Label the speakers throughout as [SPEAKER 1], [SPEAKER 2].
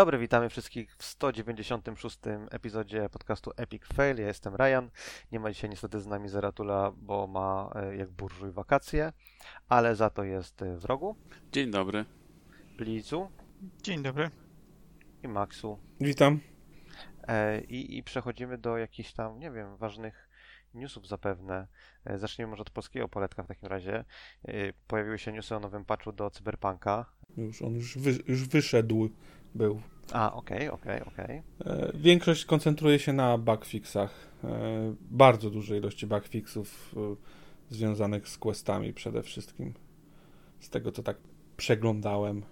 [SPEAKER 1] dobry, witamy wszystkich w 196 epizodzie podcastu Epic Fail. Ja jestem Ryan. Nie ma dzisiaj niestety z nami Zeratula, bo ma e, jak burżuj wakacje, ale za to jest e, w rogu.
[SPEAKER 2] Dzień dobry.
[SPEAKER 1] Blizu
[SPEAKER 3] Dzień dobry.
[SPEAKER 1] i Maxu.
[SPEAKER 4] Witam.
[SPEAKER 1] E, I, I przechodzimy do jakichś tam, nie wiem, ważnych newsów zapewne. Zacznijmy może od polskiego poletka w takim razie. Pojawiły się newsy o nowym patchu do Cyberpunka.
[SPEAKER 4] Już on już, wy, już wyszedł był.
[SPEAKER 1] A, okej, okej, okej.
[SPEAKER 4] E, Większość koncentruje się na bugfixach. E, Bardzo dużej ilości bugfixów e, związanych z questami przede wszystkim. Z tego to tak przeglądałem.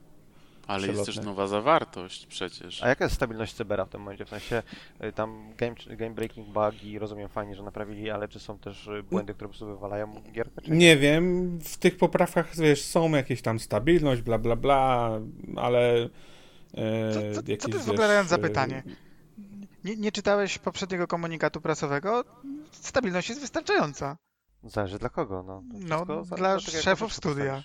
[SPEAKER 2] Ale jest też
[SPEAKER 4] Przelotne.
[SPEAKER 2] nowa zawartość przecież.
[SPEAKER 1] A jaka jest stabilność Cybera w tym momencie? W sensie tam game, game breaking bugi, rozumiem fajnie, że naprawili, ale czy są też błędy, które po prostu wywalają gierkę? Czy
[SPEAKER 4] Nie wiem, w tych poprawkach wiesz, są jakieś tam stabilność, bla bla bla, ale. E,
[SPEAKER 3] Co- co- co to jest w ogóle, Ryan, za
[SPEAKER 4] e?
[SPEAKER 3] Nie, nie czytałeś poprzedniego komunikatu prasowego? Stabilność jest wystarczająca.
[SPEAKER 1] Zależy dla kogo, no.
[SPEAKER 3] No, dla
[SPEAKER 1] jak
[SPEAKER 3] szefów studia.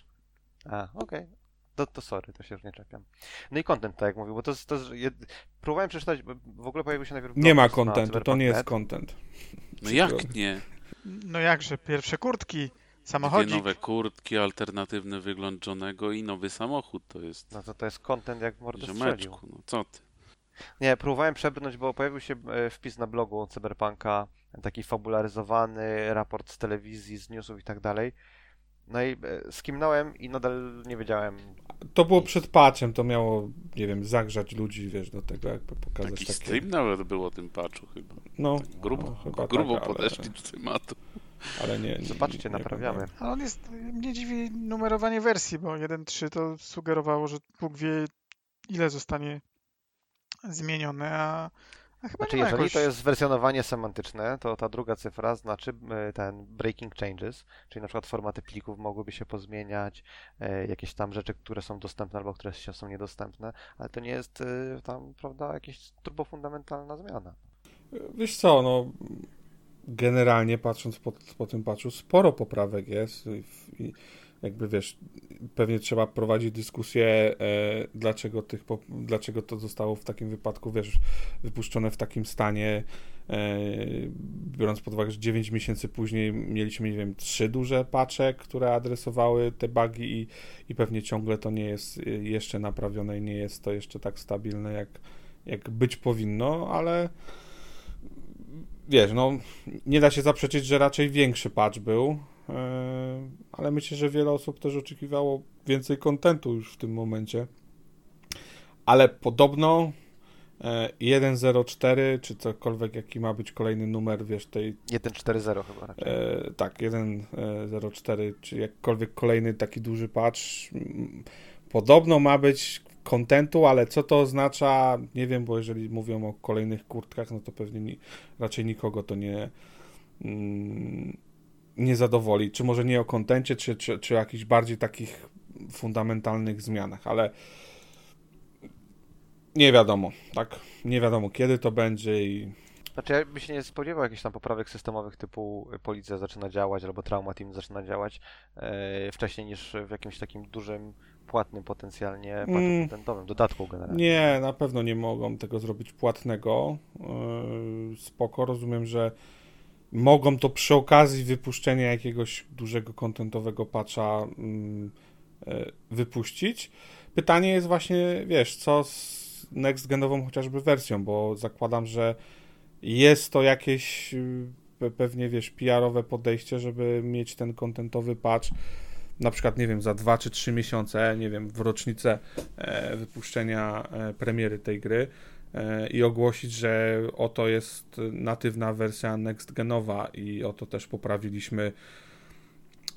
[SPEAKER 1] A, okej. To, to sorry, to się już nie czepiam. No i content, tak jak mówił, bo to jest... To. Próbowałem przeczytać, bo w ogóle pojawił się najpierw...
[SPEAKER 4] Nie ma kontentu, to nie jest content.
[SPEAKER 2] No jak nie?
[SPEAKER 3] No jakże, pierwsze kurtki,
[SPEAKER 2] Dwie
[SPEAKER 3] samochodzik.
[SPEAKER 2] nowe kurtki, alternatywny wygląd Johnego i nowy samochód to jest.
[SPEAKER 1] No to to jest content jak w mordę strzelił.
[SPEAKER 2] Ziomeczku, no co ty?
[SPEAKER 1] Nie, próbowałem przebrnąć, bo pojawił się e, wpis na blogu Cyberpunka, taki fabularyzowany, raport z telewizji, z newsów i tak dalej. No i e, skimnąłem i nadal nie wiedziałem.
[SPEAKER 4] To było przed patchem, to miało, nie wiem, zagrzać ludzi, wiesz, do tego, jakby pokazać
[SPEAKER 2] Taki
[SPEAKER 4] takie...
[SPEAKER 2] stream nawet był o tym patchu chyba.
[SPEAKER 4] No,
[SPEAKER 2] Tak grubo,
[SPEAKER 4] no, chyba
[SPEAKER 2] grubo
[SPEAKER 4] tak, ale-
[SPEAKER 2] podeszli do tematu.
[SPEAKER 4] Ale nie, nie
[SPEAKER 1] Zobaczcie,
[SPEAKER 4] nie, nie
[SPEAKER 1] naprawiamy.
[SPEAKER 3] Ale on jest, mnie dziwi numerowanie wersji, bo 1.3 to sugerowało, że Bóg wie ile zostanie zmienione, a, a chyba
[SPEAKER 1] Znaczy,
[SPEAKER 3] nie
[SPEAKER 1] jeżeli
[SPEAKER 3] jakoś...
[SPEAKER 1] to jest wersjonowanie semantyczne, to ta druga cyfra znaczy ten breaking changes, czyli na przykład formaty plików mogłyby się pozmieniać, e, jakieś tam rzeczy, które są dostępne albo które się są niedostępne, ale to nie jest e, tam, prawda, jakaś turbofundamentalna zmiana.
[SPEAKER 4] Wiesz co, no generalnie patrząc po, po tym patchu, sporo poprawek jest i, jakby wiesz, pewnie trzeba prowadzić dyskusję, e, dlaczego, tych, po- dlaczego to zostało w takim wypadku, wiesz, wypuszczone w takim stanie, e, biorąc pod uwagę, że 9 miesięcy później mieliśmy, nie wiem, trzy duże patche, które adresowały te bugi i, i pewnie ciągle to nie jest e, jeszcze naprawione i nie jest to jeszcze tak stabilne, jak, jak być powinno, ale wiesz, no nie da się zaprzeczyć, że raczej większy patch był, e, ale myślę, że wiele osób też oczekiwało więcej kontentu już w tym momencie. Ale podobno e, 1.04, czy cokolwiek, jaki ma być kolejny numer, wiesz, tej
[SPEAKER 1] 1.4.0 chyba raczej.
[SPEAKER 4] E, tak, 1.04, czy jakkolwiek kolejny taki duży patch. Podobno ma być kontentu, ale co to oznacza, nie wiem, bo jeżeli mówią o kolejnych kurtkach, no to pewnie ni- raczej nikogo to nie, mm, nie zadowoli. Czy może nie o kontencie, czy, czy, czy jakichś bardziej takich fundamentalnych zmianach, ale nie wiadomo, tak? Nie wiadomo kiedy to będzie i
[SPEAKER 1] Znaczy, ja bym się nie spodziewał jakichś tam poprawek systemowych typu y, policja zaczyna działać albo trauma team zaczyna działać e, wcześniej niż w jakimś takim dużym, płatnym potencjalnie
[SPEAKER 4] Mm.
[SPEAKER 1] kontentowym, dodatku generalnie.
[SPEAKER 4] Nie, na pewno nie mogą tego zrobić płatnego. Yy, Spoko, rozumiem, że mogą to przy okazji wypuszczenia jakiegoś dużego kontentowego patcha mm, e, wypuścić. Pytanie jest właśnie, wiesz, co z next genową chociażby wersją, bo zakładam, że jest to jakieś yy, pe- pewnie, wiesz, PR-owe podejście, żeby mieć ten kontentowy patch na przykład, nie wiem, za 2 czy 3 miesiące, nie wiem, w rocznicę e, wypuszczenia e, premiery tej gry e, i ogłosić, że oto jest natywna wersja next genowa i oto też poprawiliśmy,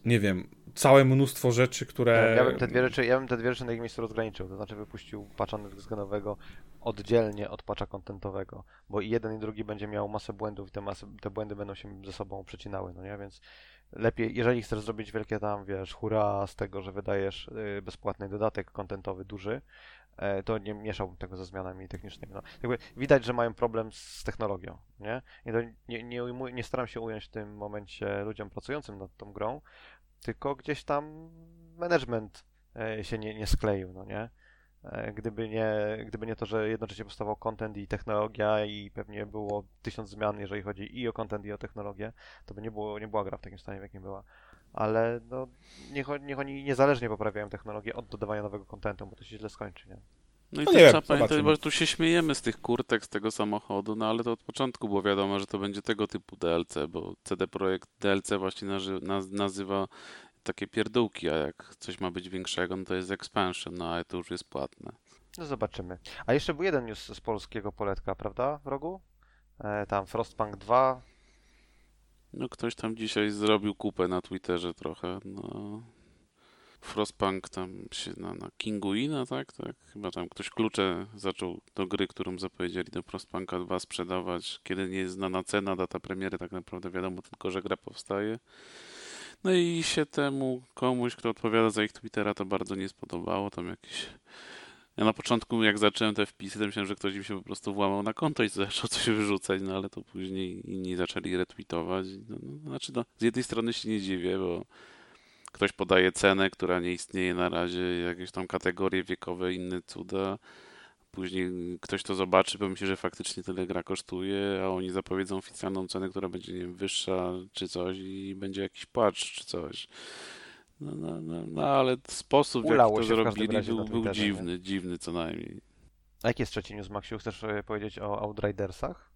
[SPEAKER 4] nie wiem, całe mnóstwo rzeczy, które...
[SPEAKER 1] Ja bym te dwie rzeczy, ja bym te dwie rzeczy na ich miejscu rozgraniczył, to znaczy wypuścił patcha względowego oddzielnie od patcha kontentowego, bo i jeden i drugi będzie miał masę błędów i te, masy, te błędy będą się ze sobą przecinały, no nie, więc lepiej, jeżeli chcesz zrobić wielkie tam, wiesz, hura z tego, że wydajesz y, bezpłatny dodatek kontentowy duży, e, to nie mieszałbym tego ze zmianami technicznymi. No, jakby widać, że mają problem z technologią, nie? Nie, nie, nie staram się ująć w tym momencie ludziom pracującym nad tą grą, tylko gdzieś tam management e, się nie, nie skleił, no nie? E, Gdyby nie, gdyby nie to, że jednocześnie powstawał content i technologia i pewnie było tysiąc zmian, jeżeli chodzi i o content i o technologię, to by nie, było, nie była gra w takim stanie, w jakim była. Ale no, niech, niech oni niezależnie poprawiają technologię od dodawania nowego contentu, bo to się źle skończy, nie?
[SPEAKER 2] No i
[SPEAKER 4] No
[SPEAKER 2] też
[SPEAKER 4] nie wiem,
[SPEAKER 2] trzeba pamiętać, bo tu się śmiejemy z tych kurtek, z tego samochodu, no ale to od początku było wiadomo, że to będzie tego typu DLC, bo CD Projekt DLC właśnie naży- naz- nazywa takie pierdółki, a jak coś ma być większego, no to jest expansion, no ale to już jest płatne.
[SPEAKER 1] No zobaczymy. A jeszcze był jeden news z polskiego poletka, prawda, w rogu? E, tam Frostpunk 2.
[SPEAKER 2] No ktoś tam dzisiaj zrobił kupę na Twitterze trochę, no. Frostpunk tam się na, na Kinguina, tak? tak? Chyba tam ktoś klucze zaczął do gry, którą zapowiedzieli do Frostpunka 2 sprzedawać, kiedy nie jest znana cena, data premiery, tak naprawdę wiadomo tylko, że gra powstaje. No i się temu komuś, kto odpowiada za ich Twittera, to bardzo nie spodobało. Tam jakieś. Ja na początku, jak zacząłem te wpisy, to myślałem, że ktoś mi się po prostu włamał na konto i zaczął coś wyrzucać, no ale to później inni zaczęli retweetować. No, no, znaczy, no, z jednej strony się nie dziwię, bo ktoś podaje cenę, która nie istnieje na razie, jakieś tam kategorie wiekowe, inne cuda. Później ktoś to zobaczy, pomyśli, że faktycznie tyle gra kosztuje, a oni zapowiedzą oficjalną cenę, która będzie nie wiem, wyższa czy coś i będzie jakiś płacz czy coś. No, no, no, no ale sposób, w jaki to zrobili, był, był dziwny, dziwny co najmniej.
[SPEAKER 1] A jaki jest trzeci news, Maksiu? Chcesz e, powiedzieć o Outridersach?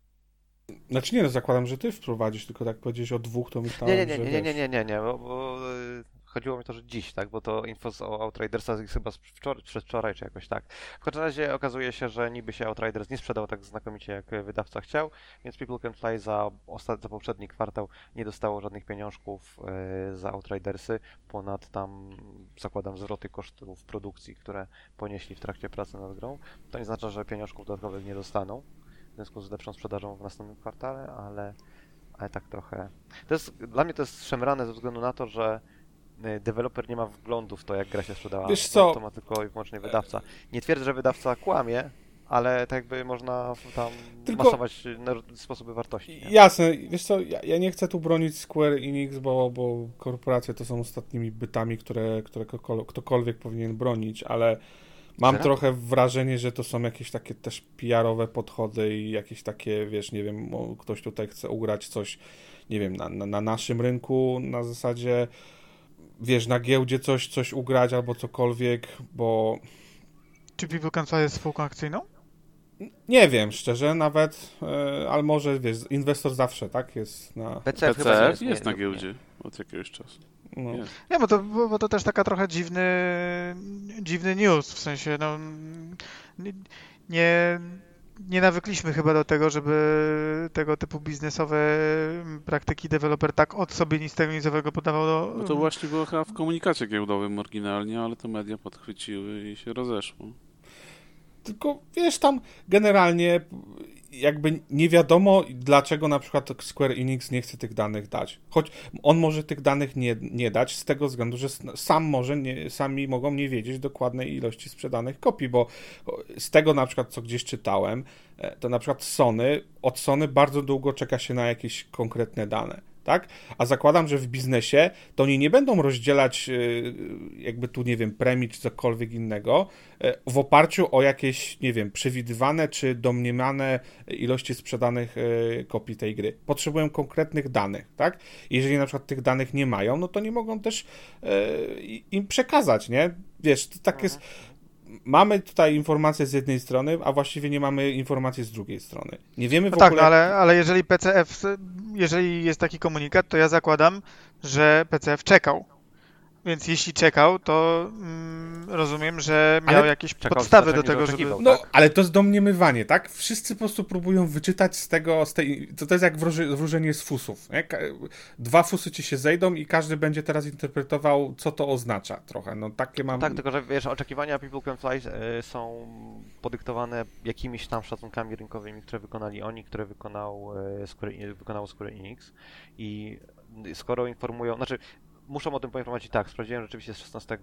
[SPEAKER 4] Znaczy nie, no zakładam, że ty wprowadzisz, tylko tak powiedzieć o dwóch, to myślałem,
[SPEAKER 1] Nie, nie, nie,
[SPEAKER 4] że
[SPEAKER 1] nie, nie, nie, nie, nie, bo, bo e, chodziło mi to, że dziś, tak, bo to info o Outridersach jest chyba z wczoraj, przedwczoraj, czy jakoś tak. W każdym razie okazuje się, że niby się Outriders nie sprzedał tak znakomicie, jak wydawca chciał, więc People Can Fly za, osta- za poprzedni kwartał nie dostało żadnych pieniążków e, za Outridersy, ponad tam, zakładam, zwroty kosztów produkcji, które ponieśli w trakcie pracy nad grą. To nie znaczy, że pieniążków dodatkowych nie dostaną, w związku z lepszą sprzedażą w następnym kwartale, ale, ale tak trochę. To jest, dla mnie to jest szemrane ze względu na to, że deweloper nie ma wglądu w to, jak gra się sprzedała.
[SPEAKER 4] Wiesz
[SPEAKER 1] To-
[SPEAKER 4] co?
[SPEAKER 1] To ma tylko i wyłącznie wydawca. Nie twierdzę, że wydawca kłamie, ale tak jakby można tam
[SPEAKER 4] Tylko-
[SPEAKER 1] masować y, na- sposoby wartości. Nie?
[SPEAKER 4] Jasne, wiesz co, ja, ja nie chcę tu bronić Square Enix, bo, bo korporacje to są ostatnimi bytami, które, które ktokolwiek powinien bronić, ale mam trochę wrażenie, że to są jakieś takie też PR-owe podchody i jakieś takie, wiesz, nie wiem, ktoś tutaj chce ugrać coś, nie wiem, na, na, na naszym rynku, na zasadzie, wiesz, na giełdzie coś, coś ugrać albo cokolwiek, bo
[SPEAKER 3] Czy People Can Fly jest spółką akcyjną?
[SPEAKER 4] nie wiem, szczerze, nawet, e, ale może, wiesz, inwestor zawsze, tak, jest na...
[SPEAKER 1] Nie
[SPEAKER 2] PCF
[SPEAKER 1] nie-
[SPEAKER 2] jest na
[SPEAKER 1] nie-
[SPEAKER 2] giełdzie od jakiegoś czasu.
[SPEAKER 4] No.
[SPEAKER 2] Jest.
[SPEAKER 3] Nie, bo to, bo, bo to też taka trochę dziwny, dziwny news, w sensie, no, nie- nie, nie nawykliśmy chyba do tego, żeby tego typu biznesowe praktyki deweloper tak od sobie nic tego nizowego podawał do...
[SPEAKER 2] No to właśnie było chyba w komunikacie giełdowym oryginalnie, ale to media podchwyciły i się rozeszło.
[SPEAKER 4] Tylko wiesz, tam generalnie jakby nie wiadomo, dlaczego na przykład Square Enix nie chce tych danych dać. Choć on może tych danych nie, nie dać z tego względu, że sam może, nie, sami mogą nie wiedzieć dokładnej ilości sprzedanych kopii, bo z tego na przykład, co gdzieś czytałem, e, to na przykład Sony, od Sony bardzo długo czeka się na jakieś konkretne dane. Tak? A zakładam, że w biznesie to oni nie będą rozdzielać e, jakby tu, nie wiem, premii czy cokolwiek innego e, w oparciu o jakieś, nie wiem, przewidywane czy domniemane ilości sprzedanych e, kopii tej gry. Potrzebują konkretnych danych, tak? Jeżeli na przykład tych danych nie mają, no to nie mogą też im przekazać, nie? Wiesz, to tak jest. Mamy tutaj informacje z jednej strony, a właściwie nie mamy informacji z drugiej strony. Nie wiemy w
[SPEAKER 3] No tak,
[SPEAKER 4] ogóle.
[SPEAKER 3] no ale, ale jeżeli PCF, jeżeli jest taki komunikat, to ja zakładam, że PCF czekał. Więc jeśli czekał, to mm, rozumiem, że miał
[SPEAKER 4] Ale
[SPEAKER 3] jakieś
[SPEAKER 1] czekał
[SPEAKER 3] podstawy do tego, żeby...
[SPEAKER 1] oczekiwał.
[SPEAKER 4] No,
[SPEAKER 1] tak?
[SPEAKER 4] ale to jest domniemywanie, tak? Wszyscy po prostu próbują wyczytać z tego, z tej, to, to jest jak wróży, wróżenie z fusów, nie? Dwa fusy ci się zejdą i każdy będzie teraz interpretował, co to oznacza trochę, no takie mam...
[SPEAKER 1] Tak, tylko że wiesz, oczekiwania People Can Fly y, są podyktowane jakimiś tam szacunkami rynkowymi, które wykonali oni, które wykonał, y, Square, wykonało Square Enix i skoro informują, znaczy muszą o tym poinformować i tak, sprawdziłem rzeczywiście z 16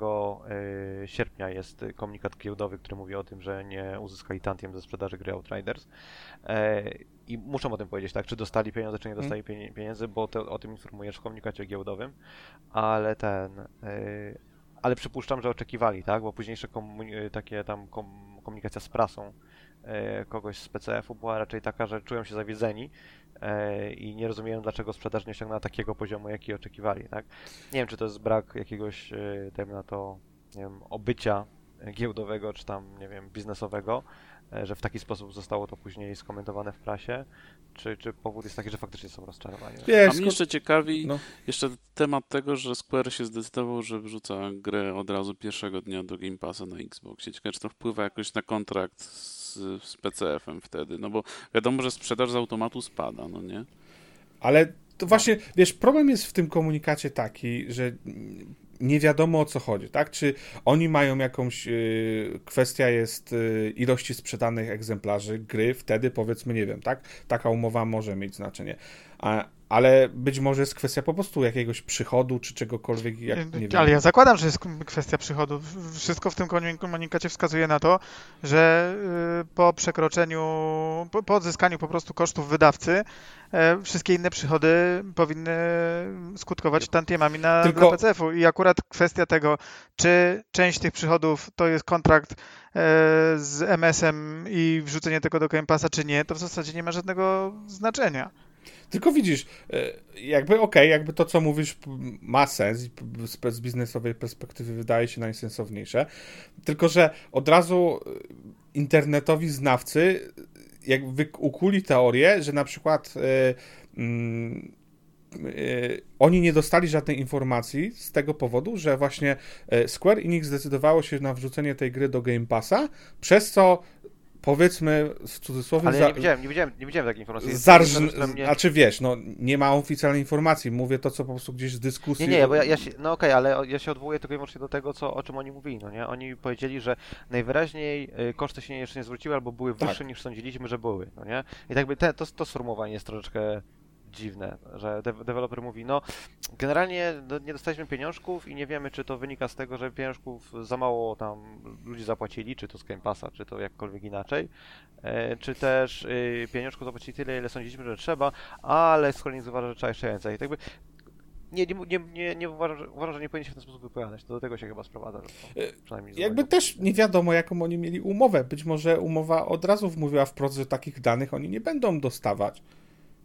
[SPEAKER 1] y, sierpnia jest y, komunikat giełdowy, który mówi o tym, że nie uzyskali tantiem ze sprzedaży gry Outriders e, i muszą o tym powiedzieć, tak, czy dostali pieniądze, czy nie dostali pieni- pieniędzy, bo to, o tym informujesz w komunikacie giełdowym, ale ten... y, ale przypuszczam, że oczekiwali, tak? Bo późniejsze takie tam kom- komunikacja z prasą e, kogoś z PCF-u była raczej taka, że czują się zawiedzeni i nie rozumieją, dlaczego sprzedaż nie osiągnęła takiego poziomu, jaki oczekiwali, tak? Nie wiem, czy to jest brak jakiegoś, e, dajmy na to, nie wiem, obycia giełdowego, czy tam, nie wiem, biznesowego, e, że w taki sposób zostało to później skomentowane w prasie, czy, czy powód jest taki, że faktycznie są rozczarowani?
[SPEAKER 2] A
[SPEAKER 4] Wiesz,
[SPEAKER 2] mnie jeszcze ciekawi
[SPEAKER 4] no.
[SPEAKER 2] jeszcze temat tego, że Square się zdecydował, że wrzuca grę od razu pierwszego dnia do Game Passa na Xboxie. Ciekawe, czy to wpływa jakoś na kontrakt z, z PCF-em wtedy, no bo wiadomo, że sprzedaż z automatu spada, no nie?
[SPEAKER 4] Ale to właśnie, wiesz, problem jest w tym komunikacie taki, że nie wiadomo o co chodzi, tak? Czy oni mają jakąś, y, kwestia jest y, ilości sprzedanych egzemplarzy gry, wtedy powiedzmy, nie wiem, tak? Taka umowa może mieć znaczenie. A, ale być może jest kwestia po prostu jakiegoś przychodu, czy czegokolwiek, jak, nie wiem.
[SPEAKER 3] Ale ja zakładam, że jest kwestia przychodu. Wszystko w tym komunikacie wskazuje na to, że y, po przekroczeniu, po, po odzyskaniu po prostu kosztów wydawcy, e, wszystkie inne przychody powinny skutkować tantiemami na,
[SPEAKER 4] Tylko-
[SPEAKER 3] PCF-u. I akurat kwestia tego, czy część tych przychodów to jest kontrakt e, z MS-em i wrzucenie tego do Game Passa, czy nie, to w zasadzie nie ma żadnego znaczenia.
[SPEAKER 4] Tylko widzisz, e, jakby okej, jakby to, co mówisz, ma sens z, z biznesowej perspektywy wydaje się najsensowniejsze. Tylko, że od razu e, internetowi znawcy e, jakby ukuli teorię, że na przykład mm, e, oni nie dostali żadnej informacji z tego powodu, że właśnie Square Enix zdecydowało się na wrzucenie tej gry do Game Passa, przez co powiedzmy w cudzysłowie
[SPEAKER 1] Ale ja nie widziałem, nie widziałem, nie widziałem takiej informacji. Jest
[SPEAKER 4] Zarż...
[SPEAKER 1] jedna rzecz, która mnie-
[SPEAKER 4] Znaczy wiesz, no nie ma oficjalnej informacji, mówię to, co po prostu gdzieś z dyskusji...
[SPEAKER 1] Nie, nie, bo ja, ja się, no okej, ale o- ja się odwołuję tylko i wyłącznie do tego, co, o czym oni mówili, no nie? Oni powiedzieli, że najwyraźniej y, koszty się jeszcze nie zwróciły albo były
[SPEAKER 4] Tak.
[SPEAKER 1] wyższe niż sądziliśmy, że były, no nie? I tak by te, to, to sformułowanie jest troszeczkę dziwne, że de deweloper mówi, no generalnie nie dostaliśmy pieniążków i nie wiemy, czy to wynika z tego, że pieniążków za mało tam ludzi zapłacili, czy to z Game Passa, czy to jakkolwiek inaczej, e, czy też y, pieniążków zapłacili tyle, ile sądziliśmy, że trzeba, ale Square Enix uważa, że trzeba jeszcze więcej. Tak by nie, nie, nie, nie, nie uważam, że, uważam, że nie powinien się w ten sposób wypowiadać. To do tego się chyba sprowadza.
[SPEAKER 4] E,
[SPEAKER 1] przynajmniej
[SPEAKER 4] Jakby też nie wiadomo, jaką oni mieli umowę. Być może umowa od razu mówiła wprost, że takich danych oni nie będą dostawać.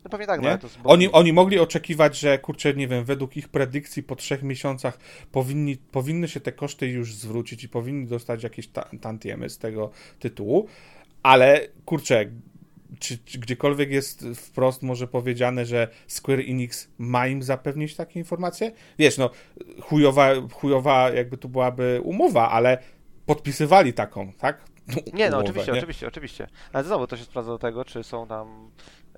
[SPEAKER 1] No pewnie tak, no,
[SPEAKER 4] Nie?
[SPEAKER 1] jest
[SPEAKER 4] Oni, oni mogli oczekiwać, że kurczę, nie wiem, według ich predykcji po trzech miesiącach powinni, powinny się te koszty już zwrócić i powinni dostać jakieś ta, tantiemy z tego tytułu, ale kurczę, czy, czy gdziekolwiek jest wprost może powiedziane, że Square Enix ma im zapewnić takie informacje? Wiesz, no chujowa, chujowa jakby tu byłaby umowa, ale podpisywali taką, tak?
[SPEAKER 1] Nie, no
[SPEAKER 4] Umowę,
[SPEAKER 1] oczywiście,
[SPEAKER 4] nie?
[SPEAKER 1] oczywiście, oczywiście. Ale znowu to się sprawdza do tego, czy są tam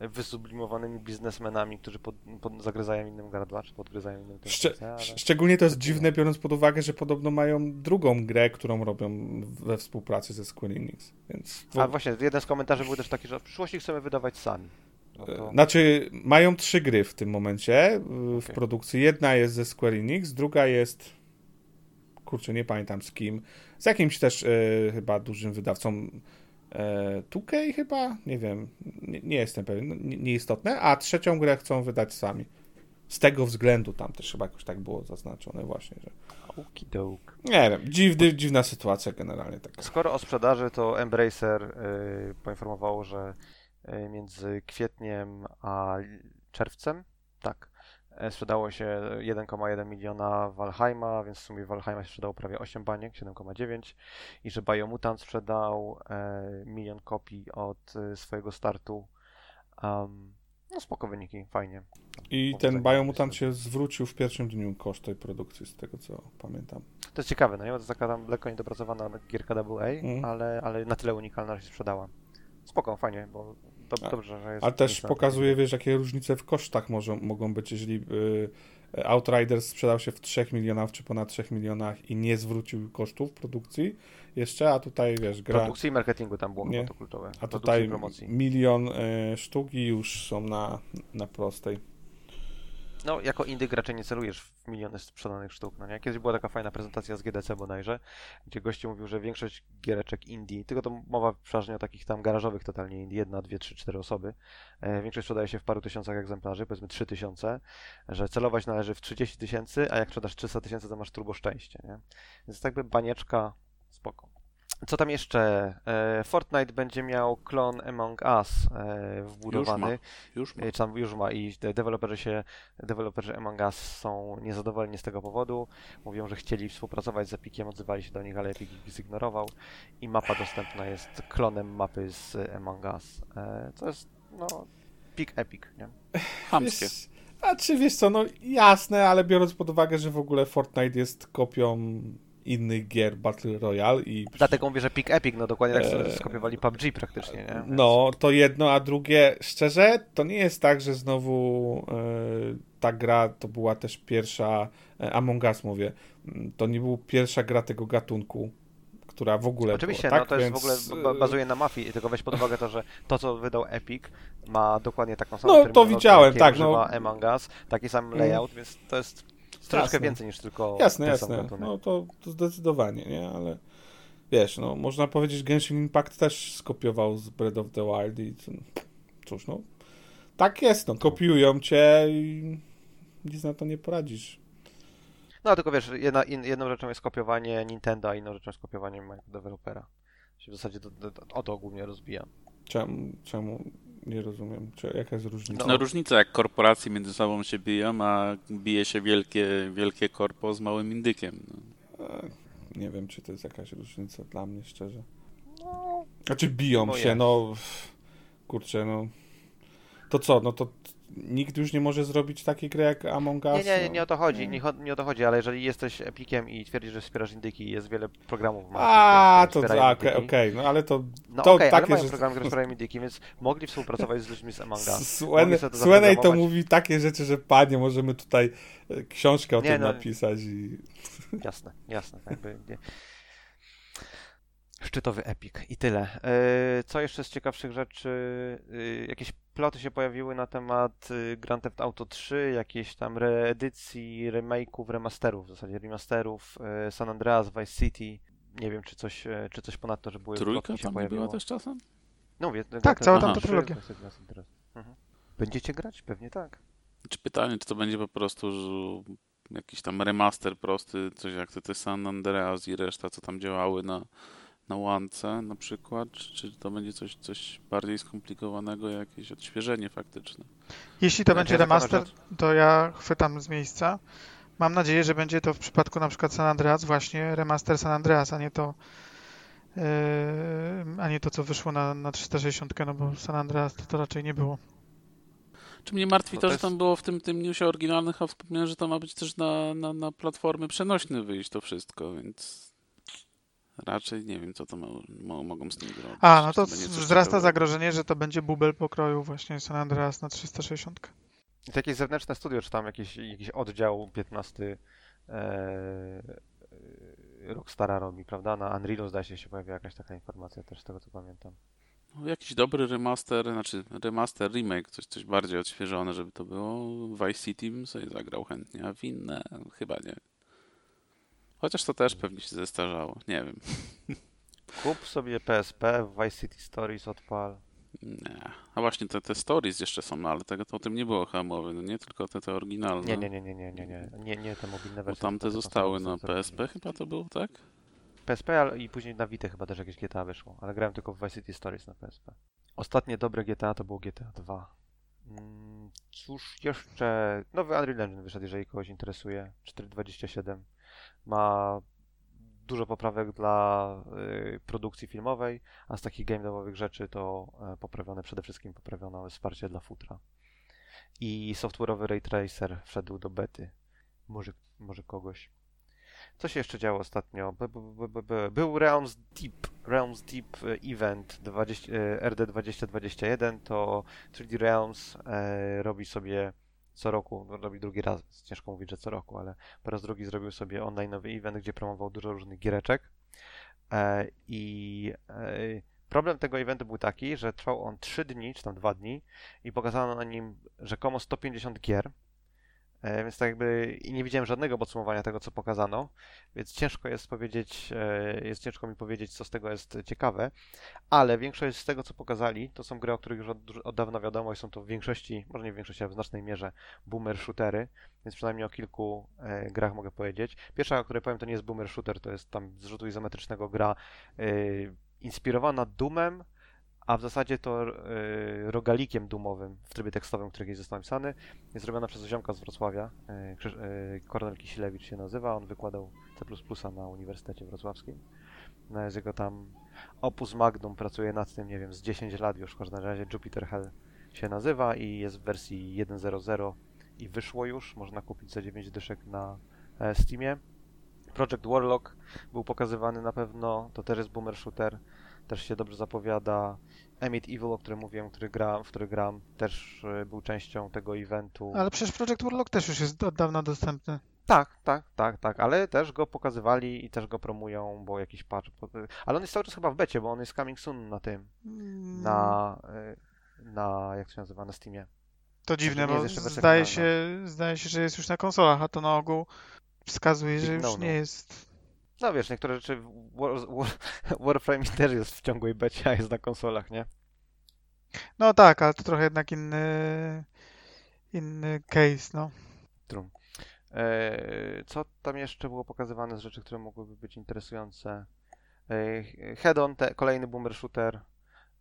[SPEAKER 1] wysublimowanymi biznesmenami, którzy pod, pod, zagryzają innym gardła, czy podgryzają innym
[SPEAKER 4] Szcze-
[SPEAKER 1] ale...
[SPEAKER 4] sz- Szczególnie to jest dziwne, biorąc pod uwagę, że podobno mają drugą grę, którą robią we współpracy ze Square Enix. Więc
[SPEAKER 1] A właśnie, jeden z komentarzy był też taki, że w przyszłości chcemy wydawać sami. No to...
[SPEAKER 4] Znaczy, mają trzy gry w tym momencie y, w
[SPEAKER 1] Okej.
[SPEAKER 4] produkcji. Jedna jest ze Square Enix, druga jest. Kurczę, nie pamiętam z kim. Z jakimś też y, chyba dużym wydawcą. E, 2K chyba? Nie wiem. Nie, nie jestem pewien. No, nie- Nieistotne. A trzecią grę chcą wydać sami. Z tego względu tam też chyba jakoś tak było zaznaczone właśnie, że.
[SPEAKER 1] Okidok.
[SPEAKER 4] Nie wiem, dziwny, dziwna sytuacja generalnie taka.
[SPEAKER 1] Skoro o sprzedaży, to Embracer y, poinformowało, że y, między kwietniem a czerwcem, tak, e, sprzedało się 1,1 miliona Valheima, więc w sumie Valheima się sprzedało prawie 8 baniek, 7,9 i że Biomutant sprzedał e, milion kopii od y, swojego startu. Um, no spoko wyniki, fajnie.
[SPEAKER 4] I
[SPEAKER 1] Powodzenia,
[SPEAKER 4] ten Biomutant się zwrócił w pierwszym dniu koszt tej produkcji, z tego co pamiętam.
[SPEAKER 1] To jest ciekawe, no nie? Bo to jest taka tam lekko niedopracowana gierka AA,
[SPEAKER 4] Mhm.
[SPEAKER 1] ale, ale na tyle unikalna, że się sprzedała. Spoko, fajnie, bo to,
[SPEAKER 4] A-
[SPEAKER 1] dobrze, że jest...
[SPEAKER 4] Ale też pokazuje, wiesz, jakie różnice w kosztach może, mogą być, jeżeli y, Outriders sprzedał się w 3 milionach czy ponad 3 milionach i nie zwrócił kosztów produkcji jeszcze, a tutaj, wiesz, gra...
[SPEAKER 1] Produkcji i marketingu tam było
[SPEAKER 4] Nie.
[SPEAKER 1] to kluczowe.
[SPEAKER 4] A tutaj milion y, sztuk i już są na, na prostej.
[SPEAKER 1] No, jako indyk raczej nie celujesz w miliony sprzedanych sztuk, no nie? Kiedyś była taka fajna prezentacja z GDC bodajże, gdzie gościu mówił, że większość giereczek indie, tylko to mowa przeważnie o takich tam garażowych totalnie indie, jedna, dwie, trzy, cztery osoby, e, większość sprzedaje się w paru tysiącach egzemplarzy, powiedzmy 3 tysiące, że celować należy w 30 tysięcy, a jak sprzedasz 300 tysięcy, to masz turbo szczęście, nie? Więc tak by banieczka, spoko. Co tam jeszcze? E, Fortnite będzie miał klon Among Us e, wbudowany.
[SPEAKER 2] Już ma.
[SPEAKER 1] E, Czy tam już ma i de- deweloperzy się, deweloperzy Among Us są niezadowoleni z tego powodu. Mówią, że chcieli współpracować z Epiciem, odzywali się do nich, ale Epic ich zignorował. I mapa dostępna jest klonem mapy z Among Us. E, Co jest, no, peak Epic, nie?
[SPEAKER 2] Chamskie.
[SPEAKER 4] Wiesz, a czy wiesz co, no jasne, ale biorąc pod uwagę, że w ogóle Fortnite jest kopią innych gier Battle Royale i
[SPEAKER 1] Dlatego mówię, że peak Epic, no dokładnie tak
[SPEAKER 4] Eee,
[SPEAKER 1] skopiowali PUBG praktycznie, nie? Więc-
[SPEAKER 4] No, to jedno, a drugie, szczerze, to nie jest tak, że znowu e, ta gra to była też pierwsza, e, Among Us mówię, m, to nie była pierwsza gra tego gatunku, która w ogóle
[SPEAKER 1] Oczywiście,
[SPEAKER 4] była,
[SPEAKER 1] no
[SPEAKER 4] tak?
[SPEAKER 1] to jest
[SPEAKER 4] Więc,
[SPEAKER 1] w ogóle ba- bazuje na mafii, tylko weź pod uwagę to, że to, co wydał Epic, ma dokładnie taką samą
[SPEAKER 4] No, to widziałem, tak, no.
[SPEAKER 1] Among Us, taki sam
[SPEAKER 4] Mm.
[SPEAKER 1] layout, więc to jest
[SPEAKER 4] Jasne.
[SPEAKER 1] więcej niż tylko
[SPEAKER 4] Jasne, jasne,
[SPEAKER 1] gatunek.
[SPEAKER 4] no to, to zdecydowanie, nie, ale wiesz, no, można powiedzieć, Genshin Impact też skopiował z Breath of the Wild i cóż, no, tak jest, no, kopiują cię i nic na to nie poradzisz.
[SPEAKER 1] No tylko wiesz, jedna, in, jedną rzeczą jest kopiowanie Nintendo, a inną rzeczą jest kopiowanie dewelopera. Się w zasadzie o to głównie rozbija.
[SPEAKER 4] Czemu, czemu nie rozumiem, czy, jaka jest różnica?
[SPEAKER 2] No różnica jak korporacje między sobą się biją, a bije się wielkie, wielkie korpo z małym indykiem. No.
[SPEAKER 4] E, Nie wiem, czy to jest jakaś różnica dla mnie, szczerze. Znaczy biją
[SPEAKER 1] No
[SPEAKER 4] się,
[SPEAKER 1] jest.
[SPEAKER 4] no kurczę, no to co, no to nikt już nie może zrobić takiej gry jak Among Us?
[SPEAKER 1] nie, nie,
[SPEAKER 4] no.
[SPEAKER 1] nie o to chodzi, nie, nie o to chodzi, ale jeżeli jesteś Epiciem i twierdzisz, że wspierasz indyki jest wiele programów w
[SPEAKER 4] A, to tak, okej, no ale to
[SPEAKER 1] No
[SPEAKER 4] to
[SPEAKER 1] okej, ale
[SPEAKER 4] takie,
[SPEAKER 1] mają
[SPEAKER 4] że-
[SPEAKER 1] programy, które wspierają indyki, więc mogli współpracować z ludźmi z Among Us.
[SPEAKER 4] Słenej to mówi takie rzeczy, że panie, możemy tutaj e, książkę o tym
[SPEAKER 1] no.
[SPEAKER 4] napisać i...
[SPEAKER 1] Jasne, jasne. Jakby nie. Szczytowy epik i tyle. Yy, Co jeszcze z ciekawszych rzeczy? Yy, Jakieś ploty się pojawiły na temat yy, Grand Theft Auto 3, jakieś tam reedycji, remake'ów, remasterów, w zasadzie remasterów, yy, San Andreas, Vice City. Nie wiem, czy coś, yy, czy coś ponadto, że były
[SPEAKER 2] Trójka
[SPEAKER 1] plotki się
[SPEAKER 2] tam
[SPEAKER 1] pojawiło.
[SPEAKER 2] była też czasem?
[SPEAKER 1] No mówię,
[SPEAKER 3] Tak, cała
[SPEAKER 2] tamta
[SPEAKER 3] trylogia.
[SPEAKER 1] Mhm. Będziecie grać? Pewnie tak.
[SPEAKER 2] Czy pytanie, czy to będzie po prostu jakiś tam remaster prosty, coś jak te, te San Andreas i reszta, co tam działały na, na łance na przykład, czy, to będzie coś, coś bardziej skomplikowanego, jakieś odświeżenie faktyczne?
[SPEAKER 3] Jeśli to będzie
[SPEAKER 1] ja zakładam,
[SPEAKER 3] remaster, to ja chwytam z miejsca. Mam nadzieję, że będzie to w przypadku na przykład San Andreas właśnie remaster San Andreas, a nie to yy, a nie to, co wyszło na, na 360, no bo San Andreas to, to raczej nie było.
[SPEAKER 2] Czy mnie martwi to,
[SPEAKER 1] to
[SPEAKER 2] że tam było w tym, tym newsie oryginalnych, a wspomniałem, że to ma być też na, na, na platformy przenośne wyjść to wszystko, więc raczej nie wiem, co to mo, mogą z tym zrobić.
[SPEAKER 3] A, no to
[SPEAKER 2] coś
[SPEAKER 3] wzrasta zagrożenie, że to będzie bubel pokroju właśnie San Andreas na 360.
[SPEAKER 1] I to jakieś zewnętrzne studio, czy tam jakiś, jakiś oddział 15 e, Rockstara robi, prawda? Na Unrealu zdaje się się pojawiła jakaś taka informacja też z tego co pamiętam.
[SPEAKER 2] No, jakiś dobry remaster, znaczy remaster, remake, coś, coś bardziej odświeżone, żeby to było. Vice City bym sobie zagrał chętnie, a w inne chyba nie. Chociaż to też pewnie się zestarzało, nie wiem.
[SPEAKER 1] Kup sobie PSP, Vice City Stories odpal.
[SPEAKER 2] Nie. A właśnie te, te stories jeszcze są, no, ale tego to o tym nie było chyba mowy, no nie tylko te, te oryginalne.
[SPEAKER 1] Nie, nie, nie, nie, nie, nie, nie, nie, nie te mobilne
[SPEAKER 2] Bo
[SPEAKER 1] wersje.
[SPEAKER 2] tamte
[SPEAKER 1] tylko te
[SPEAKER 2] zostały na. PSP chyba to było, tak?
[SPEAKER 1] PSP ale i później na Vita chyba też jakieś GTA wyszło, ale grałem tylko w Vice City Stories na PSP. Ostatnie dobre GTA to było GTA 2. Mm, Cóż jeszcze? Nowy Unreal Engine wyszedł, jeżeli kogoś interesuje. 4.27. Ma dużo poprawek dla y, produkcji filmowej, a z takich game devowych rzeczy to e, poprawione przede wszystkim poprawiono wsparcie dla futra. I software'owy Ray Tracer wszedł do bety. Może, może kogoś. Co się jeszcze działo ostatnio? Był Realms Deep, Realms Deep e, Event 20, e, RD 2021, to 3D Realms robi sobie co roku, no, robi drugi raz, ciężko mówić, że co roku, ale po raz drugi zrobił sobie online'owy event, gdzie promował dużo różnych giereczek. E, i e, problem tego eventu był taki, że trwał on 3 dni, czy tam 2 dni i pokazano na nim rzekomo 150 gier, Więc tak jakby i nie widziałem żadnego podsumowania tego, co pokazano, więc ciężko jest powiedzieć, e, jest ciężko mi powiedzieć, co z tego jest ciekawe, ale większość z tego, co pokazali, to są gry, o których już od, od dawna wiadomo i są to w większości, może nie w większości, ale w znacznej mierze boomer shootery, więc przynajmniej o kilku e, grach mogę powiedzieć. Pierwsza, o której powiem, to nie jest boomer shooter, to jest tam z rzutu izometrycznego gra e, inspirowana Doomem, a w zasadzie to e, rogalikiem dumowym w trybie tekstowym, który kiedyś został napisany. Jest zrobiona przez ziomka z Wrocławia. e, Kornel Kisilewicz się nazywa. On wykładał C++ na Uniwersytecie Wrocławskim. No jest jego tam opus magnum, pracuje nad tym, nie wiem, z 10 lat już w każdym razie. Jupiter Hell się nazywa i jest w wersji 1.0.0 i wyszło już. Można kupić za 9 dyszek na Steamie. Project Warlock był pokazywany na pewno. To też jest boomer shooter. Też się dobrze zapowiada. Emit Evil, o którym mówiłem, który w który gram, też e, był częścią tego eventu.
[SPEAKER 3] Ale przecież Project Warlock też już jest od dawna dostępny.
[SPEAKER 1] Tak, tak, tak, tak, ale też go pokazywali i też go promują, bo jakiś patch. po- Ale on jest cały czas chyba w becie, bo on jest coming soon na tym,
[SPEAKER 3] Mm,
[SPEAKER 1] na, e, na jak to się nazywa, na Steamie.
[SPEAKER 3] To dziwne,
[SPEAKER 1] nie jest
[SPEAKER 3] bo zdaje się, zdaje się, że jest już na konsolach, a to na ogół wskazuje, że
[SPEAKER 1] Big
[SPEAKER 3] już
[SPEAKER 1] no-no.
[SPEAKER 3] nie jest.
[SPEAKER 1] No wiesz, niektóre rzeczy War, War, Warframe też jest w ciągłej becie, a jest na konsolach, nie?
[SPEAKER 3] No tak, ale to trochę jednak inny, inny case, no.
[SPEAKER 1] True. E, Co tam jeszcze było pokazywane z rzeczy, które mogłyby być interesujące? E, Head-on, kolejny boomer shooter.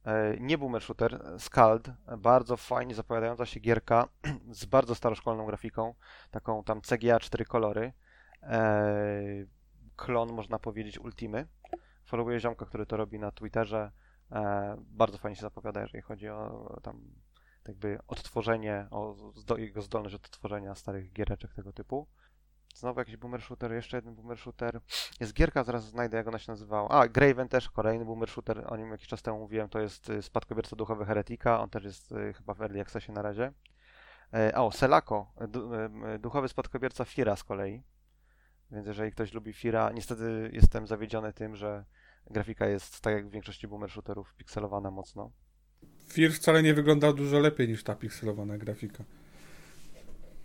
[SPEAKER 1] E, Nie boomer shooter, Scald. Bardzo fajnie zapowiadająca się gierka z bardzo staroszkolną grafiką. Taką tam CGA 4 kolory. Klon, można powiedzieć, Ultimy. Followuję ziomka, który to robi na Twitterze. E, Bardzo fajnie się zapowiada, jeżeli chodzi o tam jakby odtworzenie, o zdo, jego zdolność odtworzenia starych giereczek tego typu. Znowu jakiś boomer shooter, jeszcze jeden boomer shooter. Jest gierka, zaraz znajdę jak ona się nazywała. A, Graven też, kolejny boomer shooter, o nim jakiś czas temu mówiłem, to jest y, spadkobierca duchowy Heretika, on też jest y, chyba w Early Accessie na razie. E, O, Selako, y, duchowy spadkobierca Fira z kolei. Więc jeżeli ktoś lubi Fira, niestety jestem zawiedziony tym, że grafika jest, tak jak w większości boomer shooterów, pikselowana mocno.
[SPEAKER 4] Fear wcale nie wygląda dużo lepiej niż ta pikselowana grafika.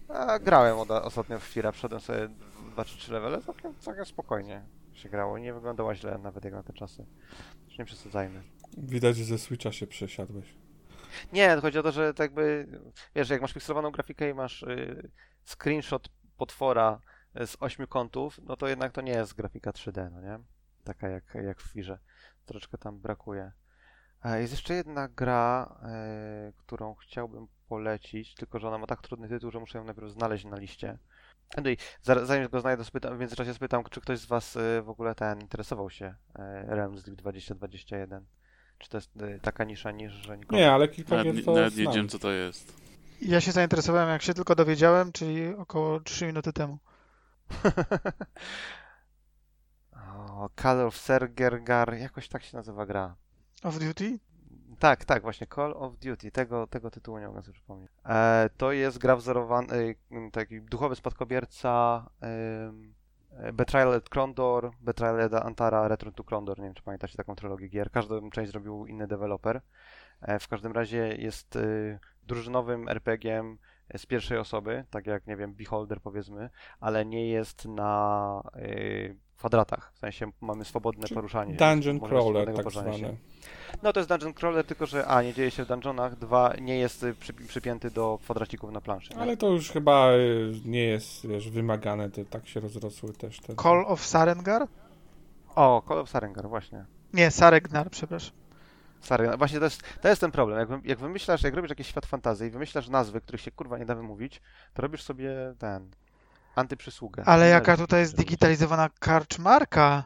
[SPEAKER 1] A, grałem od, ostatnio w Fira, wszedłem sobie 2 czy 3 levele, całkiem, całkiem spokojnie się grało. Nie wyglądała źle nawet jak na te czasy. Już nie przesadzajmy.
[SPEAKER 4] Widać, że ze Switcha się przesiadłeś.
[SPEAKER 1] Nie, chodzi o to, że tak jakby, wiesz, jak masz pikselowaną grafikę i masz y, screenshot potwora z ośmiu kątów, no to jednak to nie jest grafika 3D, no nie? Taka jak, jak w Firze. Troszeczkę tam brakuje. E, Jest jeszcze jedna gra, e, którą chciałbym polecić, tylko że ona ma tak trudny tytuł, że muszę ją najpierw znaleźć na liście. Anyway, za- zanim go znajdę, spytam, w międzyczasie spytam, czy ktoś z Was e, w ogóle ten interesował się Realms League 2021. Czy to jest taka nisza niż, że nikogo
[SPEAKER 4] Nie, ale kilka
[SPEAKER 2] Nawet,
[SPEAKER 4] gier to
[SPEAKER 2] nawet nie wiedziałem, co to jest.
[SPEAKER 3] Ja się zainteresowałem, jak się tylko dowiedziałem, czyli około 3 minuty temu.
[SPEAKER 1] O, Call of Sergergar, jakoś tak się nazywa gra.
[SPEAKER 3] Of Duty?
[SPEAKER 1] Tak, tak, właśnie Call of Duty, tego, tego tytułu nie mogę sobie przypomnieć. E, to jest gra wzorowany, e, taki duchowy spadkobierca e, Betrayal at Krondor, Betrayal at Antara, Return to Krondor, nie wiem czy pamiętacie taką trylogię gier. Każdą część zrobił inny deweloper. E, w każdym razie jest e, drużynowym RPG-iem z pierwszej osoby, tak jak, nie wiem, Beholder powiedzmy, ale nie jest na e, kwadratach, w sensie mamy swobodne poruszanie.
[SPEAKER 4] Dungeon crawler tak
[SPEAKER 1] poruszania się.
[SPEAKER 4] zwany.
[SPEAKER 1] No to jest dungeon crawler, tylko że a, nie dzieje się w dungeonach, dwa, nie jest y, przy, przypięty do kwadracików na planszy. Nie?
[SPEAKER 4] Ale to już chyba y, nie jest wiesz, wymagane, to tak się rozrosły też te...
[SPEAKER 3] Call of Sarengar?
[SPEAKER 1] O, Call of Sarengar, właśnie.
[SPEAKER 3] Nie, Saregnar, przepraszam.
[SPEAKER 1] Sarengar. Właśnie to jest, to jest ten problem. Jak, jak wymyślasz, jak robisz jakiś świat fantazji i wymyślasz nazwy, których się kurwa nie da wymówić, to robisz sobie ten antyprzysługę.
[SPEAKER 3] Ale jaka tutaj jest digitalizowana karczmarka?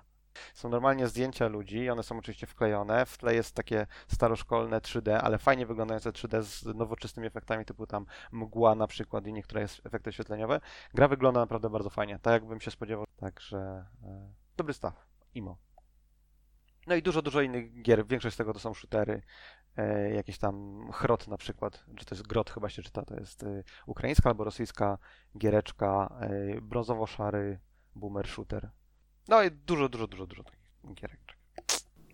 [SPEAKER 1] Są normalnie zdjęcia ludzi, one są oczywiście wklejone. W tle jest takie staroszkolne 3D, ale fajnie wyglądające 3D z nowoczesnymi efektami, typu tam mgła na przykład i niektóre jest- efekty oświetleniowe. Gra wygląda naprawdę bardzo fajnie, tak jakbym się spodziewał. Także e, dobry staw, imo. No i dużo, dużo innych gier. Większość z tego to są shootery. E, jakieś tam chrot na przykład, czy to jest grot chyba się czyta, to jest e, ukraińska albo rosyjska giereczka, e, brązowo-szary boomer shooter. No i dużo, dużo, dużo, dużo takich giereczek.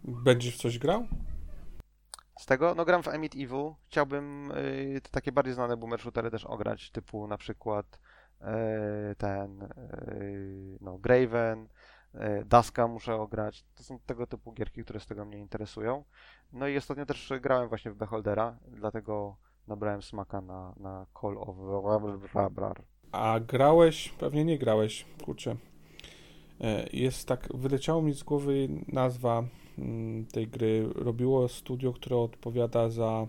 [SPEAKER 4] Będziesz w coś grał?
[SPEAKER 1] Z tego, no gram w Emit Evil. Chciałbym y, te takie bardziej znane boomer shootery też ograć, typu na przykład e, ten, e, no, Graven, e, Daska muszę ograć. To są tego typu gierki, które z tego mnie interesują. No i ostatnio też grałem właśnie w Beholdera, dlatego nabrałem smaka na, na Call of Rabrar.
[SPEAKER 4] A grałeś, pewnie nie grałeś, kurczę. E, Jest tak, wyleciało mi z głowy nazwa mm, tej gry. Robiło studio, które odpowiada za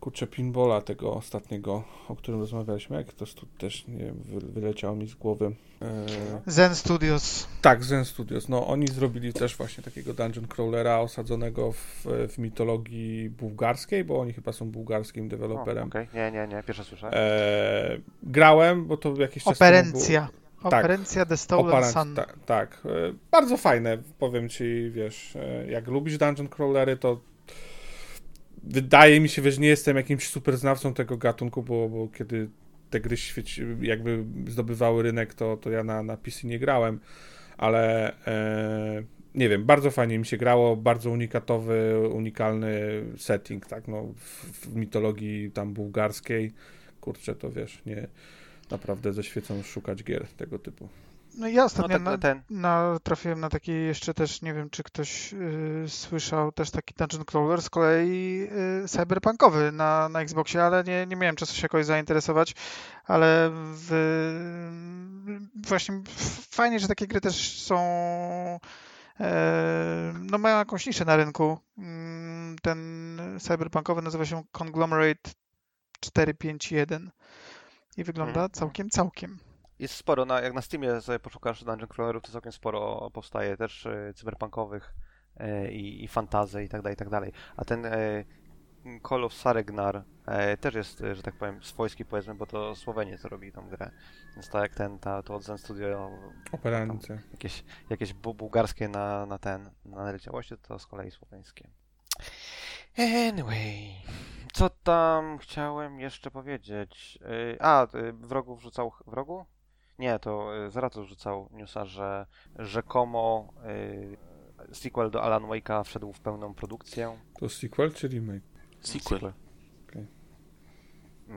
[SPEAKER 4] kurczę pinballa tego ostatniego, o którym rozmawialiśmy. Jak to stu- też nie wiem, wy- wyleciało mi z głowy. E,
[SPEAKER 3] Zen Studios.
[SPEAKER 4] Tak, Zen Studios. No, oni zrobili też właśnie takiego dungeon crawlera osadzonego w, w mitologii bułgarskiej, bo oni chyba są bułgarskim deweloperem.
[SPEAKER 1] Okej, nie, nie, nie, pierwsze słyszę.
[SPEAKER 4] E, grałem, bo to jakiś czas temu
[SPEAKER 3] Operencja.
[SPEAKER 4] Tak.
[SPEAKER 3] Operencja The Stolen Sun.
[SPEAKER 4] ta, tak, e, bardzo fajne, powiem ci, wiesz, e, jak lubisz dungeon crawlery, to wydaje mi się, że nie jestem jakimś super znawcą tego gatunku, bo, bo kiedy te gry świeci, jakby zdobywały rynek, to, to ja na, na PC nie grałem, ale e, nie wiem, bardzo fajnie mi się grało, bardzo unikatowy, unikalny setting, tak, no, w, w mitologii tam bułgarskiej, kurczę, to wiesz, nie, naprawdę ze świecą szukać gier tego typu.
[SPEAKER 3] No ja
[SPEAKER 1] No
[SPEAKER 3] ostatnio
[SPEAKER 1] ten,
[SPEAKER 3] na,
[SPEAKER 1] ten,
[SPEAKER 3] na, trafiłem na taki jeszcze też, nie wiem czy ktoś y, słyszał, też taki dungeon crawler z kolei y, cyberpunkowy na, na Xboxie, ale nie, nie miałem czasu się jakoś zainteresować, ale w, właśnie f- fajnie, że takie gry też są e, no mają jakąś niszę na rynku. Mm, Ten cyberpunkowy nazywa się Conglomerate 451 i wygląda
[SPEAKER 1] Mhm.
[SPEAKER 3] całkiem, całkiem.
[SPEAKER 1] Jest sporo, na, jak na Steamie sobie poszukasz dungeon crawlerów, to całkiem sporo powstaje też e, cyberpunkowych e, i, fantazy i tak dalej, i tak dalej. A ten e, Call of Saregnar też jest, że tak powiem, swojski powiedzmy, bo to Słoweniec robi tą grę. Więc tak jak ten, ta, to od Zen Studio
[SPEAKER 4] Operancja.
[SPEAKER 1] jakieś, jakieś bu bułgarskie na, na ten, na naleciałości, to z kolei słoweńskie. Anyway, co tam chciałem jeszcze powiedzieć? A, y, wrogu wrzucał, wrogu? Nie, to y, Zaratus wrzucał newsa, że rzekomo y, sequel do Alan Wake'a wszedł w pełną produkcję.
[SPEAKER 4] To sequel czy remake?
[SPEAKER 2] Sequel.
[SPEAKER 4] Okej.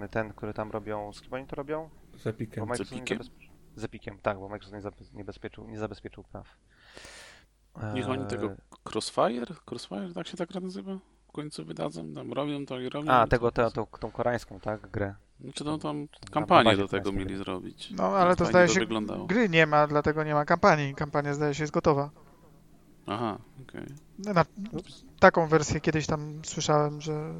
[SPEAKER 1] Y, Ten, który tam robią, z kim oni to robią?
[SPEAKER 4] Z Epicem.
[SPEAKER 2] Epiciem?
[SPEAKER 1] zabezpie- Z Epiciem, tak, bo Microsoft nie, zabe- nie, bezpieczył, nie zabezpieczył praw.
[SPEAKER 2] Niech oni tego Crossfire? Crossfire, tak się tak nazywa? W końcu wydadzą, tam robią to i robią.
[SPEAKER 1] A, tego,
[SPEAKER 2] to-
[SPEAKER 1] tą, tą koreańską, tak, grę.
[SPEAKER 2] Znaczy no tam
[SPEAKER 1] Tam
[SPEAKER 2] kampanię do tego mieli zrobić.
[SPEAKER 3] No, ale to zdaje się,
[SPEAKER 2] wyglądało.
[SPEAKER 3] gry nie ma, dlatego nie ma kampanii. Kampania zdaje się jest gotowa.
[SPEAKER 2] Aha, okej.
[SPEAKER 3] Na, taką wersję kiedyś tam słyszałem, że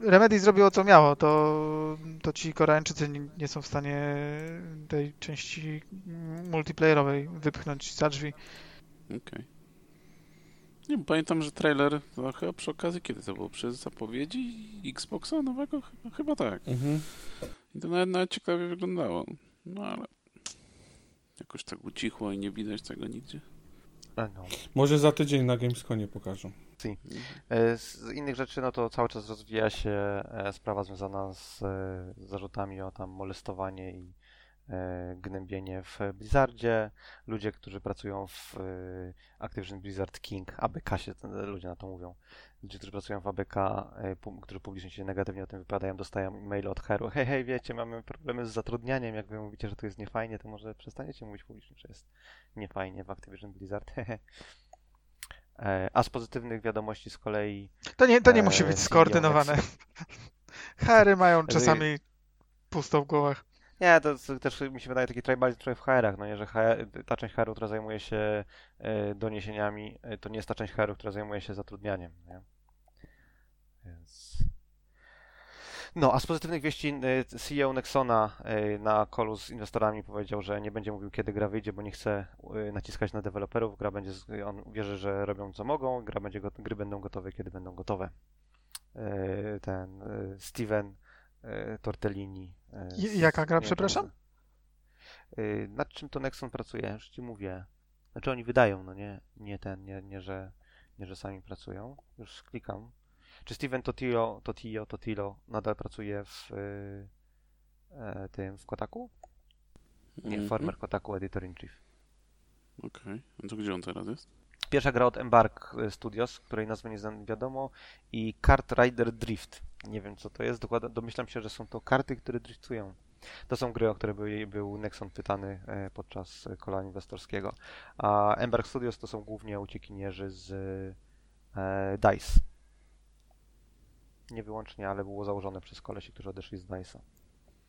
[SPEAKER 3] Remedy zrobiło co miało, to, to ci Koreańczycy nie, nie są w stanie tej części multiplayerowej wypchnąć za drzwi.
[SPEAKER 2] Okej. Nie, pamiętam, że trailer to chyba przy okazji, kiedy to było? Przy zapowiedzi Xboxa nowego? Chyba, chyba tak.
[SPEAKER 4] Mhm.
[SPEAKER 2] I to nawet, nawet ciekawie wyglądało. No ale jakoś tak ucichło i nie widać tego nigdzie.
[SPEAKER 1] No.
[SPEAKER 4] Może za tydzień na Gamesconie pokażą.
[SPEAKER 2] Mhm.
[SPEAKER 1] E, Z innych rzeczy, no to cały czas rozwija się e, sprawa związana z e, zarzutami o tam molestowanie i gnębienie w Blizzardzie. Ludzie, którzy pracują w e, Activision Blizzard King, ABK się ludzie na to mówią. Ludzie, którzy pracują w ABK, e, którzy publicznie się negatywnie o tym wypowiadają, dostają e-maile od Heru. Hej, hej, wiecie, mamy problemy z zatrudnianiem. Jak wy mówicie, że to jest niefajnie, to może przestaniecie mówić publicznie, że jest niefajnie w Activision Blizzard. E, A z pozytywnych wiadomości z kolei
[SPEAKER 3] To nie, to nie
[SPEAKER 1] Eee,
[SPEAKER 3] musi być skoordynowane. Hery mają czasami pusto w głowach.
[SPEAKER 1] Nie, to, to też mi się wydaje taki tribalizm trochę w HR-ach, no nie, że HR, ta część HR-u, która zajmuje się e, doniesieniami, e, to nie jest ta część HR-u, która zajmuje się zatrudnianiem, nie? Więc... No, a z pozytywnych wieści e, CEO Nexona na callu z inwestorami powiedział, że nie będzie mówił, kiedy gra wyjdzie, bo nie chce naciskać na deweloperów. Gra będzie, on wierzy, że robią co mogą, gra będzie, gry będą gotowe, kiedy będą gotowe. Ten Steven Tortellini. e, z-
[SPEAKER 3] jaka gra, przepraszam?
[SPEAKER 1] Y, Nad czym to Nexon pracuje? Już ci mówię. Znaczy oni wydają, no nie, nie ten, nie, nie, że, nie, że sami pracują. Już klikam. Czy Steven Totilo, Totilo, Totilo nadal pracuje w y, e, tym, w Kotaku? Nie,
[SPEAKER 2] Mhm.
[SPEAKER 1] Farmer Kotaku, Editor in Chief.
[SPEAKER 2] Okej. A to gdzie on teraz jest?
[SPEAKER 1] Pierwsza gra od Embark Studios, której nazwy nie znam wiadomo, i Kart Rider Drift. Nie wiem co to jest, dokładnie domyślam się, że są to karty, które driftują. To są gry, o które był, był Nexon pytany e, podczas kola inwestorskiego. A Embark Studios to są głównie uciekinierzy z e, DICE. Nie wyłącznie, ale było założone przez kolesi, którzy odeszli z DICE'a.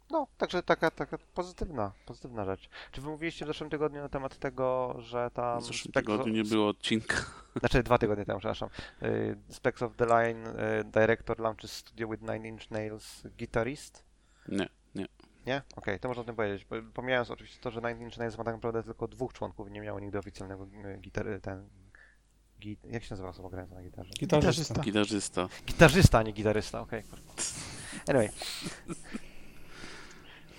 [SPEAKER 1] No, także taka, taka pozytywna, pozytywna rzecz. Czy wy mówiliście w zeszłym tygodniu na temat tego, że tam...
[SPEAKER 2] W zeszłym
[SPEAKER 1] Spectro-
[SPEAKER 2] tygodniu nie było odcinka.
[SPEAKER 1] Znaczy dwa tygodnie temu, przepraszam. Y, Specs of the Line, y, Director launches studio with Nine Inch Nails Guitarist.
[SPEAKER 2] Nie, nie.
[SPEAKER 1] Nie? Okej, to można o tym powiedzieć. Bo- Pomijając oczywiście to, że Nine Inch Nails ma tak naprawdę tylko dwóch członków, nie miało nigdy oficjalnego y, gitary, ten... Git, jak się nazywa osoba grająca na gitarze?
[SPEAKER 4] Gitarzysta.
[SPEAKER 2] Gitarzysta.
[SPEAKER 1] Gitarzysta, a nie gitarysta, okej. Anyway.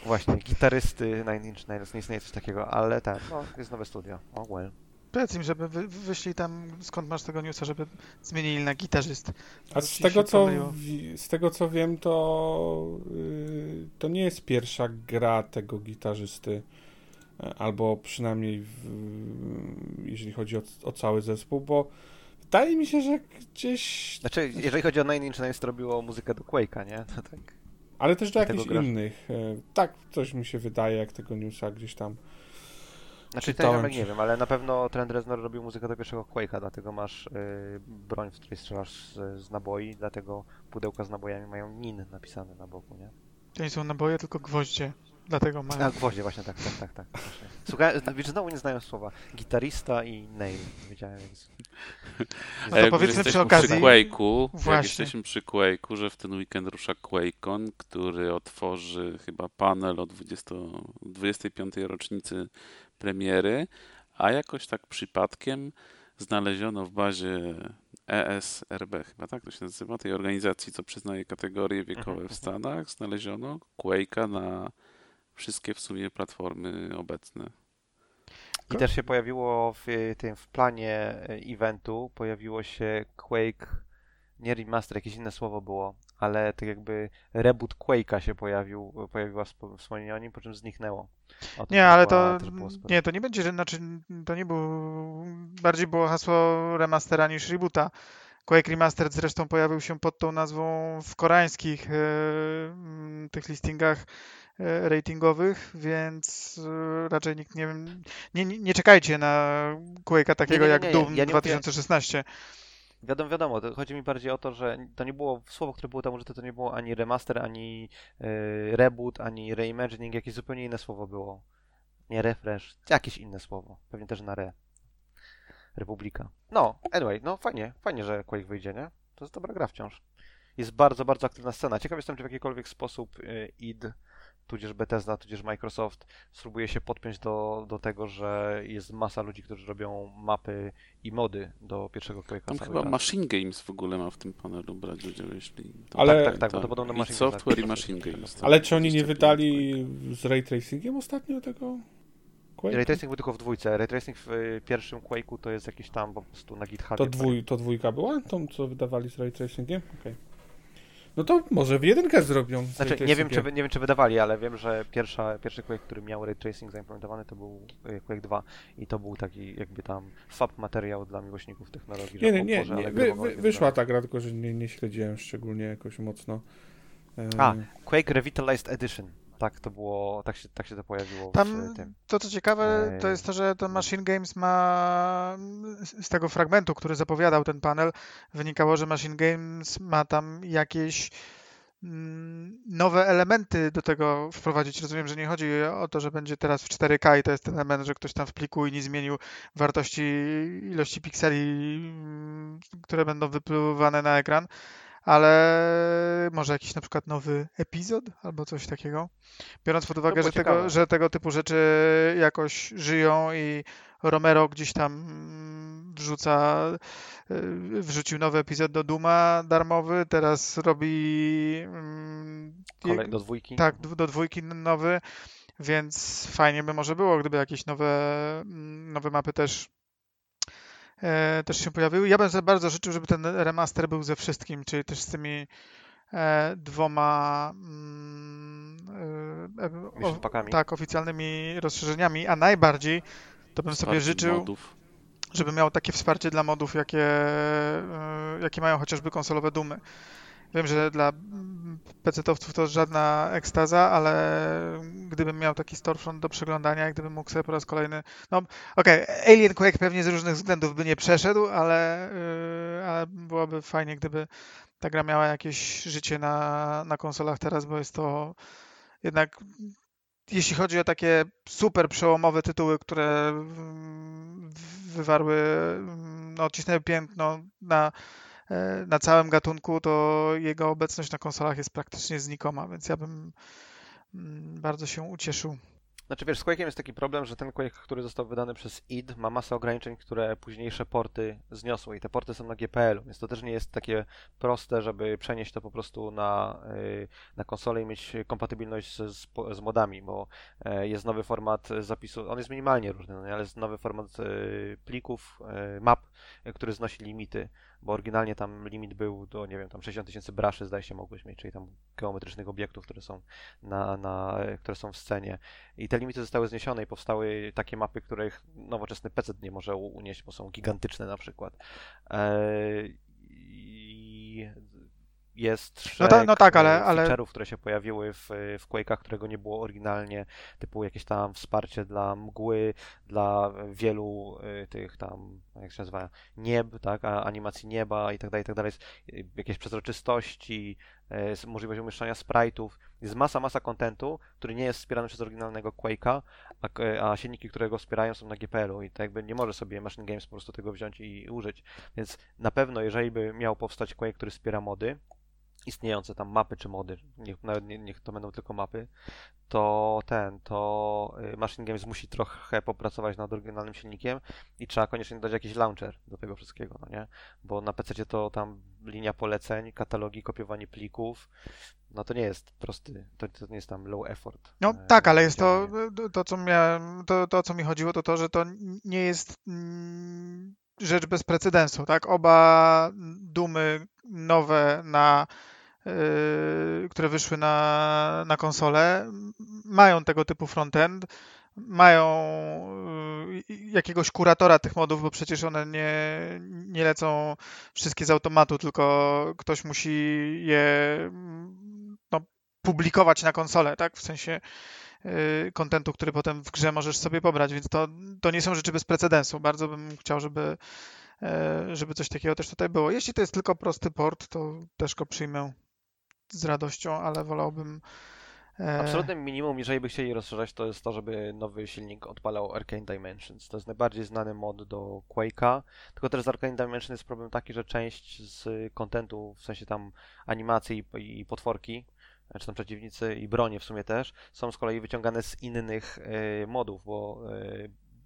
[SPEAKER 1] Właśnie, gitarysty Nine Inch Nails, nie istnieje coś takiego, ale ten, no, jest nowe studio. Oh well.
[SPEAKER 3] Powiedz im, żeby wy, wyszli tam, skąd masz tego newsa, żeby zmienili na gitarzyst.
[SPEAKER 4] A z tego, co,
[SPEAKER 3] pomyliło.
[SPEAKER 4] z tego co wiem, to yy, to nie jest pierwsza gra tego gitarzysty. E, Albo przynajmniej w, jeżeli chodzi o, o cały zespół, bo wydaje mi się, że gdzieś.
[SPEAKER 1] Znaczy, jeżeli chodzi o Nine Inch Nails, to robiło muzykę do Quake'a, nie? To tak.
[SPEAKER 4] Ale też do jakichś
[SPEAKER 1] grasz.
[SPEAKER 4] innych. E, Tak, coś mi się wydaje, jak tego newsa gdzieś tam.
[SPEAKER 1] Znaczy,
[SPEAKER 4] Czytałem ci-
[SPEAKER 1] nie wiem, ale na pewno Trent Reznor robił muzykę do pierwszego Quake'a, dlatego masz y, broń, w której strzelasz z, z naboi, dlatego pudełka z nabojami mają NIN napisane na boku, nie?
[SPEAKER 3] To nie są naboje, tylko gwoździe. Dlatego mają.
[SPEAKER 1] A, gwoździe, właśnie tak, tak, tak, tak. właśnie. Słuchaj, wiesz, znowu nie znają słowa. Gitarista i nail, wiedziałem, więc...
[SPEAKER 3] No to powiedzmy
[SPEAKER 2] jesteśmy
[SPEAKER 3] przy okazji-
[SPEAKER 2] Przy Quake'u, jak
[SPEAKER 3] Właśnie.
[SPEAKER 2] jesteśmy przy Quake'u, że w ten weekend rusza QuakeCon, który otworzy chyba panel o 20, 25. rocznicy premiery, a jakoś tak przypadkiem znaleziono w bazie ESRB, chyba tak to się nazywa, tej organizacji, co przyznaje kategorie wiekowe
[SPEAKER 1] Mhm,
[SPEAKER 2] w Stanach, znaleziono Quake'a na wszystkie w sumie platformy obecne.
[SPEAKER 1] I też się pojawiło w y, tym, w planie e, eventu, pojawiło się Quake, nie remaster, jakieś inne słowo było, ale tak jakby reboot Quake'a się pojawił, pojawiła spo- wspomnienie o nim, po czym zniknęło.
[SPEAKER 3] Nie, ale to nie, to nie będzie, znaczy to nie był bardziej było hasło remastera niż rebota. Quake Remastered zresztą pojawił się pod tą nazwą w koreańskich mm, tych listingach ratingowych, więc e, raczej nikt nie wiem, nie, nie, nie czekajcie na Quake'a takiego
[SPEAKER 1] nie,
[SPEAKER 3] jak Doom
[SPEAKER 1] ja nie mówię-
[SPEAKER 3] 2016.
[SPEAKER 1] Wiadomo, wiadomo, chodzi mi bardziej o to, że to nie było, słowo, które było tam użyte, to nie było ani remaster, ani y, reboot, ani reimagining, jakieś zupełnie inne słowo było. Nie refresh, jakieś inne słowo, pewnie też na re. Republika. No, anyway, no fajnie, fajnie, że Quake wyjdzie, nie? To jest dobra gra wciąż. Jest bardzo, bardzo aktywna scena. Ciekaw jestem, czy w jakikolwiek sposób y, id, tudzież Bethesda, tudzież Microsoft spróbuje się podpiąć do, do tego, że jest masa ludzi, którzy robią mapy i mody do pierwszego Quake'a.
[SPEAKER 2] Tam chyba
[SPEAKER 1] czas.
[SPEAKER 2] Machine Games w ogóle ma w tym panelu brać udział, jeśli... To...
[SPEAKER 4] Ale-
[SPEAKER 1] tak, tak, tak, bo to podobno Machine
[SPEAKER 2] software
[SPEAKER 1] Games,
[SPEAKER 2] i
[SPEAKER 1] tak.
[SPEAKER 2] Machine Games. tak.
[SPEAKER 4] Ale czy oni nie
[SPEAKER 2] 25
[SPEAKER 4] wydali z ray tracingiem ostatnio tego? Quake'a?
[SPEAKER 1] Ray Tracing był tylko w dwójce. Ray Tracing w y, pierwszym Quake'u to jest jakiś tam po prostu na GitHubie.
[SPEAKER 4] To, dwój, to dwójka była? Tą, co wydawali z ray tracingiem? Okej. No to może w jedynkę zrobią.
[SPEAKER 1] Znaczy, nie wiem, czy, nie wiem, czy wydawali, ale wiem, że pierwsza, pierwszy Quake, który miał Ray Tracing zaimplementowany, to był Quake 2 i to był taki jakby tam fab materiał dla miłośników technologii,
[SPEAKER 4] Nie, nie, nie.
[SPEAKER 1] Boże,
[SPEAKER 4] nie. Wy, wy, wyszła ta gra, tylko że nie, nie śledziłem szczególnie jakoś mocno.
[SPEAKER 1] A, Quake Revitalized Edition. Tak to było, tak się, tak się to pojawiło
[SPEAKER 3] Tam
[SPEAKER 1] w tym.
[SPEAKER 3] to, co ciekawe, to
[SPEAKER 1] Eee.
[SPEAKER 3] jest to, że to Machine Games ma z tego fragmentu, który zapowiadał ten panel, wynikało, że Machine Games ma tam jakieś mm, nowe elementy do tego wprowadzić. Rozumiem, że nie chodzi o to, że będzie teraz w 4K i to jest ten element, że ktoś tam w pliku i nie zmienił wartości ilości pikseli, mm, które będą wypływane na ekran, ale może jakiś na przykład nowy epizod albo coś takiego. Biorąc pod uwagę, że tego, że tego typu rzeczy jakoś żyją i Romero gdzieś tam mm, wrzuca, y, wrzucił nowy epizod do Duma darmowy, teraz robi mm,
[SPEAKER 1] Kolej do dwójki.
[SPEAKER 3] tak, do dwójki nowy, więc fajnie by może było, gdyby jakieś nowe, mm, nowe mapy też, też się pojawiły. Ja bym sobie bardzo życzył, żeby ten remaster był ze wszystkim, czyli też z tymi e, dwoma mm, e, e,
[SPEAKER 1] packami.
[SPEAKER 3] tak, oficjalnymi rozszerzeniami, a najbardziej to bym sobie życzył,
[SPEAKER 2] Modów.
[SPEAKER 3] żeby miał takie wsparcie dla modów, jakie, jakie mają chociażby konsolowe dumy. Wiem, że dla PC-towców to żadna ekstaza, ale gdybym miał taki storefront do przeglądania, gdybym mógł sobie po raz kolejny... No okej, okay, Alien Quake pewnie z różnych względów by nie przeszedł, ale, yy, ale byłoby fajnie, gdyby ta gra miała jakieś życie na, na konsolach teraz, bo jest to jednak jeśli chodzi o takie super przełomowe tytuły, które wywarły, no, odcisnęły piętno na na całym gatunku, to jego obecność na konsolach jest praktycznie znikoma, więc ja bym mm, bardzo się ucieszył.
[SPEAKER 1] Znaczy wiesz, z Quake'iem jest taki problem, że ten Quake, który został wydany przez id, ma masę ograniczeń, które późniejsze porty zniosły i te porty są na GPL-u, więc to też nie jest takie proste, żeby przenieść to po prostu na, y, na konsolę i mieć kompatybilność z, z, modami, bo e, jest nowy format zapisu, on jest minimalnie różny, no ale jest nowy format y, plików, y, map, który znosi limity bo oryginalnie tam limit był do, nie wiem, tam 60 tysięcy braszy zdaje się mogłeś mieć, czyli tam geometrycznych obiektów, które są na, na, które są w scenie. I te limity zostały zniesione i powstały takie mapy, których nowoczesny PC nie może unieść, bo są gigantyczne na przykład. Eee, I jest szereg no, ta, no tak, ale, ale... feature'ów, które się pojawiły w, w Quake'ach, którego nie było oryginalnie, typu jakieś tam wsparcie dla mgły, dla wielu y, tych tam, jak się nazywa, nieb, tak, animacji nieba i tak dalej, i tak dalej, jakieś przezroczystości, y, możliwość umieszczania sprite'ów, jest masa, masa kontentu, który nie jest wspierany przez oryginalnego Quake'a, a, a silniki, które go wspierają są na GPL-u i tak jakby nie może sobie Machine Games po prostu tego wziąć i użyć, więc na pewno jeżeli by miał powstać Quake, który wspiera mody, istniejące tam mapy czy mody, niech, nawet nie, niech to będą tylko mapy, to ten, to y, Machine Games musi trochę popracować nad oryginalnym silnikiem i trzeba koniecznie dać jakiś launcher do tego wszystkiego, no nie? Bo na PC to tam linia poleceń, katalogi, kopiowanie plików, no to nie jest prosty, to, to nie jest tam low effort.
[SPEAKER 3] No e, tak, ale jest to, to co miałem, to, to co mi chodziło, to to, że to nie jest rzecz bez precedensu, tak? Oba dumy nowe na które wyszły na, na mają tego typu frontend, mają y, jakiegoś kuratora tych modów, bo przecież one nie, nie lecą wszystkie z automatu, tylko ktoś musi je no, publikować na konsolę, tak? W sensie y, kontentu, który potem w grze możesz sobie pobrać, więc to, to nie są rzeczy bez precedensu. Bardzo bym chciał, żeby, żeby coś takiego też tutaj było. Jeśli to jest tylko prosty port, to też go przyjmę z radością, ale wolałbym.
[SPEAKER 1] E... Absolutnym minimum, jeżeli by chcieli rozszerzać, to jest to, żeby nowy silnik odpalał Arcane Dimensions. To jest najbardziej znany mod do Quake'a, tylko też z Arcane Dimensions jest problem taki, że część z kontentu, w sensie tam animacji i, potworki, czy tam przeciwnicy i bronie w sumie też, są z kolei wyciągane z innych y, modów, bo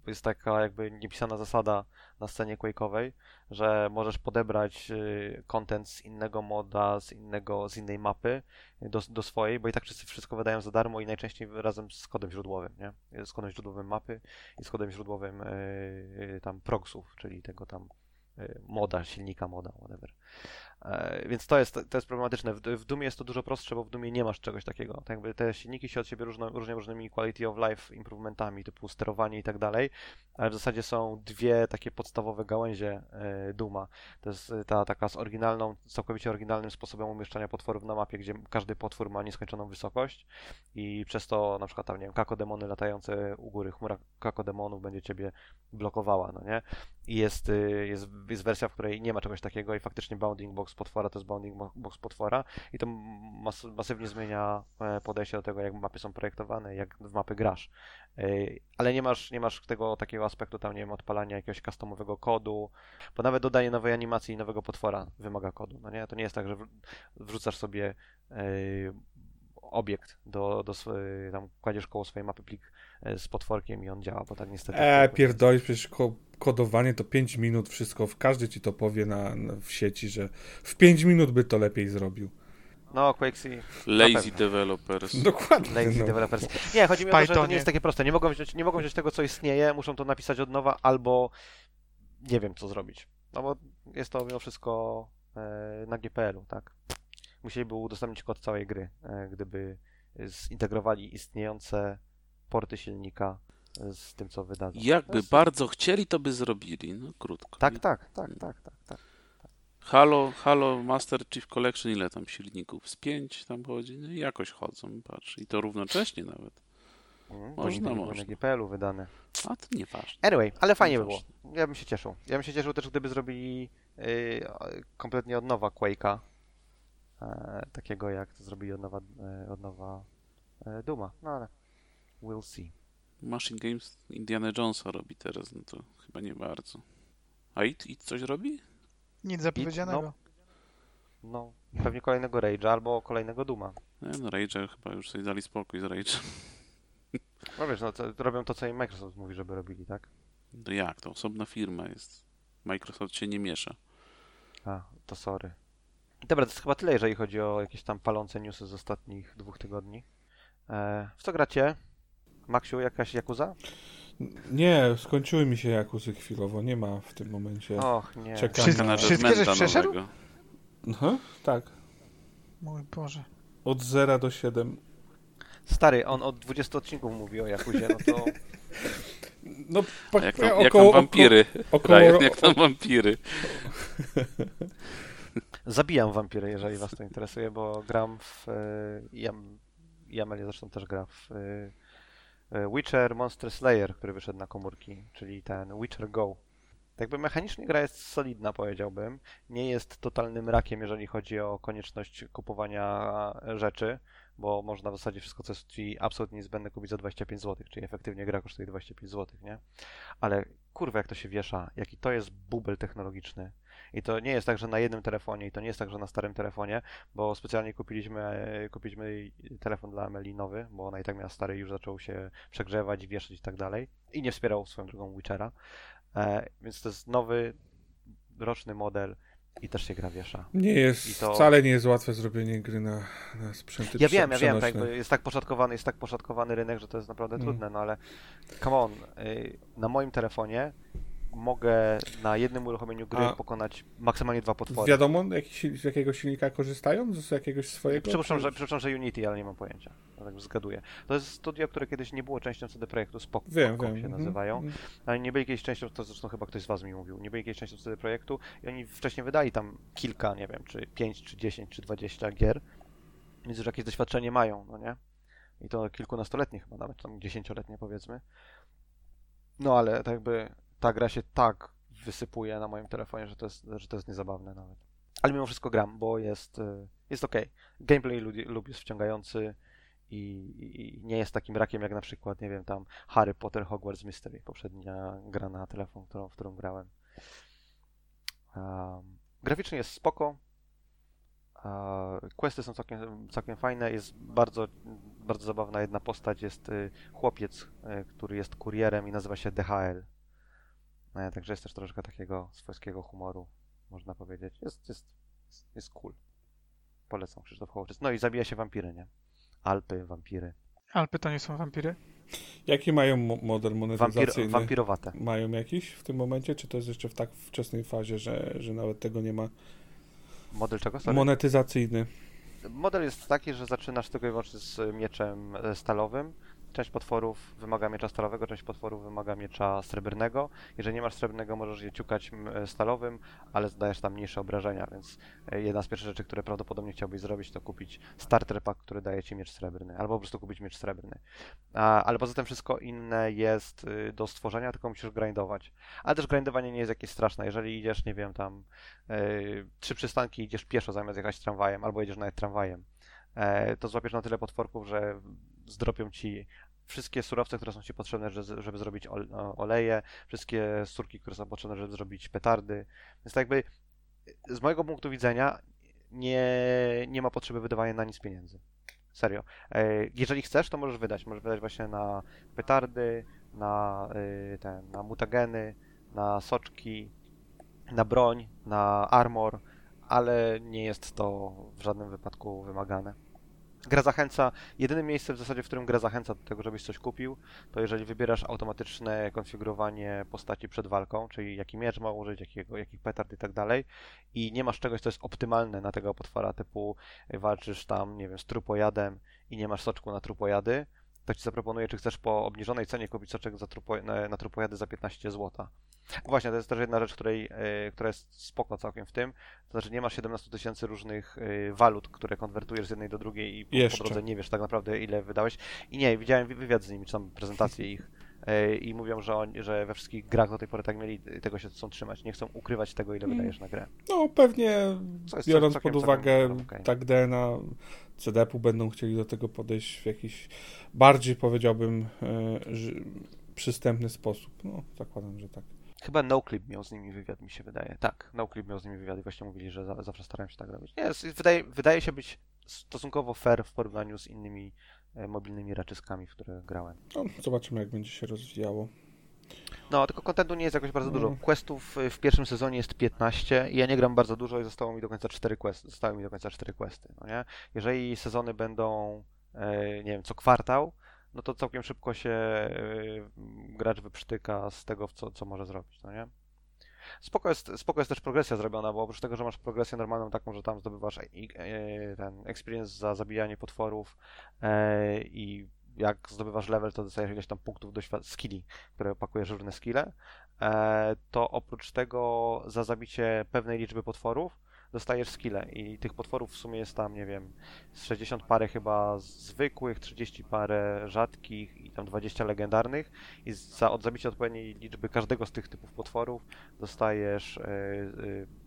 [SPEAKER 1] jest taka jakby niepisana zasada na scenie Quake'owej, że możesz podebrać y, content z innego moda, z innego, z innej mapy do, do swojej, bo i tak wszyscy wszystko wydają za darmo i najczęściej razem z kodem źródłowym, nie? Z kodem źródłowym mapy i z kodem źródłowym yy, tam proxów, czyli tego tam moda, silnika moda, whatever. E, więc to jest, to jest problematyczne. W, Dumie jest to dużo prostsze, bo w Dumie nie masz czegoś takiego. Tak jakby te silniki się od siebie różnią, różnią różnymi quality of life improvementami, typu sterowanie i tak dalej, ale w zasadzie są dwie takie podstawowe gałęzie e, Duma. To jest e, ta taka z oryginalną, całkowicie oryginalnym sposobem umieszczania potworów na mapie, gdzie każdy potwór ma nieskończoną wysokość i przez to na przykład tam, nie wiem, kakodemony latające u góry, chmura kakodemonów będzie ciebie blokowała, no nie? I jest, jest, jest wersja, w której nie ma czegoś takiego i faktycznie bounding box potwora to jest bounding box potwora i to mas masywnie zmienia e, podejście do tego, jak mapy są projektowane, jak w mapy grasz. E, ale nie masz, nie masz tego takiego aspektu tam, nie wiem, odpalania jakiegoś customowego kodu, bo nawet dodanie nowej animacji i nowego potwora wymaga kodu, no nie? To nie jest tak, że wrzucasz sobie e, obiekt do, do tam kładziesz koło swojej mapy plik z potworkiem i on działa, bo tak niestety...
[SPEAKER 4] Eee, pierdolisz, przecież ko kodowanie to 5 minut, wszystko, każdy ci to powie na, na, w sieci, że w 5 minut by to lepiej zrobił.
[SPEAKER 1] No, Quakesy.
[SPEAKER 2] Lazy developers.
[SPEAKER 4] Dokładnie.
[SPEAKER 1] Lazy no. developers. Nie, chodzi mi o to, że to nie jest takie proste. Nie mogą, wziąć, nie mogą wziąć tego, co istnieje, muszą to napisać od nowa, albo nie wiem, co zrobić. No bo jest to mimo wszystko e, na GPL-u, tak? Musieliby udostępnić kod całej gry, e, gdyby zintegrowali istniejące porty silnika z tym, co wydadzą.
[SPEAKER 2] Jakby
[SPEAKER 1] jest-
[SPEAKER 2] bardzo chcieli, to by zrobili. No krótko.
[SPEAKER 1] Tak, tak, tak, tak, tak, tak.
[SPEAKER 2] Halo, Halo Master Chief Collection, ile tam silników? Z pięć tam chodzi? No jakoś chodzą, patrz. I to równocześnie nawet.
[SPEAKER 1] Mm,
[SPEAKER 2] Można, można.
[SPEAKER 1] na GPL-u wydane.
[SPEAKER 2] A to nieważne.
[SPEAKER 1] Anyway, ale fajnie by było. Ja bym się cieszył. Ja bym się cieszył też, gdyby zrobili y, kompletnie od nowa Quake'a. E, takiego jak to zrobili od nowa, e, od nowa e, Duma. No ale we'll see.
[SPEAKER 2] Machine Games Indiana Jonesa robi teraz, no to chyba nie bardzo. A IT, IT coś robi?
[SPEAKER 3] Nic zapowiedzianego.
[SPEAKER 1] No, pewnie kolejnego Rage'a albo kolejnego Duma.
[SPEAKER 2] Nie, no Rage chyba już sobie dali spokój z Rage.
[SPEAKER 1] No wiesz, no, to, robią to, co im Microsoft mówi, żeby robili, tak?
[SPEAKER 2] To jak? To osobna firma jest. Microsoft się nie miesza.
[SPEAKER 1] A, to sorry. Dobra, to jest chyba tyle, jeżeli chodzi o jakieś tam palące newsy z ostatnich dwóch tygodni. E, w co gracie? Maksiu, jakaś Yakuza?
[SPEAKER 4] Nie, skończyły mi się Jakuzy chwilowo, nie ma w tym momencie.
[SPEAKER 1] Och, nie.
[SPEAKER 4] Czekam
[SPEAKER 3] Wszystkie-
[SPEAKER 4] na...
[SPEAKER 3] wszystkie żeś przeszedł?
[SPEAKER 4] Aha, tak.
[SPEAKER 3] Mój Boże.
[SPEAKER 4] Od 0 do 7.
[SPEAKER 1] Stary, on od 20 odcinków mówi o Jakuzie, no to
[SPEAKER 4] No,
[SPEAKER 2] jak tam, jak
[SPEAKER 4] około,
[SPEAKER 2] tam wampiry?
[SPEAKER 4] Około,
[SPEAKER 2] Ryan,
[SPEAKER 4] około,
[SPEAKER 2] jak tam wampiry?
[SPEAKER 1] zabijam wampiry, jeżeli was to interesuje, bo gram w... e, Jam, Jamel zresztą też gra w e, e, Witcher Monster Slayer, który wyszedł na komórki, czyli ten Witcher Go. Jakby mechanicznie gra jest solidna, powiedziałbym. Nie jest totalnym rakiem, jeżeli chodzi o konieczność kupowania rzeczy, bo można w zasadzie wszystko, co jest ci absolutnie niezbędne kupić za 25 zł, czyli efektywnie gra kosztuje 25 zł, nie? Ale kurwa, jak to się wiesza, jaki to jest bubel technologiczny. I to nie jest tak, że na jednym telefonie, i to nie jest tak, że na starym telefonie, bo specjalnie kupiliśmy, kupiliśmy telefon dla Ameli nowy, bo ona i tak miała stary już zaczął się przegrzewać, wieszać i tak dalej. I nie wspierał swoją drugą Witchera. E, więc to jest nowy, roczny model i też się gra wiesza.
[SPEAKER 4] Nie jest,
[SPEAKER 1] to-
[SPEAKER 4] wcale nie jest łatwe zrobienie gry na, na sprzęty
[SPEAKER 1] Ja wiem, ja wiem, tak, jest tak poszatkowany, jest tak poszatkowany rynek, że to jest naprawdę
[SPEAKER 4] Mm.
[SPEAKER 1] trudne, no ale come on, y, na moim telefonie mogę na jednym uruchomieniu gry
[SPEAKER 4] A-
[SPEAKER 1] pokonać maksymalnie dwa potwory.
[SPEAKER 4] Wiadomo, jaki, z jakiego silnika korzystają? Z jakiegoś swojego?
[SPEAKER 1] Przypuszczam,
[SPEAKER 4] czy-
[SPEAKER 1] że, przypuszczam, że Unity, ale nie mam pojęcia. Tak zgaduję. To jest studio, które kiedyś nie było częścią CD Projektu, Spoko
[SPEAKER 4] Wiem,
[SPEAKER 1] się
[SPEAKER 4] wiem. mhm,
[SPEAKER 1] nazywają.
[SPEAKER 4] mhm.
[SPEAKER 1] Ale nie byli kiedyś częścią, to zresztą chyba ktoś z Was mi mówił, nie byli kiedyś częścią CD Projektu i oni wcześniej wydali tam kilka, nie wiem, czy 5, czy 10, czy 20 gier, więc już jakieś doświadczenie mają, no nie? I to kilkunastoletnie chyba nawet, tam dziesięcioletnie powiedzmy. No ale tak jakby ta gra się tak wysypuje na moim telefonie, że to jest, że to jest niezabawne nawet. Ale mimo wszystko gram, bo jest, y, jest ok. Gameplay lub, jest wciągający i, i nie jest takim rakiem jak na przykład, nie wiem, tam Harry Potter Hogwarts Mystery, poprzednia gra na telefon, którą, w którą grałem. Um, graficznie jest spoko. Uh, questy są całkiem, całkiem fajne. Jest bardzo, bardzo zabawna jedna postać. Jest y, chłopiec, y, który jest kurierem i nazywa się DHL. E, także jest też troszkę takiego swojskiego humoru, można powiedzieć. Jest, jest, jest, cool. Polecam Krzysztof Hołczyc. No i zabija się wampiry, nie? Alpy, wampiry.
[SPEAKER 3] Alpy to nie są wampiry?
[SPEAKER 4] Jaki mają mo- model
[SPEAKER 1] Wampir,
[SPEAKER 4] monetyzacyjny?
[SPEAKER 1] wampirowate.
[SPEAKER 4] Mają jakiś w tym momencie, czy to jest jeszcze w tak wczesnej fazie, że, że nawet tego nie ma?
[SPEAKER 1] Model czego? Sorry?
[SPEAKER 4] Monetyzacyjny.
[SPEAKER 1] Model jest taki, że zaczynasz tylko i wyłącznie z mieczem e, stalowym. Część potworów wymaga miecza stalowego, część potworów wymaga miecza srebrnego. Jeżeli nie masz srebrnego, możesz je ciukać e, stalowym, ale zdajesz tam mniejsze obrażenia, więc e, jedna z pierwszych rzeczy, które prawdopodobnie chciałbyś zrobić, to kupić starter pack, który daje ci miecz srebrny, albo po prostu kupić miecz srebrny. A, ale poza tym wszystko inne jest y, do stworzenia, tylko musisz grindować. Ale też grindowanie nie jest jakieś straszne. Jeżeli idziesz, nie wiem, tam y, trzy przystanki idziesz pieszo zamiast jechać tramwajem, albo jedziesz nawet tramwajem, to złapiesz na tyle potworków, że zdropią ci wszystkie surowce, które są ci potrzebne, że- żeby zrobić oleje, wszystkie surki, które są potrzebne, żeby zrobić petardy. Więc tak jakby z mojego punktu widzenia nie, nie ma potrzeby wydawania na nic pieniędzy. Serio. E, Jeżeli chcesz, to możesz wydać. Możesz wydać właśnie na petardy, na, y, ten, na mutageny, na soczki, na broń, na armor, ale nie jest to w żadnym wypadku wymagane. Gra zachęca, jedyne miejsce w zasadzie, w którym gra zachęca do tego, żebyś coś kupił, to jeżeli wybierasz automatyczne konfigurowanie postaci przed walką, czyli jaki miecz ma użyć, jakiego, jakich petard i tak dalej, i nie masz czegoś, co jest optymalne na tego potwora, typu walczysz tam, nie wiem, z trupojadem i nie masz soczku na trupojady, to ci zaproponuje, czy chcesz po obniżonej cenie kupić soczek za trupo, na, na trupojady za 15 zł. Właśnie, to jest też jedna rzecz, której, e, która jest spoko całkiem w tym, to znaczy nie masz 17 tysięcy różnych e, walut, które konwertujesz z jednej do drugiej i po, po drodze nie wiesz tak naprawdę ile wydałeś. I nie, widziałem wy- wywiad z nimi, czy tam prezentację ich e, i mówią, że, oni, że we wszystkich grach do tej pory tak mieli, tego się chcą trzymać, nie chcą ukrywać tego, ile
[SPEAKER 4] Mm.
[SPEAKER 1] wydajesz na grę.
[SPEAKER 4] No pewnie biorąc
[SPEAKER 1] całkiem-
[SPEAKER 4] pod
[SPEAKER 1] całkiem
[SPEAKER 4] uwagę
[SPEAKER 1] okej.
[SPEAKER 4] tak DNA, CDP-u będą chcieli do tego podejść w jakiś bardziej powiedziałbym przystępny sposób. No, zakładam, że tak.
[SPEAKER 1] Chyba NoClip miał z nimi wywiad, mi się wydaje. Tak, NoClip miał z nimi wywiad i właśnie mówili, że za, zawsze starają się tak robić. Nie, jest- wydaje, wydaje się być stosunkowo fair w porównaniu z innymi e, mobilnymi raczyskami, w które grałem.
[SPEAKER 4] No, zobaczymy, jak będzie się rozwijało.
[SPEAKER 1] No, tylko kontentu nie jest jakoś bardzo dużo.
[SPEAKER 4] Mm.
[SPEAKER 1] Questów y, w pierwszym sezonie jest 15 i ja nie gram bardzo dużo i zostało mi do końca 4 questy. Zostały mi do końca 4 questy, no nie? Jeżeli sezony będą, e, nie wiem, co kwartał, no to całkiem szybko się e, gracz wyprztyka z tego, co, co może zrobić, no nie? Spoko jest, spoko jest też progresja zrobiona, bo oprócz tego, że masz progresję normalną taką, że tam zdobywasz ten experience za zabijanie potworów e, i jak zdobywasz level, to dostajesz ileś tam punktów doświad- skilli, które pakujesz w różne skille, e, to oprócz tego za zabicie pewnej liczby potworów dostajesz skille i tych potworów w sumie jest tam, nie wiem, z 60 parę chyba zwykłych, 30 parę rzadkich i tam 20 legendarnych i za od zabicia odpowiedniej liczby każdego z tych typów potworów dostajesz e, e,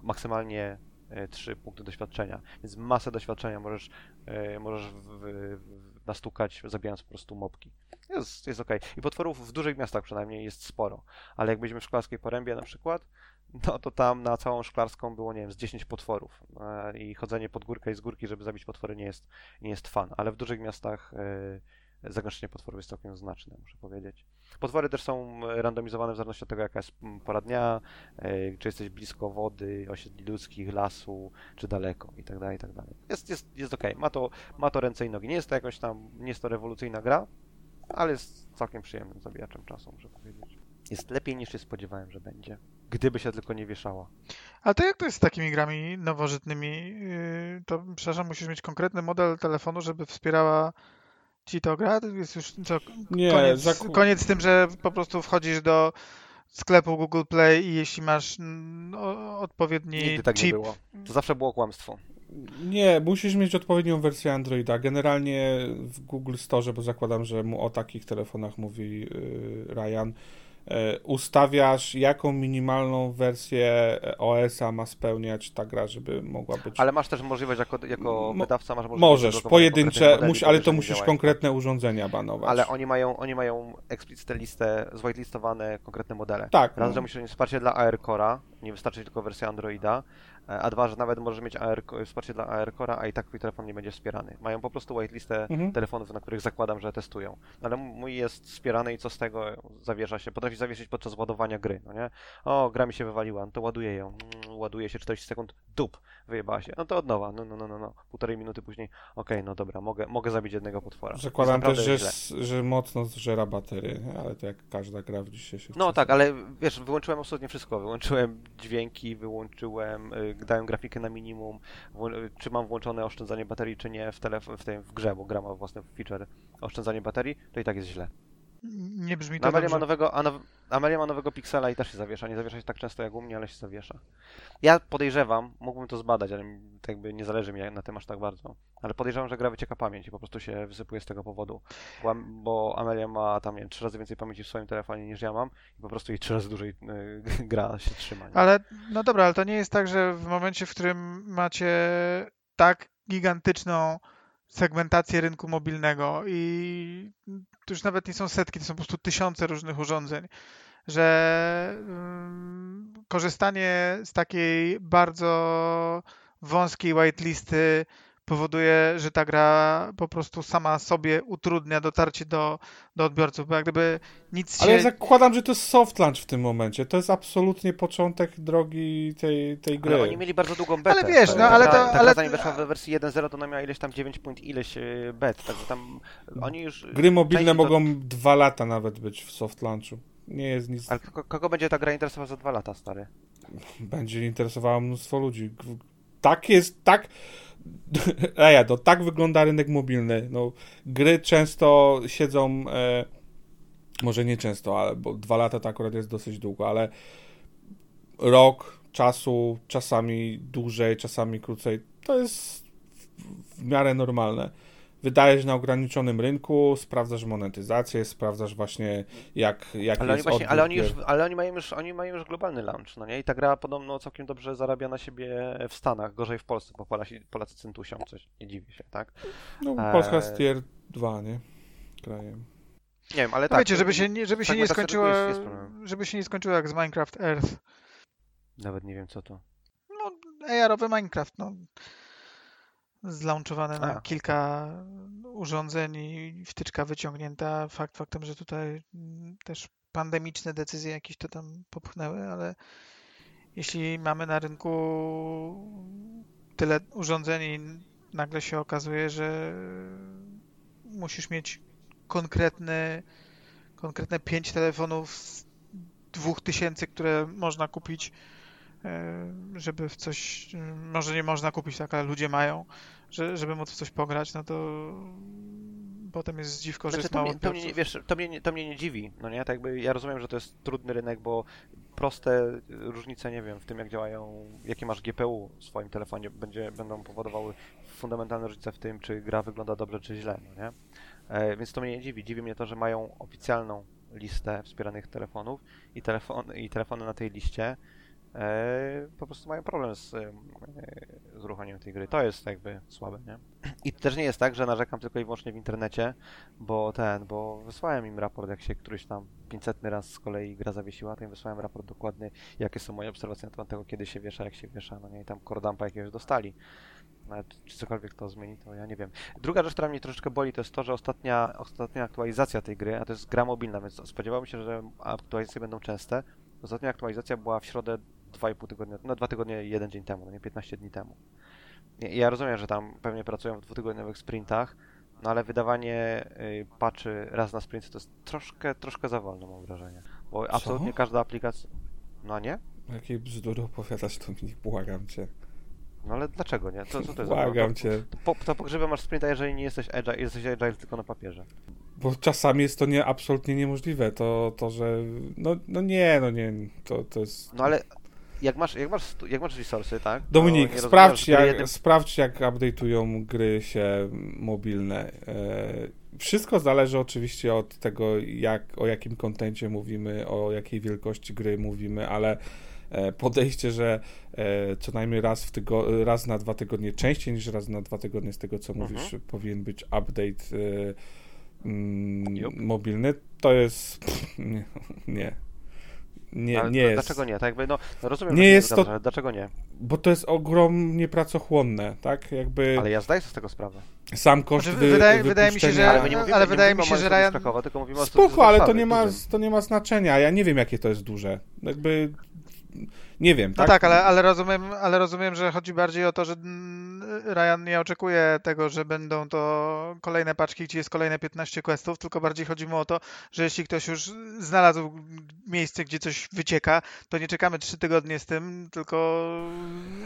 [SPEAKER 1] maksymalnie e, 3 punkty doświadczenia, więc masę doświadczenia możesz, e, możesz w, w, nastukać zabijając po prostu mopki. Jest, jest okej. I potworów w dużych miastach przynajmniej jest sporo, ale jak byliśmy w Szklarskiej Porębie na przykład, no to tam na całą Szklarską było, nie wiem, z 10 potworów e, i chodzenie pod górkę i z górki, żeby zabić potwory nie jest, nie jest fan, ale w dużych miastach e, zagęszczenie potworów jest całkiem znaczne, muszę powiedzieć. Potwory też są e, randomizowane w zależności od tego, jaka jest pora dnia, czy jesteś blisko wody, osiedli ludzkich, lasu, czy daleko i tak dalej, i tak. Jest, jest, jest okej, ma, to, ma to ręce i nogi. Nie jest to jakoś tam, nie jest to rewolucyjna gra, ale jest całkiem przyjemnym zabijaczem czasu, muszę powiedzieć. Jest lepiej niż się spodziewałem, że będzie. Gdyby się tylko nie wieszała.
[SPEAKER 3] Ale to jak to jest z takimi grami nowożytnymi? Yy, To, przepraszam, musisz mieć konkretny model telefonu, żeby wspierała ci to gra? To jest już co,
[SPEAKER 4] Nie,
[SPEAKER 3] koniec,
[SPEAKER 4] zaku-
[SPEAKER 3] koniec z tym, że po prostu wchodzisz do sklepu Google Play i jeśli masz mm, o- odpowiedni
[SPEAKER 1] Nigdy tak nie
[SPEAKER 3] chip,
[SPEAKER 1] było. To zawsze było kłamstwo.
[SPEAKER 4] Nie, musisz mieć odpowiednią wersję Androida. Generalnie w Google Store, bo zakładam, że mu o takich telefonach mówi yy, Ryan, ustawiasz jaką minimalną wersję OS-a ma spełniać ta gra, żeby mogła być...
[SPEAKER 1] Ale masz też możliwość jako, jako
[SPEAKER 4] Mo-
[SPEAKER 1] wydawca, masz możliwość
[SPEAKER 4] Możesz, pojedyncze,
[SPEAKER 1] modeli,
[SPEAKER 4] musi,
[SPEAKER 1] bo
[SPEAKER 4] ale to musisz konkretne urządzenia banować.
[SPEAKER 1] Ale oni mają, oni mają eksplicitę listę, zwhitelistowane konkretne modele.
[SPEAKER 4] Tak,
[SPEAKER 1] Raz,
[SPEAKER 4] no.
[SPEAKER 1] że musisz mieć wsparcie dla AR Core'a, nie wystarczy tylko wersja Androida, e, a dwa, że nawet możesz mieć AR, wsparcie dla AR Core'a, a i tak twój telefon nie będzie wspierany. Mają po prostu whitelistę
[SPEAKER 4] Mhm.
[SPEAKER 1] telefonów, na których zakładam, że testują. Ale mój jest wspierany i co z tego zawiesza się? Potrafi zawiesić podczas ładowania gry, no nie? O, gra mi się wywaliła, no to ładuję ją. Mm, ładuje się 40 sekund, dup, wyjebała się. No to od nowa, no, no, no, no, no. Półtorej minuty później, okej, no dobra, mogę, mogę zabić jednego potwora.
[SPEAKER 4] Zakładam też, że, że mocno zżera baterię, ale to jak każda gra w dzisiejszych
[SPEAKER 1] No tak, ale wiesz, wyłączyłem absolutnie wszystko. Wyłączyłem dźwięki, wyłączyłem, y, dałem grafikę na minimum, czy mam włączone oszczędzanie baterii, czy nie w, telef- w, tej, w grze, bo gra ma własny feature oszczędzanie baterii, to i tak jest źle.
[SPEAKER 3] Nie brzmi to
[SPEAKER 1] Amelia, ma nowego, a now, Amelia ma nowego Pixela i też się zawiesza. Nie zawiesza się tak często jak u mnie, ale się zawiesza. Ja podejrzewam, mógłbym to zbadać, ale tak jakby nie zależy mi na tym aż tak bardzo. Ale podejrzewam, że gra wycieka pamięć i po prostu się wysypuje z tego powodu. Bo, bo Amelia ma tam, nie wiem, trzy razy więcej pamięci w swoim telefonie niż ja mam i po prostu jej trzy razy dłużej y, gra się trzyma. Nie?
[SPEAKER 3] Ale no dobra, ale to nie jest tak, że w momencie, w którym macie tak gigantyczną segmentację rynku mobilnego i to już nawet nie są setki, to są po prostu tysiące różnych urządzeń, że mm, korzystanie z takiej bardzo wąskiej whitelisty powoduje, że ta gra po prostu sama sobie utrudnia dotarcie do, do odbiorców, bo jak gdyby nic
[SPEAKER 4] Ale
[SPEAKER 3] się...
[SPEAKER 4] ja zakładam, że to jest soft launch w tym momencie. To jest absolutnie początek drogi tej, tej gry.
[SPEAKER 1] Ale oni mieli bardzo długą betę.
[SPEAKER 3] Ale wiesz,
[SPEAKER 1] Ta-
[SPEAKER 3] no, ale
[SPEAKER 1] ta,
[SPEAKER 3] to-
[SPEAKER 1] Ta,
[SPEAKER 3] ale-
[SPEAKER 1] gra zanim weszła w wersji 1.0, to ona miała ileś tam 9 point ileś y, bet, także tam oni już...
[SPEAKER 4] Gry mobilne
[SPEAKER 1] to-
[SPEAKER 4] mogą dwa lata nawet być w soft launchu. Nie jest nic.
[SPEAKER 1] Ale kogo, będzie ta gra interesować za dwa lata, stary?
[SPEAKER 4] Będzie interesowało mnóstwo ludzi. Tak jest, tak... Eja, no tak wygląda rynek mobilny. No, gry często siedzą, e, może nie często, ale bo dwa lata to akurat jest dosyć długo, ale rok czasu, czasami dłużej, czasami krócej, to jest w miarę normalne wydajesz na ograniczonym rynku, sprawdzasz monetyzację, sprawdzasz właśnie jak, jak
[SPEAKER 1] Ale oni,
[SPEAKER 4] jest
[SPEAKER 1] właśnie,
[SPEAKER 4] odbiór
[SPEAKER 1] ale, oni już, ale oni, mają już, oni mają już globalny launch, no nie? I ta gra podobno całkiem dobrze zarabia na siebie w Stanach, gorzej w Polsce, bo Polacy, Polacy centusią, coś nie dziwię się, tak?
[SPEAKER 4] No, Polska jest tier 2, nie? Krajem.
[SPEAKER 1] Nie wiem, ale
[SPEAKER 3] No
[SPEAKER 1] tak.
[SPEAKER 3] wiecie, żeby się, nie- żeby się nie
[SPEAKER 1] fragmentacja
[SPEAKER 3] skończyło,
[SPEAKER 1] jest- jest
[SPEAKER 3] żeby się nie skończyło jak z Minecraft Earth.
[SPEAKER 1] Nawet nie wiem co to.
[SPEAKER 3] No, AR-owy Minecraft, no. Zlaunchowany na kilka urządzeń i wtyczka wyciągnięta. Fakt faktem, że tutaj mm, też pandemiczne decyzje jakieś to tam popchnęły, ale jeśli mamy na rynku tyle urządzeń i nagle się okazuje, że musisz mieć konkretny, konkretne pięć telefonów z dwóch tysięcy, które można kupić żeby w coś, e, może nie można kupić, tak, ale ludzie mają, że, żeby móc w coś pograć, no to potem jest dziwko, że
[SPEAKER 1] Znaczy,
[SPEAKER 3] jest
[SPEAKER 1] to,
[SPEAKER 3] mało
[SPEAKER 1] mnie, to, mnie, wiesz, to, mnie, nie- to mnie nie dziwi, no nie? Tak jakby ja rozumiem, że to jest trudny rynek, bo proste różnice, nie wiem, w tym jak działają, jakie masz GPU w swoim telefonie, będzie, będą powodowały fundamentalne różnice w tym, czy gra wygląda dobrze, czy źle, no nie? E, więc to mnie nie dziwi. Dziwi mnie to, że mają oficjalną listę wspieranych telefonów i, telefon, i telefony na tej liście e, po prostu mają problem z, e, z tej gry. To jest jakby słabe, nie? I też nie jest tak, że narzekam tylko i wyłącznie w internecie, bo ten, bo wysłałem im raport, jak się któryś tam 500 raz z kolei gra zawiesiła, to im wysłałem raport dokładny, jakie są moje obserwacje na temat tego, kiedy się wiesza, jak się wiesza, no nie, i tam kordampa jakiegoś dostali. Nawet czy cokolwiek to zmieni, to ja nie wiem. Druga rzecz, która mnie troszeczkę boli, to jest to, że ostatnia, ostatnia aktualizacja tej gry, a to jest gra mobilna, więc spodziewałem się, że aktualizacje będą częste. Ostatnia aktualizacja była w środę 2,5 tygodnia, no 2 tygodnie, jeden dzień temu, no nie 15 dni temu. Ja, rozumiem, że tam pewnie pracują w dwutygodniowych sprintach, no ale wydawanie y, patchy raz na sprint to jest troszkę, troszkę za wolno, mam wrażenie. Bo absolutnie każda aplikacja... No nie?
[SPEAKER 4] Jakiej bzdury opowiadasz, Dominik, błagam cię.
[SPEAKER 1] No ale dlaczego nie? To, co to jest?
[SPEAKER 4] Błagam
[SPEAKER 1] to,
[SPEAKER 4] cię.
[SPEAKER 1] to, po, to masz sprinta, jeżeli nie jesteś agile, jesteś agile tylko na papierze.
[SPEAKER 4] Bo czasami jest to nie, absolutnie niemożliwe. To, to że. No, no nie, no nie. To, to jest.
[SPEAKER 1] No ale jak masz, jak masz, jak masz resursy, tak? to
[SPEAKER 4] Dominik,
[SPEAKER 1] nie
[SPEAKER 4] sprawdź, jak,
[SPEAKER 1] jednym-
[SPEAKER 4] sprawdź jak update'ują gry się mobilne. E, wszystko zależy oczywiście od tego, jak, o jakim kontencie mówimy, o jakiej wielkości gry mówimy, ale e, podejście, że e, co najmniej raz, w tygo- raz na dwa tygodnie, częściej niż raz na dwa tygodnie z tego, co
[SPEAKER 1] Mhm.
[SPEAKER 4] mówisz, powinien być update mm, mobilny, to jest... Pff, nie. Nie, nie,
[SPEAKER 1] ale
[SPEAKER 4] nie
[SPEAKER 1] to
[SPEAKER 4] jest.
[SPEAKER 1] Dlaczego nie? Tak jakby, no, no rozumiem,
[SPEAKER 4] Nie
[SPEAKER 1] że
[SPEAKER 4] jest to-
[SPEAKER 1] ale dlaczego nie?
[SPEAKER 4] Bo to jest ogromnie pracochłonne, tak? Jakby
[SPEAKER 1] Ale ja zdaję sobie z tego sprawę.
[SPEAKER 4] sam koszt
[SPEAKER 3] Znaczy,
[SPEAKER 4] wy,
[SPEAKER 3] wydaje- wydaje mi się, że-
[SPEAKER 1] Ale mówimy,
[SPEAKER 3] ale wydaje mi się, że Ryan-
[SPEAKER 1] Krakowa, tylko mówimy o
[SPEAKER 4] Spoko, ale to nie, ma, to nie ma znaczenia. Ja nie wiem, jakie to jest duże. Jakby nie wiem,
[SPEAKER 3] No
[SPEAKER 4] tak?
[SPEAKER 3] tak, ale, ale, rozumiem, ale rozumiem, że chodzi bardziej o to, że Ryan nie oczekuje tego, że będą to kolejne paczki, gdzie jest kolejne 15 questów, tylko bardziej chodzi mu o to, że jeśli ktoś już znalazł miejsce, gdzie coś wycieka, to nie czekamy 3 tygodnie z tym, tylko...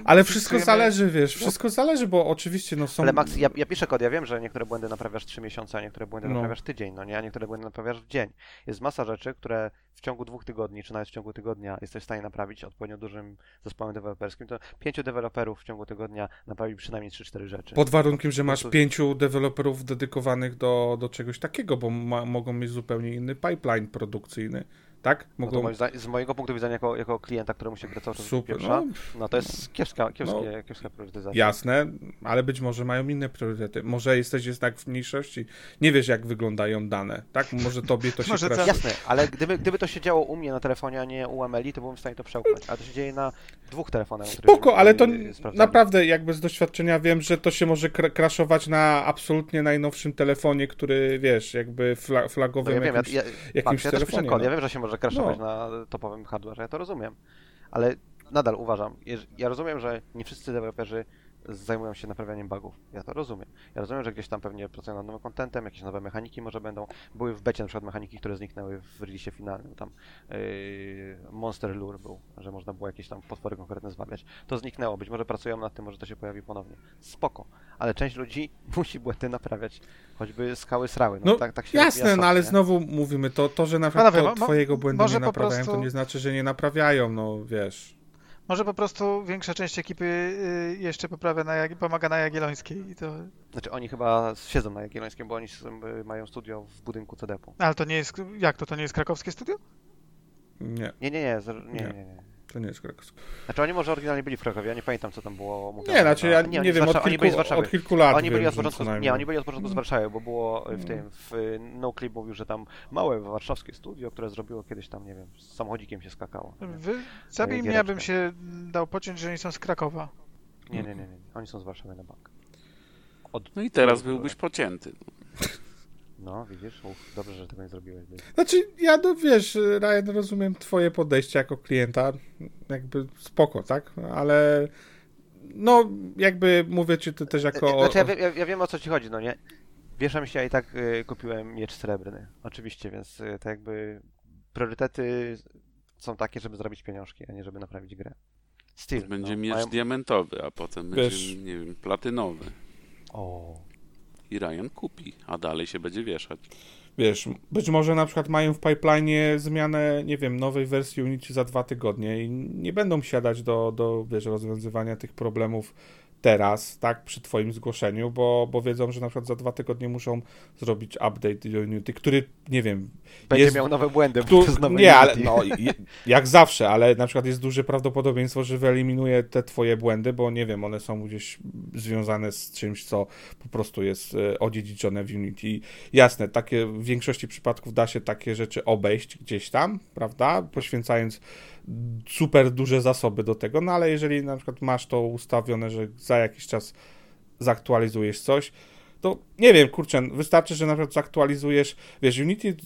[SPEAKER 4] Ale wszystko zależy, wiesz, wszystko zależy, bo oczywiście no są...
[SPEAKER 1] Ale Max, ja, ja piszę kod, ja wiem, że niektóre błędy naprawiasz 3 miesiące, a niektóre błędy
[SPEAKER 4] No.
[SPEAKER 1] naprawiasz tydzień, no nie, a niektóre błędy naprawiasz w dzień. Jest masa rzeczy, które w ciągu dwóch tygodni, czy nawet w ciągu tygodnia jesteś w stanie naprawić odpowiednio dużym zespołem deweloperskim, to pięciu deweloperów w ciągu tygodnia naprawi przynajmniej 3-4 rzeczy.
[SPEAKER 4] Pod warunkiem, że masz pięciu deweloperów dedykowanych do, do czegoś takiego, bo ma, mogą mieć zupełnie inny pipeline produkcyjny, tak?
[SPEAKER 1] No
[SPEAKER 4] Mogą...
[SPEAKER 1] zdaniem- z mojego punktu widzenia jako, jako klienta, któremu się gra cały czas
[SPEAKER 4] Super,
[SPEAKER 1] pierwsza,
[SPEAKER 4] no,
[SPEAKER 1] no to jest kiepska, kiepskie,
[SPEAKER 4] No.
[SPEAKER 1] kiepska priorytetyzacja.
[SPEAKER 4] Jasne, ale być może mają inne priorytety. Może jesteś jednak w mniejszości. Nie wiesz, jak wyglądają dane, tak? Może tobie to się
[SPEAKER 3] Może tak.
[SPEAKER 1] Jasne, ale gdyby, gdyby to się działo u mnie na telefonie, a nie u Emeli, to byłem w stanie to przełknąć. Ale to się dzieje na dwóch telefonach.
[SPEAKER 4] Spoko, ale to
[SPEAKER 1] sprawdzali.
[SPEAKER 4] naprawdę jakby z doświadczenia wiem, że to się może kra- crashować na absolutnie najnowszym telefonie, który wiesz, jakby fla-
[SPEAKER 1] No
[SPEAKER 4] flagowym
[SPEAKER 1] ja wiem, ja,
[SPEAKER 4] jakimś,
[SPEAKER 1] ja,
[SPEAKER 4] jakimś
[SPEAKER 1] patrz, ja też piszę
[SPEAKER 4] telefonie.
[SPEAKER 1] kod,
[SPEAKER 4] no.
[SPEAKER 1] ja wiem, że się może crashować
[SPEAKER 4] No.
[SPEAKER 1] na topowym hardware, ja to rozumiem. Ale nadal uważam, ja rozumiem, że nie wszyscy deweloperzy zajmują się naprawianiem bugów. Ja to rozumiem. Ja rozumiem, że gdzieś tam pewnie pracują nad nowym contentem, jakieś nowe mechaniki może będą. Były w becie na przykład mechaniki, które zniknęły w releasie finalnym. Tam yy, Monster Lure był, że można było jakieś tam potwory konkretne zwabiać. To zniknęło. Być może pracują nad tym, może to się pojawi ponownie. Spoko. Ale część ludzi musi błędy naprawiać. Choćby skały srały. No,
[SPEAKER 4] No,
[SPEAKER 1] tak, tak się
[SPEAKER 4] Jasne, no ale
[SPEAKER 1] nie?
[SPEAKER 4] znowu mówimy, to, to że na przykład to twojego błędu nie naprawiają, to
[SPEAKER 3] prostu-
[SPEAKER 4] nie znaczy, że nie naprawiają, no wiesz.
[SPEAKER 3] Może po prostu większa część ekipy y, jeszcze poprawia na, pomaga na Jagiellońskiej i to...
[SPEAKER 1] Znaczy oni chyba siedzą na Jagiellońskim, bo oni są, mają studio w budynku CDP-u.
[SPEAKER 3] Ale to nie jest... Jak to? To nie jest krakowskie studio?
[SPEAKER 4] Nie,
[SPEAKER 1] Nie, nie, nie, nie,
[SPEAKER 4] Nie.
[SPEAKER 1] nie, nie.
[SPEAKER 4] To nie jest krakowskie.
[SPEAKER 1] Znaczy oni może oryginalnie byli w Krakowie, ja nie pamiętam co tam było mówione.
[SPEAKER 4] Nie, znaczy ja nie
[SPEAKER 1] z
[SPEAKER 4] wiem, od
[SPEAKER 1] Warszawy- oni byli z
[SPEAKER 4] kilku,
[SPEAKER 1] Warszawy.
[SPEAKER 4] od kilku lat
[SPEAKER 1] Oni byli
[SPEAKER 4] wiem,
[SPEAKER 1] od początku, nie, oni byli od początku z Warszawy, bo było w tym, w y, NoClip mówił, że tam małe warszawskie studio, które zrobiło kiedyś tam, nie wiem, z samochodzikiem się skakało. Nie,
[SPEAKER 3] Wy... Zabij mnie, abym się dał pociąć, że oni są z Krakowa.
[SPEAKER 1] nie, nie, nie, nie. oni są z Warszawy na bank. Od...
[SPEAKER 2] No i teraz byłbyś pocięty.
[SPEAKER 1] No, widzisz, Uf, dobrze, że tego nie zrobiłeś.
[SPEAKER 4] Znaczy, ja no wiesz, Ryan, rozumiem twoje podejście jako klienta, jakby spoko, tak? Ale no, jakby mówię ci to też jako...
[SPEAKER 1] Znaczy, ja, ja, ja wiem o co ci chodzi, no nie? Wieszam się, a i tak y, kupiłem miecz srebrny. Oczywiście, więc y, to jakby priorytety są takie, żeby zrobić pieniążki, a nie żeby naprawić grę. Still.
[SPEAKER 2] Będzie
[SPEAKER 1] no,
[SPEAKER 2] miecz
[SPEAKER 1] mają-
[SPEAKER 2] diamentowy, a potem
[SPEAKER 4] Wiesz-
[SPEAKER 2] będzie, nie wiem, platynowy.
[SPEAKER 1] O,
[SPEAKER 2] I Ryan kupi, a dalej się będzie wieszać.
[SPEAKER 4] Wiesz, być może na przykład mają w pipeline zmianę, nie wiem, nowej wersji Unity za dwa tygodnie i nie będą siadać do, do wiesz, rozwiązywania tych problemów teraz, tak, przy twoim zgłoszeniu, bo, bo wiedzą, że na przykład za dwa tygodnie muszą zrobić update do Unity, który, nie wiem,
[SPEAKER 1] będzie
[SPEAKER 4] jest...
[SPEAKER 1] miał nowe błędy,
[SPEAKER 4] Tu, nie, ale no, jak zawsze, ale na przykład jest duże prawdopodobieństwo, że wyeliminuje te twoje błędy, bo nie wiem, one są gdzieś związane z czymś, co po prostu jest e, odziedziczone w Unity. Jasne, takie w większości przypadków da się takie rzeczy obejść gdzieś tam, prawda? Poświęcając super duże zasoby do tego, no ale jeżeli na przykład masz to ustawione, że za jakiś czas zaktualizujesz coś, to nie wiem, kurczę, wystarczy, że na przykład zaktualizujesz, wiesz, Unity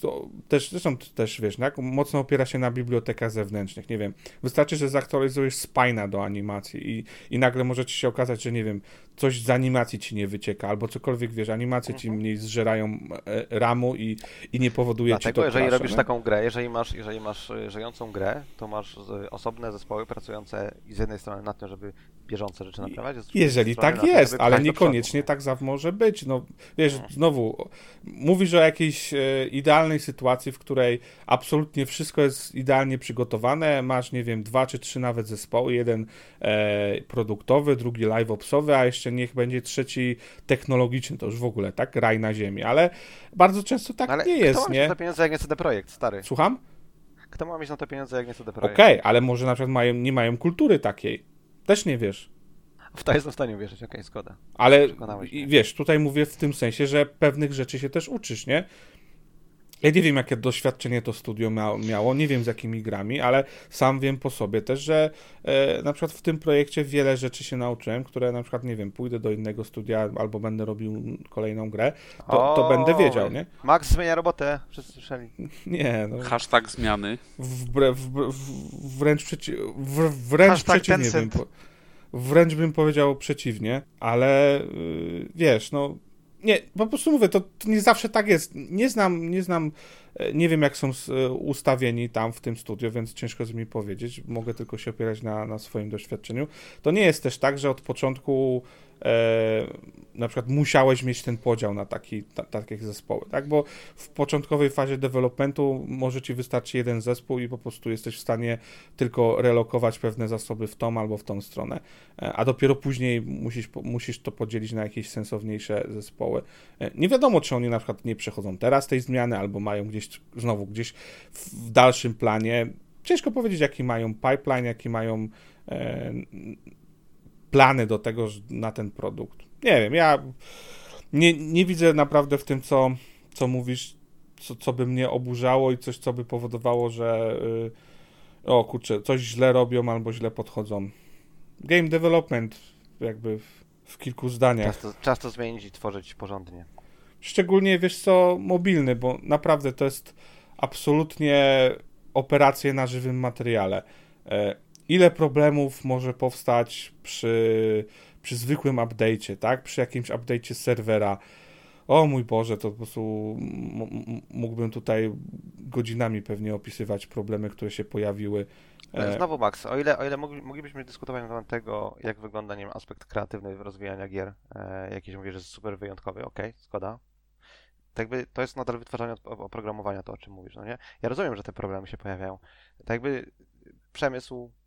[SPEAKER 4] też, zresztą też, wiesz, tak, mocno opiera się na bibliotekach zewnętrznych, nie wiem, wystarczy, że zaktualizujesz spina do animacji i, i nagle może ci się okazać, że nie wiem, coś z animacji ci nie wycieka, albo cokolwiek, wiesz, animacje ci
[SPEAKER 1] Mhm.
[SPEAKER 4] mniej zżerają e, ramu i, i nie powoduje ci
[SPEAKER 1] Dlatego,
[SPEAKER 4] to
[SPEAKER 1] jeżeli
[SPEAKER 4] crasha,
[SPEAKER 1] robisz
[SPEAKER 4] nie?
[SPEAKER 1] taką grę, jeżeli masz, jeżeli masz y, żyjącą grę, to masz y, osobne zespoły pracujące z jednej strony nad tym, żeby bieżące rzeczy naprawiać,
[SPEAKER 4] Jeżeli tak
[SPEAKER 1] na tym,
[SPEAKER 4] jest, ale niekoniecznie
[SPEAKER 1] przodu.
[SPEAKER 4] tak zawsze może być. No, wiesz,
[SPEAKER 1] No.
[SPEAKER 4] znowu, mówisz o jakiejś e, idealnej sytuacji, w której absolutnie wszystko jest idealnie przygotowane, masz, nie wiem, dwa czy trzy nawet zespoły, jeden e, produktowy, drugi live-opsowy, a jeszcze niech będzie trzeci technologiczny, to już w ogóle, tak, raj na ziemi, ale bardzo często tak
[SPEAKER 1] Ale
[SPEAKER 4] nie
[SPEAKER 1] kto
[SPEAKER 4] jest,
[SPEAKER 1] ma mieć
[SPEAKER 4] nie?
[SPEAKER 1] na to pieniądze, jak nie CD Projekt, stary?
[SPEAKER 4] Słucham?
[SPEAKER 1] Kto ma mieć na to pieniądze, jak nie CD
[SPEAKER 4] Okej,
[SPEAKER 1] Projekt?
[SPEAKER 4] ale może na przykład mają, nie mają kultury takiej. Też nie wiesz.
[SPEAKER 1] W to jestem w stanie uwierzyć, okej, zgoda.
[SPEAKER 4] Ale wiesz, tutaj mówię w tym sensie, że pewnych rzeczy się też uczysz, nie? Ja nie wiem, jakie doświadczenie to studio mia miało, nie wiem z jakimi grami, ale sam wiem po sobie też, że e, na przykład w tym projekcie wiele rzeczy się nauczyłem, które na przykład, nie wiem, pójdę do innego studia albo będę robił kolejną grę, to, to
[SPEAKER 1] O,
[SPEAKER 4] będę wiedział, nie?
[SPEAKER 1] Max zmienia robotę, wszyscy słyszeli.
[SPEAKER 4] Nie, no.
[SPEAKER 2] Hashtag zmiany.
[SPEAKER 4] Wbre, w, w, wręcz, przeci w, wręcz
[SPEAKER 3] Hashtag
[SPEAKER 4] przeciwnie bym, po, wręcz bym powiedział przeciwnie, ale yy, wiesz, no nie, po prostu mówię, to, to nie zawsze tak jest. Nie znam, nie znam, e, nie wiem jak są e, ustawieni tam w tym studio, więc ciężko jest mi powiedzieć. Mogę tylko się opierać na, na swoim doświadczeniu. To nie jest też tak, że od początku na przykład musiałeś mieć ten podział na taki, ta, takie zespoły, tak? Bo w początkowej fazie developmentu może ci wystarczy jeden zespół i po prostu jesteś w stanie tylko relokować pewne zasoby w tą albo w tą stronę, E, a dopiero później musisz, musisz to podzielić na jakieś sensowniejsze zespoły. E, Nie wiadomo, czy oni na przykład nie przechodzą teraz tej zmiany, albo mają gdzieś, znowu gdzieś w dalszym planie. Ciężko powiedzieć, jaki mają pipeline, jaki mają e, plany do tego, że- na ten produkt. Nie wiem, ja nie, nie widzę naprawdę w tym, co, co mówisz, co, co by mnie oburzało i coś, co by powodowało, że y, o kurczę, coś źle robią albo źle podchodzą. Game development jakby w, w kilku zdaniach.
[SPEAKER 1] Czas to, czas to zmienić i tworzyć porządnie.
[SPEAKER 4] Szczególnie, wiesz co, mobilny, bo naprawdę to jest absolutnie operacje na żywym materiale. E, Ile problemów może powstać przy, przy zwykłym update'cie, tak? Przy jakimś update'cie serwera. O mój Boże, to po prostu mógłbym tutaj godzinami pewnie opisywać problemy, które się pojawiły. E,
[SPEAKER 1] Znowu Max, o ile, o ile mogli, moglibyśmy dyskutować na temat tego, jak wygląda, nie wiem, aspekt kreatywny rozwijania gier, e, jakiś mówię, że jest super wyjątkowy, okej, zgoda. Tak jakby to jest nadal wytwarzanie oprogramowania, to o czym mówisz, no nie? Ja rozumiem, że te problemy się pojawiają. Tak jakby przemysł e,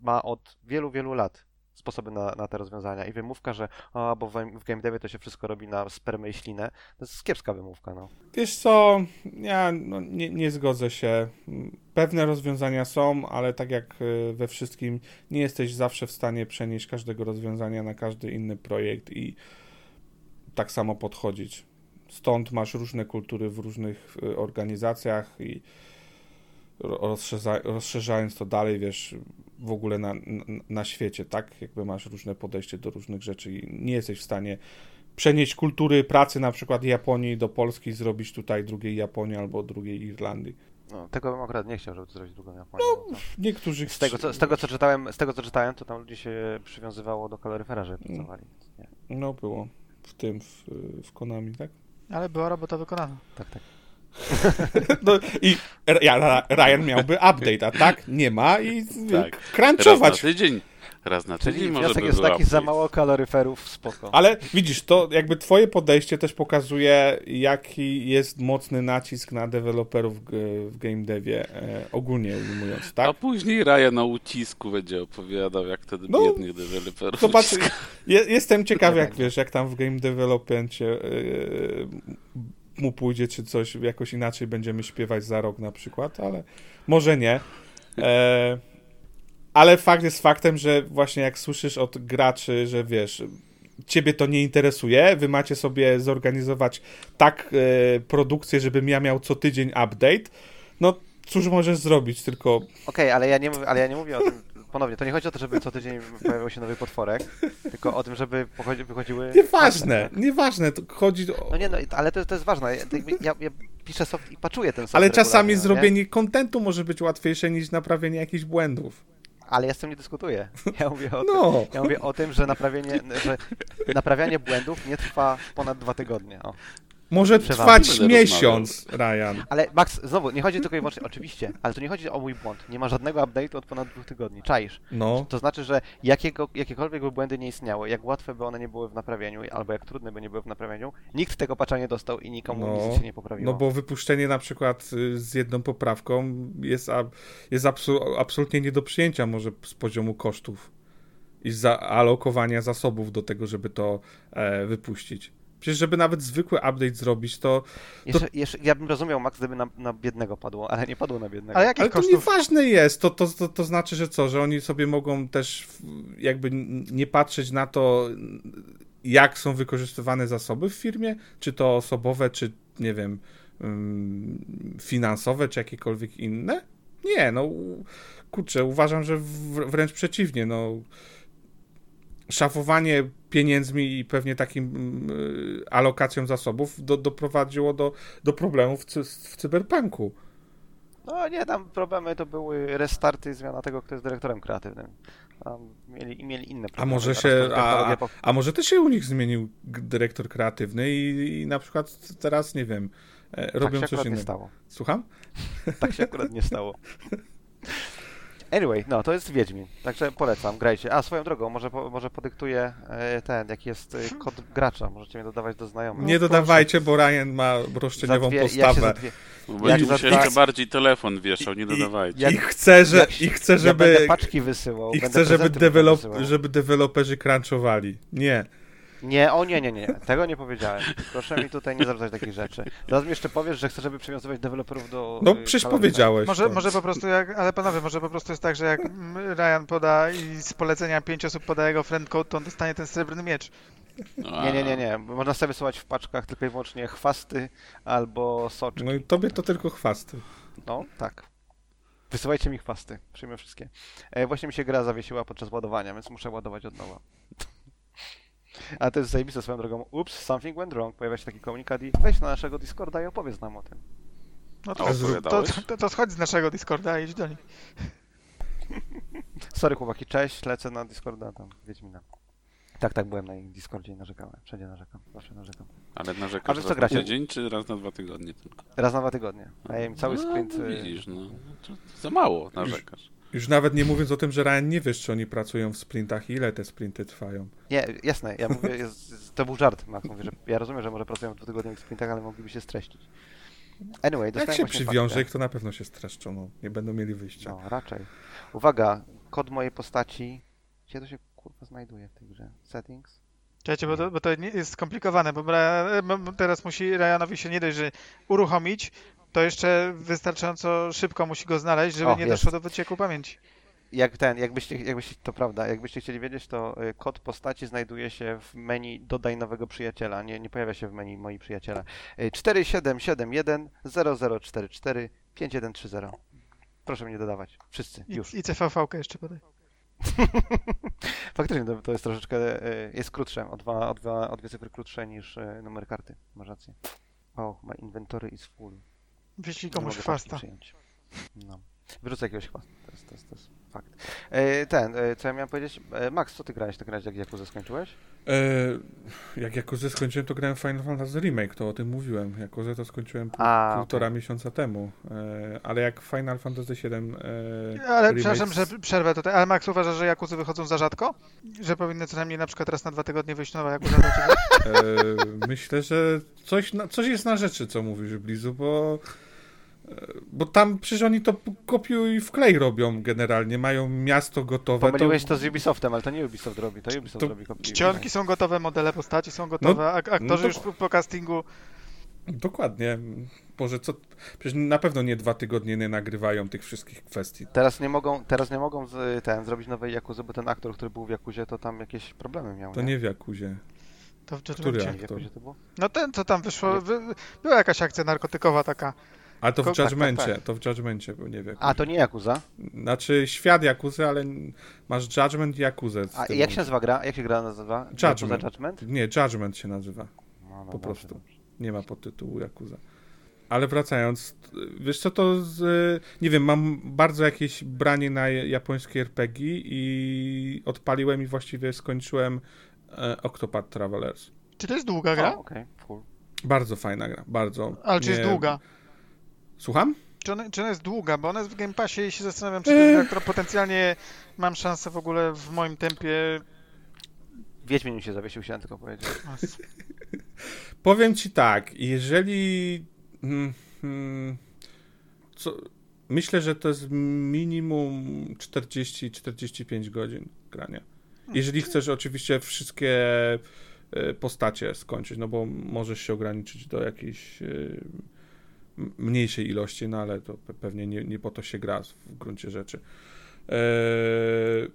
[SPEAKER 1] ma od wielu, wielu lat sposoby na, na te rozwiązania i wymówka, że o, bo w, w game to się wszystko robi na spermę i ślinę, to jest kiepska wymówka, no.
[SPEAKER 4] Wiesz co, ja no, nie, nie zgodzę się. Pewne rozwiązania są, ale tak jak y, we wszystkim, nie jesteś zawsze w stanie przenieść każdego rozwiązania na każdy inny projekt i tak samo podchodzić. Stąd masz różne kultury w różnych y, organizacjach i rozszerza, rozszerzając to dalej, wiesz, w ogóle na, na, na świecie, tak? Jakby masz różne podejście do różnych rzeczy i nie jesteś w stanie przenieść kultury pracy na przykład Japonii do Polski, zrobić tutaj drugiej Japonii albo drugiej Irlandii.
[SPEAKER 1] no. Tego bym akurat nie chciał, żeby to zrobić drugą Japonię. bo to-
[SPEAKER 4] Niektórzy
[SPEAKER 1] Z tego, co, z, tego, co czytałem, z tego co czytałem, to tam ludzi się przywiązywało do kaloryfera, żeby pracowali. Nie.
[SPEAKER 4] No było w tym, w, w Konami, tak?
[SPEAKER 3] Ale była robota wykonana.
[SPEAKER 1] Tak, tak.
[SPEAKER 4] No i Ryan miałby update, a tak nie ma i
[SPEAKER 2] Tak. Raz na
[SPEAKER 4] crunchować.
[SPEAKER 2] tydzień. Raz na
[SPEAKER 1] Czyli
[SPEAKER 2] tydzień może
[SPEAKER 1] wniosek
[SPEAKER 2] by
[SPEAKER 1] jest taki, za
[SPEAKER 2] update.
[SPEAKER 1] mało kaloryferów, spoko.
[SPEAKER 4] Ale widzisz, to jakby twoje podejście też pokazuje, jaki jest mocny nacisk na deweloperów w game devie, e, ogólnie ujmując,
[SPEAKER 2] A
[SPEAKER 4] tak?
[SPEAKER 2] później Raja na ucisku będzie opowiadał, jak wtedy
[SPEAKER 4] No,
[SPEAKER 2] biednych deweloperów
[SPEAKER 4] Zobacz, je, jestem ciekaw, jak wiesz, jak tam w game developmencie e, mu pójdzie, czy coś jakoś inaczej będziemy śpiewać za rok na przykład, ale może nie. E, ale fakt jest faktem, że właśnie jak słyszysz od graczy, że wiesz, ciebie to nie interesuje, wy macie sobie zorganizować tak e, produkcję, żebym ja miał co tydzień update, no cóż możesz zrobić, tylko
[SPEAKER 1] Okej, ale, ja nie ale ja nie mówię o tym, ponownie, to nie chodzi o to, żeby co tydzień pojawiał się nowy potworek, tylko o tym, żeby pochodzi, wychodziły...
[SPEAKER 4] nieważne, nieważne, to chodzi o...
[SPEAKER 1] No nie, no, ale to, to jest ważne. Ja, ja, piszę soft i paczuję ten soft
[SPEAKER 4] Ale czasami
[SPEAKER 1] no nie?
[SPEAKER 4] zrobienie kontentu może być łatwiejsze niż naprawienie jakichś błędów.
[SPEAKER 1] Ale ja z tym nie dyskutuję. Ja mówię o,
[SPEAKER 4] No.
[SPEAKER 1] tym, ja mówię o tym, że naprawienie, że naprawianie błędów nie trwa ponad dwa tygodnie. O.
[SPEAKER 4] Może trwać miesiąc, Ryan.
[SPEAKER 1] Ale Max, znowu, nie chodzi tylko i wyłącznie, oczywiście, ale tu nie chodzi o mój błąd. Nie ma żadnego update'u od ponad dwóch tygodni. Czaisz.
[SPEAKER 4] No,
[SPEAKER 1] To znaczy, że jakiego, jakiekolwiek by błędy nie istniały, jak łatwe by one nie były w naprawieniu, albo jak trudne by nie były w naprawieniu, nikt tego patcha nie dostał i nikomu
[SPEAKER 4] No,
[SPEAKER 1] nic się nie poprawiło.
[SPEAKER 4] no bo wypuszczenie na przykład y, z jedną poprawką jest, jest absu, absolutnie nie do przyjęcia może z poziomu kosztów i zaalokowania zasobów do tego, żeby to e, wypuścić. Przecież żeby nawet zwykły update zrobić, to...
[SPEAKER 1] Jeszcze, jeszcze, ja bym rozumiał, Max, gdyby na, na biednego padło, ale nie padło na biednego.
[SPEAKER 3] Ale jakich
[SPEAKER 4] Ale to nieważne jest, to, to, to, to znaczy, że co, że oni sobie mogą też jakby nie patrzeć na to, jak są wykorzystywane zasoby w firmie, czy to osobowe, czy nie wiem, finansowe, czy jakiekolwiek inne? Nie, no kurczę, uważam, że wręcz przeciwnie, no szafowanie pieniędzmi i pewnie takim y, alokacją zasobów do, doprowadziło do, do problemów w, cy, w cyberpunku.
[SPEAKER 1] No nie, tam problemy to były restarty, zmiana tego, kto jest dyrektorem kreatywnym. Tam mieli, mieli inne problemy.
[SPEAKER 4] może
[SPEAKER 1] Teraz
[SPEAKER 4] się- a-
[SPEAKER 1] po-
[SPEAKER 4] A może też się u nich zmienił dyrektor kreatywny i, i na przykład teraz, nie wiem, e,
[SPEAKER 1] tak
[SPEAKER 4] robią
[SPEAKER 1] się
[SPEAKER 4] coś
[SPEAKER 1] akurat nie
[SPEAKER 4] innego.
[SPEAKER 1] stało.
[SPEAKER 4] Słucham?
[SPEAKER 1] Tak się akurat nie stało. Anyway, no to jest Wiedźmin, także polecam, grajcie. A swoją drogą, może, po, może podyktuję e, ten, jaki jest e, kod gracza, możecie mnie dodawać do znajomych.
[SPEAKER 4] nie dodawajcie, bo Ryan ma roszczeniową
[SPEAKER 1] dwie, się
[SPEAKER 4] postawę.
[SPEAKER 2] będzie
[SPEAKER 1] dwa-
[SPEAKER 2] jeszcze bardziej telefon wieszał, nie
[SPEAKER 4] I-
[SPEAKER 2] dodawajcie.
[SPEAKER 1] jak-
[SPEAKER 4] I chce, że,
[SPEAKER 1] jak się-
[SPEAKER 4] i chce
[SPEAKER 1] ja
[SPEAKER 4] żeby,
[SPEAKER 1] będę paczki wysyłał,
[SPEAKER 4] i
[SPEAKER 1] będę
[SPEAKER 4] chce, żeby,
[SPEAKER 1] wysyłał.
[SPEAKER 4] żeby deweloperzy crunchowali. Nie.
[SPEAKER 1] Nie, o nie, nie, nie, tego nie powiedziałem. Proszę mi tutaj nie zwracać takich rzeczy. Zaraz mi jeszcze powiesz, że chcesz, żeby przywiązywać deweloperów do...
[SPEAKER 4] No
[SPEAKER 1] y,
[SPEAKER 4] przecież powiedziałeś.
[SPEAKER 3] Może,
[SPEAKER 4] to.
[SPEAKER 3] może po prostu jak, ale panowie, może po prostu jest tak, że jak Ryan poda i z polecenia pięć osób poda jego friend code, to on dostanie ten srebrny miecz.
[SPEAKER 2] No,
[SPEAKER 1] Nie, nie, nie, nie. Można sobie wysyłać w paczkach tylko i wyłącznie chwasty albo soczki.
[SPEAKER 4] No i tobie to tylko chwasty.
[SPEAKER 1] No, tak. Wysyłajcie mi chwasty. Przyjmę wszystkie. E, właśnie mi się gra zawiesiła podczas ładowania, więc muszę ładować od nowa. A to jest zajebiste swoją drogą. Ups, something went wrong. Pojawia się taki komunikat i weź na naszego Discorda i opowiedz nam o tym.
[SPEAKER 3] No to, to,
[SPEAKER 2] opowiadałeś?
[SPEAKER 3] to, to schodź z naszego Discorda i idź do nich.
[SPEAKER 1] Sorry chłopaki, cześć, lecę na Discorda tam, Wiedźmina. Tak, tak, byłem na ich Discordzie i narzekałem. Wszędzie narzekam, zawsze narzekam.
[SPEAKER 2] Ale
[SPEAKER 1] A
[SPEAKER 2] narzekasz
[SPEAKER 1] wy co
[SPEAKER 2] raz na
[SPEAKER 1] gracie?
[SPEAKER 2] tydzień, czy raz na dwa tygodnie tylko?
[SPEAKER 1] Raz na dwa tygodnie. A ja im cały
[SPEAKER 2] no,
[SPEAKER 1] sprint...
[SPEAKER 2] No,
[SPEAKER 1] y,
[SPEAKER 2] widzisz, no. To za mało narzekasz.
[SPEAKER 4] Już nawet nie mówiąc o tym, że Ryan nie wiesz, czy oni pracują w sprintach i ile te sprinty trwają.
[SPEAKER 1] Nie, jasne, ja mówię, jest, to był żart, Max. Mówię, że ja rozumiem, że może pracują w dwutygodniowych sprintach, ale mogliby się streścić. Anyway,
[SPEAKER 4] Jak się przywiąże ich, to na pewno się streszczą, no. Nie będą mieli wyjścia.
[SPEAKER 1] No, raczej. Uwaga, kod mojej postaci. Gdzie to się kurwa znajduje w tej grze? Settings?
[SPEAKER 3] Czekajcie, bo to, bo to nie- jest skomplikowane, bo teraz musi Ryanowi się nie dość, że uruchomić, to jeszcze wystarczająco szybko musi go znaleźć, żeby
[SPEAKER 1] O,
[SPEAKER 3] nie
[SPEAKER 1] jest.
[SPEAKER 3] doszło do wycieku pamięci.
[SPEAKER 1] Jak ten, jakbyście, jakbyście, to prawda, jakbyście chcieli wiedzieć, to y, kod postaci znajduje się w menu dodaj nowego przyjaciela, nie, nie pojawia się w menu moi przyjaciele. Y, 4771 0044 5130. Proszę mnie dodawać. Wszyscy,
[SPEAKER 3] I,
[SPEAKER 1] już.
[SPEAKER 3] i CVV jeszcze podaj.
[SPEAKER 1] Faktycznie to, jest troszeczkę, y, jest krótsze, o dwa, o, dwa, o dwie cyfry krótsze niż y, numer karty. Masz rację. O, my inventory is full.
[SPEAKER 3] Wyślij komuś
[SPEAKER 1] przyjąć. No. Wyrzucę jakiegoś chwasta. To jest, to jest, to jest fakt. E, ten, e, co ja miałem powiedzieć? E, Max, co ty grałeś razie, jak Jakuzę skończyłeś?
[SPEAKER 4] E, jak Jakuzę skończyłem, to grałem w Final Fantasy Remake, to o tym mówiłem. Jakuzę to skończyłem pół,
[SPEAKER 1] A,
[SPEAKER 4] półtora miesiąca temu. E, ale jak Final Fantasy VII e,
[SPEAKER 3] Ale
[SPEAKER 4] remake
[SPEAKER 3] przepraszam, że przerwę tutaj, ale Max uważa, że Jakuzy wychodzą za rzadko? Że powinny co najmniej na przykład raz na dwa tygodnie wyjść nowa Jakuza dla ciebie?
[SPEAKER 4] E, myślę, że coś, na, coś jest na rzeczy, co mówisz, Blizu, bo, bo tam przecież oni to kopiuj i wklej robią generalnie, mają miasto gotowe.
[SPEAKER 1] Pomyliłeś to z Ubisoftem, ale to nie Ubisoft robi, to Ubisoft
[SPEAKER 4] To
[SPEAKER 1] robi kopiuj.
[SPEAKER 3] Czcionki są gotowe, modele postaci są gotowe, ak- aktorzy
[SPEAKER 4] no to-
[SPEAKER 3] już po, castingu.
[SPEAKER 4] Dokładnie. Boże, co... Przecież na pewno nie dwa tygodnie nie nagrywają tych wszystkich kwestii.
[SPEAKER 1] Teraz nie mogą, teraz nie mogą z, ten, zrobić nowej Jakuzy, bo ten aktor, który był w Jakuzie, to tam jakieś problemy miał,
[SPEAKER 4] To nie w Jakuzie.
[SPEAKER 3] To w
[SPEAKER 4] Który.
[SPEAKER 1] Nie
[SPEAKER 4] aktor?
[SPEAKER 1] Jakuzie to było?
[SPEAKER 3] No ten, co tam wyszło, wy, była jakaś akcja narkotykowa taka.
[SPEAKER 4] Ale to w
[SPEAKER 3] tak,
[SPEAKER 4] Judgmencie,
[SPEAKER 1] tak, tak.
[SPEAKER 4] to w Judgmencie, bo nie w Jakuzie.
[SPEAKER 1] A, to nie Jakuza.
[SPEAKER 4] Znaczy świat Jakuzy, ale masz Judgment i Jakuzę.
[SPEAKER 1] A jak się nazywa gra? Jak się gra nazywa?
[SPEAKER 4] Judgment.
[SPEAKER 1] Judgment?
[SPEAKER 4] Nie, Judgment się nazywa.
[SPEAKER 1] No, no,
[SPEAKER 4] Po prostu.
[SPEAKER 1] dobrze.
[SPEAKER 4] Nie ma podtytułu Jakuza. Ale wracając, wiesz co to z, nie wiem, mam bardzo jakieś branie na japońskie RPG i odpaliłem i właściwie skończyłem e, Octopath Travelers.
[SPEAKER 3] Czy to jest długa gra?
[SPEAKER 1] okej, cool.
[SPEAKER 4] Bardzo fajna gra, bardzo.
[SPEAKER 3] Ale czy jest
[SPEAKER 4] Nie-
[SPEAKER 3] długa?
[SPEAKER 4] Słucham?
[SPEAKER 3] Czy ona, czy ona jest długa? Bo ona jest w Game Passie i się zastanawiam, czy to jest gra, która potencjalnie mam szansę w ogóle w moim tempie...
[SPEAKER 1] Wiedźmin mi się zawiesił, chciałem tylko powiedzieć.
[SPEAKER 4] Powiem ci tak, jeżeli. mm, mm, co, myślę, że to jest minimum 40-45 godzin grania. Jeżeli chcesz oczywiście wszystkie e, postacie skończyć, no bo możesz się ograniczyć do jakiejś e, mniejszej ilości, no ale to pe- pewnie nie, nie po to się gra w gruncie rzeczy. E,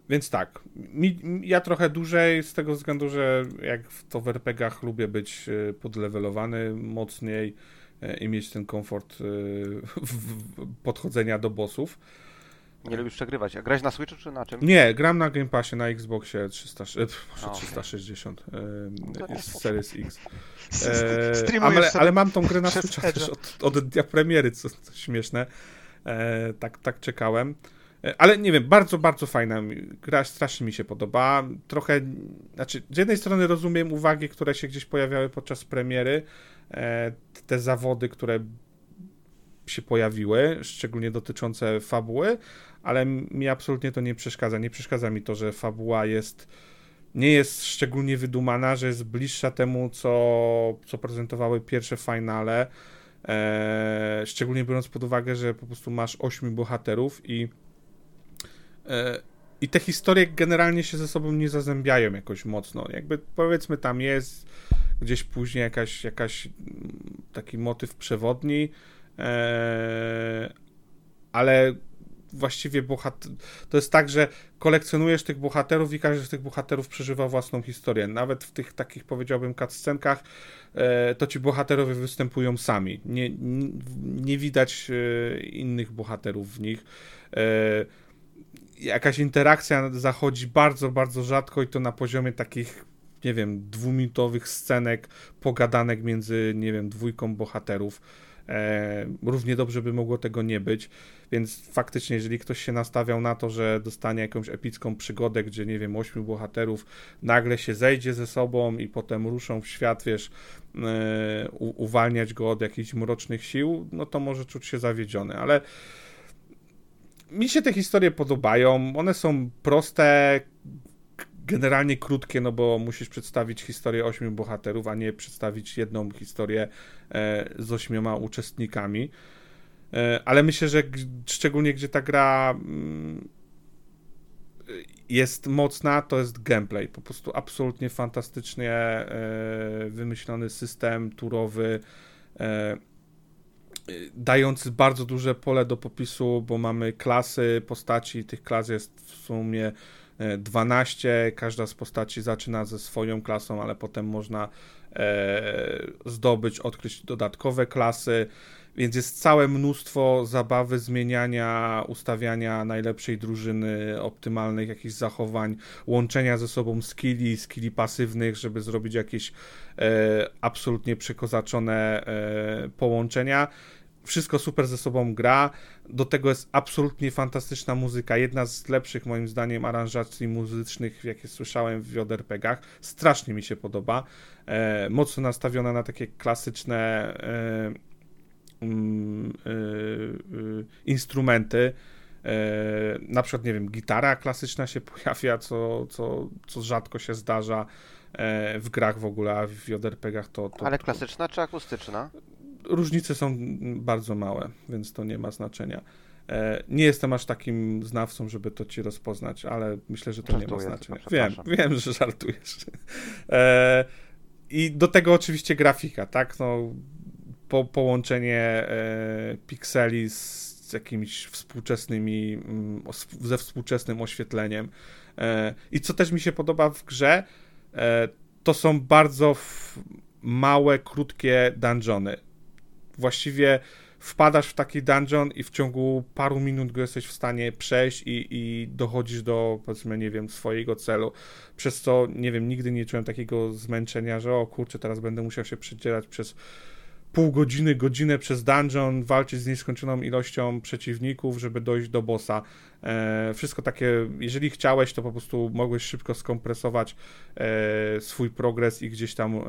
[SPEAKER 4] więc tak, mi, ja trochę dłużej z tego względu, że jak w to w RPGach lubię być e, podlewelowany mocniej e, i mieć ten komfort podchodzenia do bossów.
[SPEAKER 1] Nie lubisz przegrywać. A grać na Switchu czy na czym?
[SPEAKER 4] Nie, gram na Game Passie na Xboxie 300, e, pff,
[SPEAKER 1] A, okej.
[SPEAKER 4] 360
[SPEAKER 1] To nie
[SPEAKER 4] e,
[SPEAKER 1] jest
[SPEAKER 4] Series X. E, ale, ale mam tą grę na
[SPEAKER 3] przez
[SPEAKER 4] Switcha też od, od dnia premiery, co, co śmieszne. E, tak, tak czekałem. E, ale nie wiem, bardzo, bardzo fajna gra, strasznie mi się podoba. Trochę, znaczy, z jednej strony rozumiem uwagi, które się gdzieś pojawiały podczas premiery, e, te zawody, które się pojawiły, szczególnie dotyczące fabuły, ale mi absolutnie to nie przeszkadza. Nie przeszkadza mi to, że fabuła jest nie jest szczególnie wydumana, że jest bliższa temu, co, co prezentowały pierwsze finale. E, szczególnie biorąc pod uwagę, że po prostu masz ośmiu bohaterów i, e, i te historie generalnie się ze sobą nie zazębiają jakoś mocno. Jakby powiedzmy tam jest gdzieś później jakaś, jakaś taki motyw przewodni, ale właściwie bohat... to jest tak, że kolekcjonujesz tych bohaterów i każdy z tych bohaterów przeżywa własną historię. Nawet w tych takich, powiedziałbym, cutscenkach e, to ci bohaterowie występują sami. Nie, nie, nie widać e, innych bohaterów w nich. Jakaś interakcja zachodzi bardzo, bardzo rzadko i to na poziomie takich nie wiem, dwuminutowych scenek, pogadanek między, nie wiem, dwójką bohaterów. E, równie dobrze by mogło tego nie być, więc faktycznie, jeżeli ktoś się nastawiał na to, że dostanie jakąś epicką przygodę, gdzie, nie wiem, ośmiu bohaterów nagle się zejdzie ze sobą i potem ruszą w świat, wiesz, e, uwalniać go od jakichś mrocznych sił, no to może czuć się zawiedziony, ale mi się te historie podobają. One są proste, generalnie krótkie, no bo musisz przedstawić historię ośmiu bohaterów, a nie przedstawić jedną historię e, z ośmioma uczestnikami. E, ale myślę, że szczególnie gdzie ta gra mm, jest mocna, to jest gameplay. Po prostu absolutnie fantastycznie e, wymyślony system turowy dający bardzo duże pole do popisu, bo mamy klasy postaci, tych klas jest w sumie 12, każda z postaci zaczyna ze swoją klasą, ale potem można e, zdobyć, odkryć dodatkowe klasy, więc jest całe mnóstwo zabawy, zmieniania, ustawiania najlepszej drużyny, optymalnych jakichś zachowań, łączenia ze sobą skilli, skilli pasywnych, żeby zrobić jakieś e, absolutnie przekozaczone e, połączenia wszystko super ze sobą gra. Do tego jest absolutnie fantastyczna muzyka. Jedna z lepszych, moim zdaniem, aranżacji muzycznych, jakie słyszałem w JRPG-ach. Strasznie mi się podoba. E, mocno nastawiona na takie klasyczne e, mm, e, e, instrumenty. E, na przykład, nie wiem, gitara klasyczna się pojawia, co, co, co rzadko się zdarza w grach w ogóle, a w JRPG-ach to, to...
[SPEAKER 1] Ale klasyczna czy akustyczna?
[SPEAKER 4] Różnice są bardzo małe, więc to nie ma znaczenia. E, nie jestem aż takim znawcą, żeby to ci rozpoznać, ale myślę, że to Żartuję, nie ma znaczenia. Wiem, wiem, że żartujesz. E, I do tego oczywiście grafika, tak? No, po, połączenie e, pikseli z jakimiś współczesnymi, mm, ze współczesnym oświetleniem. I co też mi się podoba w grze, to są bardzo małe, krótkie dungeony właściwie wpadasz w taki dungeon i w ciągu paru minut go jesteś w stanie przejść i, i dochodzisz do, powiedzmy, nie wiem, swojego celu. Przez co, nie wiem, nigdy nie czułem takiego zmęczenia, że o kurczę, teraz będę musiał się przedzierać przez pół godziny, godzinę przez dungeon, walczyć z nieskończoną ilością przeciwników, żeby dojść do bossa. E, wszystko takie, jeżeli chciałeś, to po prostu mogłeś szybko skompresować e, swój progres i gdzieś tam e,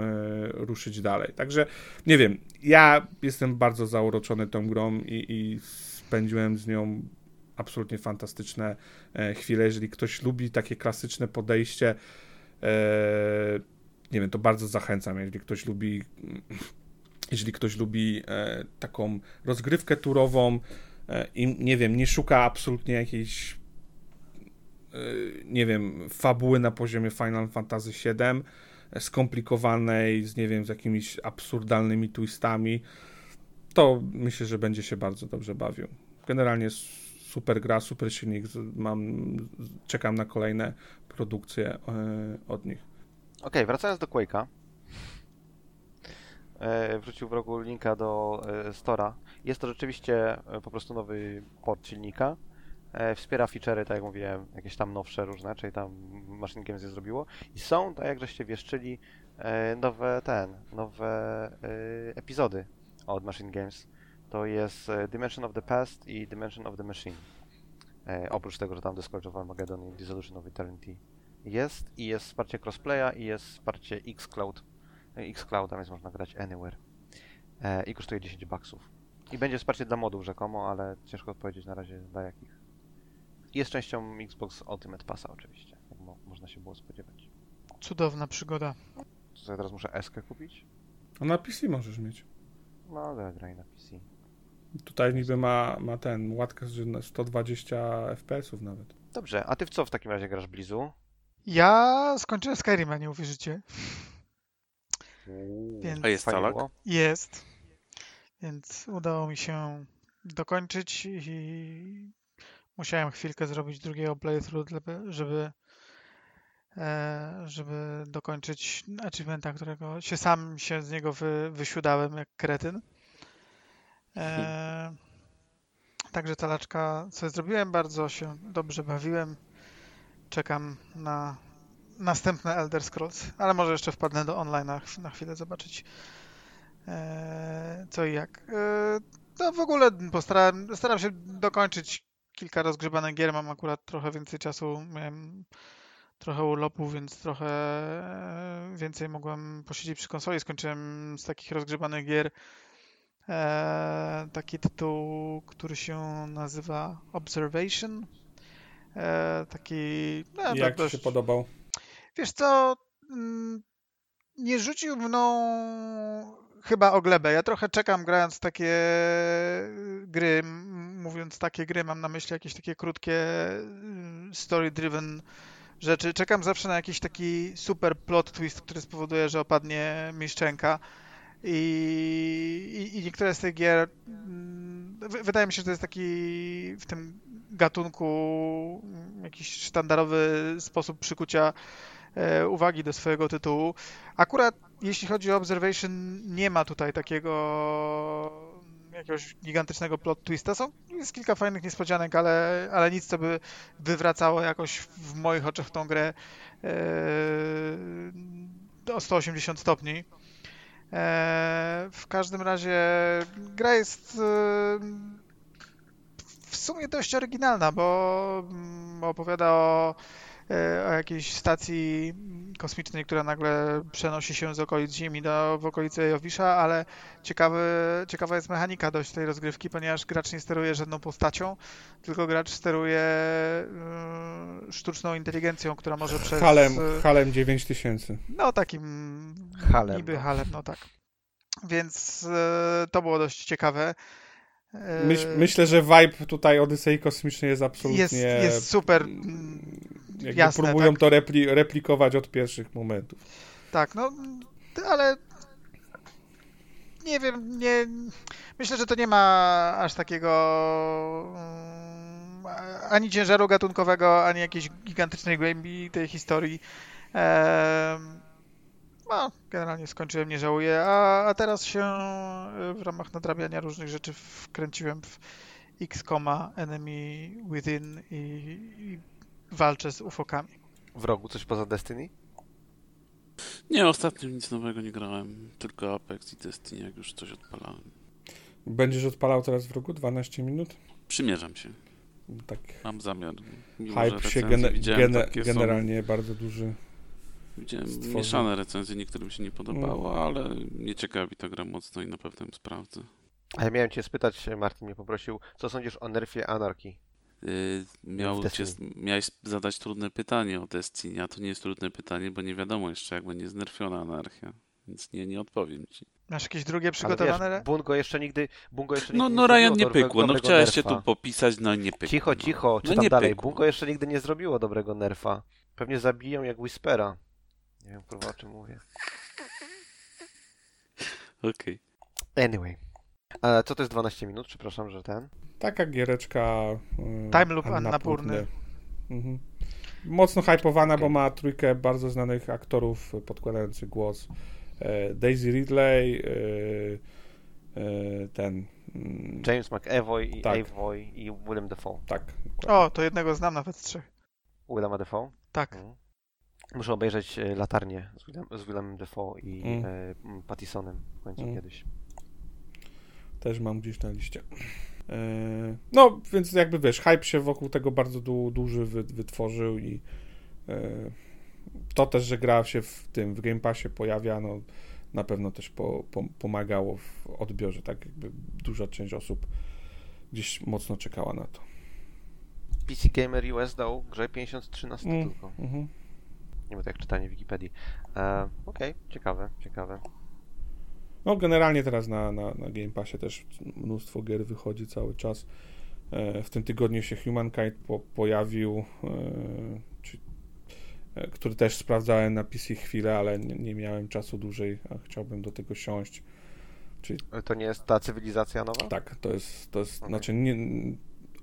[SPEAKER 4] ruszyć dalej. Także nie wiem, ja jestem bardzo zauroczony tą grą i, i spędziłem z nią absolutnie fantastyczne e, chwile. Jeżeli ktoś lubi takie klasyczne podejście, e, nie wiem, to bardzo zachęcam. Jeżeli ktoś lubi jeżeli ktoś lubi e, taką rozgrywkę turową e, i nie wiem, nie szuka absolutnie jakiejś e, nie wiem, fabuły na poziomie Final Fantasy VII, e, skomplikowanej, z nie wiem, z jakimiś absurdalnymi twistami, to myślę, że będzie się bardzo dobrze bawił. Generalnie super gra, super silnik, mam, czekam na kolejne produkcje e, od nich.
[SPEAKER 1] Okej, okay, wracając do Quake'a, wrzucił w rogu linka do e, Stora. Jest to rzeczywiście e, po prostu nowy port silnika. Wspiera feature'y, tak jak mówiłem, jakieś tam nowsze różne, czyli tam Machine Games je zrobiło. I są, tak jak żeście wieszczyli, nowe ten, nowe epizody od Machine Games. To jest Dimension of the Past i Dimension of the Machine. Oprócz tego, że tam The Scourge of Armageddon i Dissolution of Eternity jest i jest wsparcie crossplaya i jest wsparcie Xcloud Xclouda, więc można grać anywhere. E, I kosztuje 10 baksów. I będzie wsparcie dla modów rzekomo, ale ciężko odpowiedzieć na razie dla jakich. Jest częścią Xbox Ultimate Passa oczywiście, jak mo można się było spodziewać.
[SPEAKER 3] Cudowna przygoda.
[SPEAKER 1] Co ja teraz muszę eskę kupić?
[SPEAKER 4] A na PC możesz mieć.
[SPEAKER 1] No, ale graj na PC.
[SPEAKER 4] Tutaj niby ma, ma ten łatkę z 120 FPS-ów nawet.
[SPEAKER 1] Dobrze, a ty w co w takim razie grasz Blizu?
[SPEAKER 3] Ja skończyłem Skyrim, nie uwierzycie.
[SPEAKER 2] Więc A jest calak?
[SPEAKER 3] Jest. Więc udało mi się dokończyć i musiałem chwilkę zrobić drugiego playthrough, żeby e, żeby dokończyć achievementa, którego się sam się z niego wy, wysiudałem jak kretyn. E, także talaczka, co zrobiłem, bardzo się dobrze bawiłem. Czekam na następne Elder Scrolls, ale może jeszcze wpadnę do online na, na chwilę zobaczyć e, co i jak. E, no w ogóle postaram, staram się dokończyć kilka rozgrzebanych gier, mam akurat trochę więcej czasu, miałem trochę urlopu, więc trochę e, więcej mogłem posiedzieć przy konsoli. Skończyłem z takich rozgrzebanych gier taki tytuł, który się nazywa Observation. Taki. No,
[SPEAKER 4] Jak
[SPEAKER 3] dość,
[SPEAKER 4] się podobał?
[SPEAKER 3] Wiesz co? mm, Nie rzucił mną chyba o glebę. Ja trochę czekam grając takie gry. m- Mówiąc takie gry, mam na myśli jakieś takie krótkie y, story-driven rzeczy. Czekam zawsze na jakiś taki super plot twist, który spowoduje, że opadnie mi szczęka. I, i, I niektóre z tych gier, mm, wy- wydaje mi się, że to jest taki w tym gatunku mm, jakiś sztandarowy sposób przykucia uwagi do swojego tytułu. Akurat jeśli chodzi o Observation, nie ma tutaj takiego jakiegoś gigantycznego plot twista. Są, jest kilka fajnych niespodzianek, ale, ale nic, co by wywracało jakoś w moich oczach tą grę e, o 180 stopni. E, w każdym razie gra jest e, w sumie dość oryginalna, bo opowiada o, e, o jakiejś stacji kosmicznej, która nagle przenosi się z okolic Ziemi do, w okolice Jowisza, ale ciekawy, ciekawa jest mechanika dość tej rozgrywki, ponieważ gracz nie steruje żadną postacią, tylko gracz steruje e, sztuczną inteligencją, która może przez...
[SPEAKER 4] Halem,
[SPEAKER 3] e,
[SPEAKER 4] Halem 9000.
[SPEAKER 3] no takim
[SPEAKER 1] Halem,
[SPEAKER 3] niby
[SPEAKER 1] no.
[SPEAKER 3] halem, no tak. Więc e, to było dość ciekawe. E,
[SPEAKER 4] Myśl, myślę, że vibe tutaj Odysei Kosmicznej jest absolutnie...
[SPEAKER 3] jest, jest super.
[SPEAKER 4] Jakby
[SPEAKER 3] jasne,
[SPEAKER 4] próbują
[SPEAKER 3] tak.
[SPEAKER 4] to repli, replikować od pierwszych momentów.
[SPEAKER 3] Tak, no, ale nie wiem, nie. Myślę, że to nie ma aż takiego mm, ani ciężaru gatunkowego, ani jakiejś gigantycznej głębi tej historii. No, generalnie skończyłem, nie żałuję, a, a teraz się y, w ramach nadrabiania różnych rzeczy wkręciłem w X-Koma, Enemy Within i, i walczę z ufokami.
[SPEAKER 1] W rogu coś poza Destiny?
[SPEAKER 2] Nie, ostatnio nic nowego nie grałem, tylko Apex i Destiny, jak już coś odpalałem.
[SPEAKER 4] Będziesz odpalał teraz w roku 12 minut?
[SPEAKER 2] Przymierzam się,
[SPEAKER 4] Tak.
[SPEAKER 2] mam zamiar. Mimo,
[SPEAKER 4] Hype się gene, gene, generalnie bardzo duży.
[SPEAKER 2] Są, widziałem
[SPEAKER 4] stworzył.
[SPEAKER 2] mieszane recenzje, niektórym się nie podobało, ale mnie ciekawi ta gra mocno i na pewno ją sprawdzę.
[SPEAKER 1] A ja miałem cię spytać, Martin mnie poprosił, co sądzisz o nerfie Anarchy?
[SPEAKER 2] Yy, miał cię, miałeś zadać trudne pytanie o Destiny, a to nie jest trudne pytanie, bo nie wiadomo jeszcze, jak będzie znerfiona anarchia. Więc nie, nie odpowiem ci.
[SPEAKER 3] Masz jakieś drugie
[SPEAKER 1] Ale
[SPEAKER 3] przygotowane?
[SPEAKER 1] wiesz, Bungo jeszcze nigdy, Bungo jeszcze
[SPEAKER 2] No,
[SPEAKER 1] nigdy
[SPEAKER 2] no
[SPEAKER 1] nie
[SPEAKER 2] Ryan nie pykło, no chciałeś się
[SPEAKER 1] nerfa.
[SPEAKER 2] tu popisać, no nie pykło.
[SPEAKER 1] Cicho,
[SPEAKER 2] no.
[SPEAKER 1] cicho,
[SPEAKER 2] no
[SPEAKER 1] czytam
[SPEAKER 2] nie
[SPEAKER 1] dalej.
[SPEAKER 2] pykło.
[SPEAKER 1] Bungo jeszcze nigdy nie zrobiło dobrego nerfa. Pewnie zabiją jak Whispera. Nie wiem kurwa o czym mówię.
[SPEAKER 2] Okej.
[SPEAKER 1] Anyway. A co to jest 12 minut? Przepraszam, że ten.
[SPEAKER 4] Taka giereczka. y,
[SPEAKER 3] Time loop
[SPEAKER 4] Annapurny.
[SPEAKER 3] Annapurny.
[SPEAKER 4] Mhm. Mocno hypowana, bo
[SPEAKER 1] Okej.
[SPEAKER 4] ma trójkę bardzo znanych aktorów podkładających głos. E, Daisy Ridley, e, e, ten. mm,
[SPEAKER 1] James McAvoy i
[SPEAKER 4] Tak.
[SPEAKER 1] Avoy i Willem Dafoe.
[SPEAKER 4] Tak. dokładnie.
[SPEAKER 3] O, to jednego znam nawet z trzech.
[SPEAKER 1] Willema Dafoe?
[SPEAKER 3] Tak.
[SPEAKER 1] Mhm. Muszę obejrzeć e, Latarnię z, Willem, z Willemem Dafoe i
[SPEAKER 4] Mm.
[SPEAKER 1] e, Pattisonem w końcu
[SPEAKER 4] Mm.
[SPEAKER 1] kiedyś.
[SPEAKER 4] Też mam gdzieś na liście. E, No, więc jakby wiesz, hype się wokół tego bardzo du- duży wy- wytworzył i e, to też, że gra się w tym, w Game Passie pojawia, no na pewno też po, po, pomagało w odbiorze, tak jakby duża część osób gdzieś mocno czekała na to.
[SPEAKER 1] PC Gamer US dał grze 53 na 100
[SPEAKER 4] Mm,
[SPEAKER 1] tylko.
[SPEAKER 4] mhm.
[SPEAKER 1] Nie wiem, tak czytanie Wikipedii. E, Okej, ciekawe, ciekawe.
[SPEAKER 4] No generalnie teraz na, na, na Game Passie też mnóstwo gier wychodzi cały czas. E, W tym tygodniu się Humankind po, pojawił, e, czy, e, który też sprawdzałem na PC chwilę, ale nie, nie miałem czasu dłużej, a chciałbym do tego siąść.
[SPEAKER 1] E, To nie jest ta cywilizacja nowa?
[SPEAKER 4] Tak, to jest, to jest
[SPEAKER 1] Okej.
[SPEAKER 4] znaczy nie,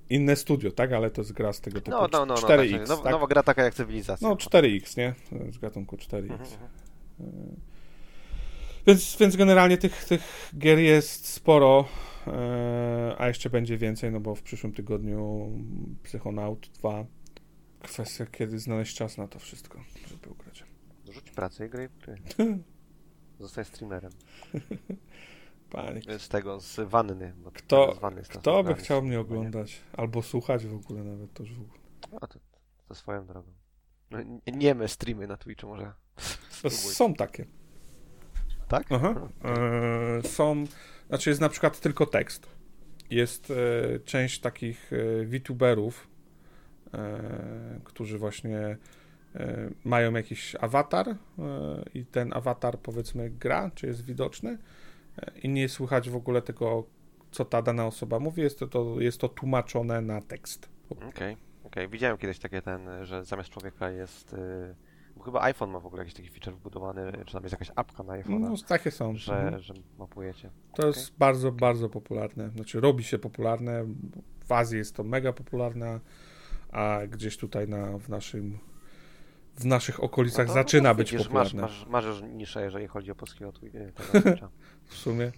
[SPEAKER 4] inne studio, tak, ale to jest gra z tego typu
[SPEAKER 1] No, no, no, no
[SPEAKER 4] 4X,
[SPEAKER 1] tak, nowa,
[SPEAKER 4] tak?
[SPEAKER 1] nowa gra taka jak cywilizacja.
[SPEAKER 4] No 4X, nie? Z gatunku 4X.
[SPEAKER 1] Mhm, mhm.
[SPEAKER 4] Więc, więc generalnie tych, tych gier jest sporo, e, a jeszcze będzie więcej, no bo w przyszłym tygodniu Psychonaut 2 Kwestia, kiedy znaleźć czas na to wszystko, żeby ugrać.
[SPEAKER 1] Rzuć pracę i graj. Zostaj streamerem.
[SPEAKER 4] Panie,
[SPEAKER 1] Z tego, z wanny. Bo
[SPEAKER 4] Kto-
[SPEAKER 1] z wanny jest
[SPEAKER 4] kto by chciał mnie oglądać? Albo słuchać w ogóle nawet, to już w ogóle.
[SPEAKER 1] A, to, to swoją drogą. No, nie- nie my streamy na Twitchu może.
[SPEAKER 4] No,
[SPEAKER 1] Spróbuj.
[SPEAKER 4] są takie.
[SPEAKER 1] Tak?
[SPEAKER 4] Aha. E, są, znaczy jest na przykład tylko tekst. Jest e, część takich e, VTuberów, e, którzy właśnie e, mają jakiś awatar e, i ten awatar powiedzmy gra, czy jest widoczny e, i nie słychać w ogóle tego, co ta dana osoba mówi, jest to, to, jest to tłumaczone na tekst.
[SPEAKER 1] Okej, okej. Widziałem kiedyś takie ten, że zamiast człowieka jest... y, Bo chyba iPhone ma w ogóle jakiś taki feature wbudowany, czy tam jest jakaś apka na iPhone'a,
[SPEAKER 4] No, takie są.
[SPEAKER 1] że,
[SPEAKER 4] Mhm.
[SPEAKER 1] że mapujecie.
[SPEAKER 4] To jest bardzo, bardzo popularne. Znaczy robi się popularne. W Azji jest to mega popularne, a gdzieś tutaj na, w naszym w naszych okolicach
[SPEAKER 1] No
[SPEAKER 4] zaczyna
[SPEAKER 1] no,
[SPEAKER 4] być
[SPEAKER 1] widzisz,
[SPEAKER 4] popularne.
[SPEAKER 1] Masz, masz, masz niszę, jeżeli chodzi o polskiego tego Twitcha.
[SPEAKER 4] W sumie.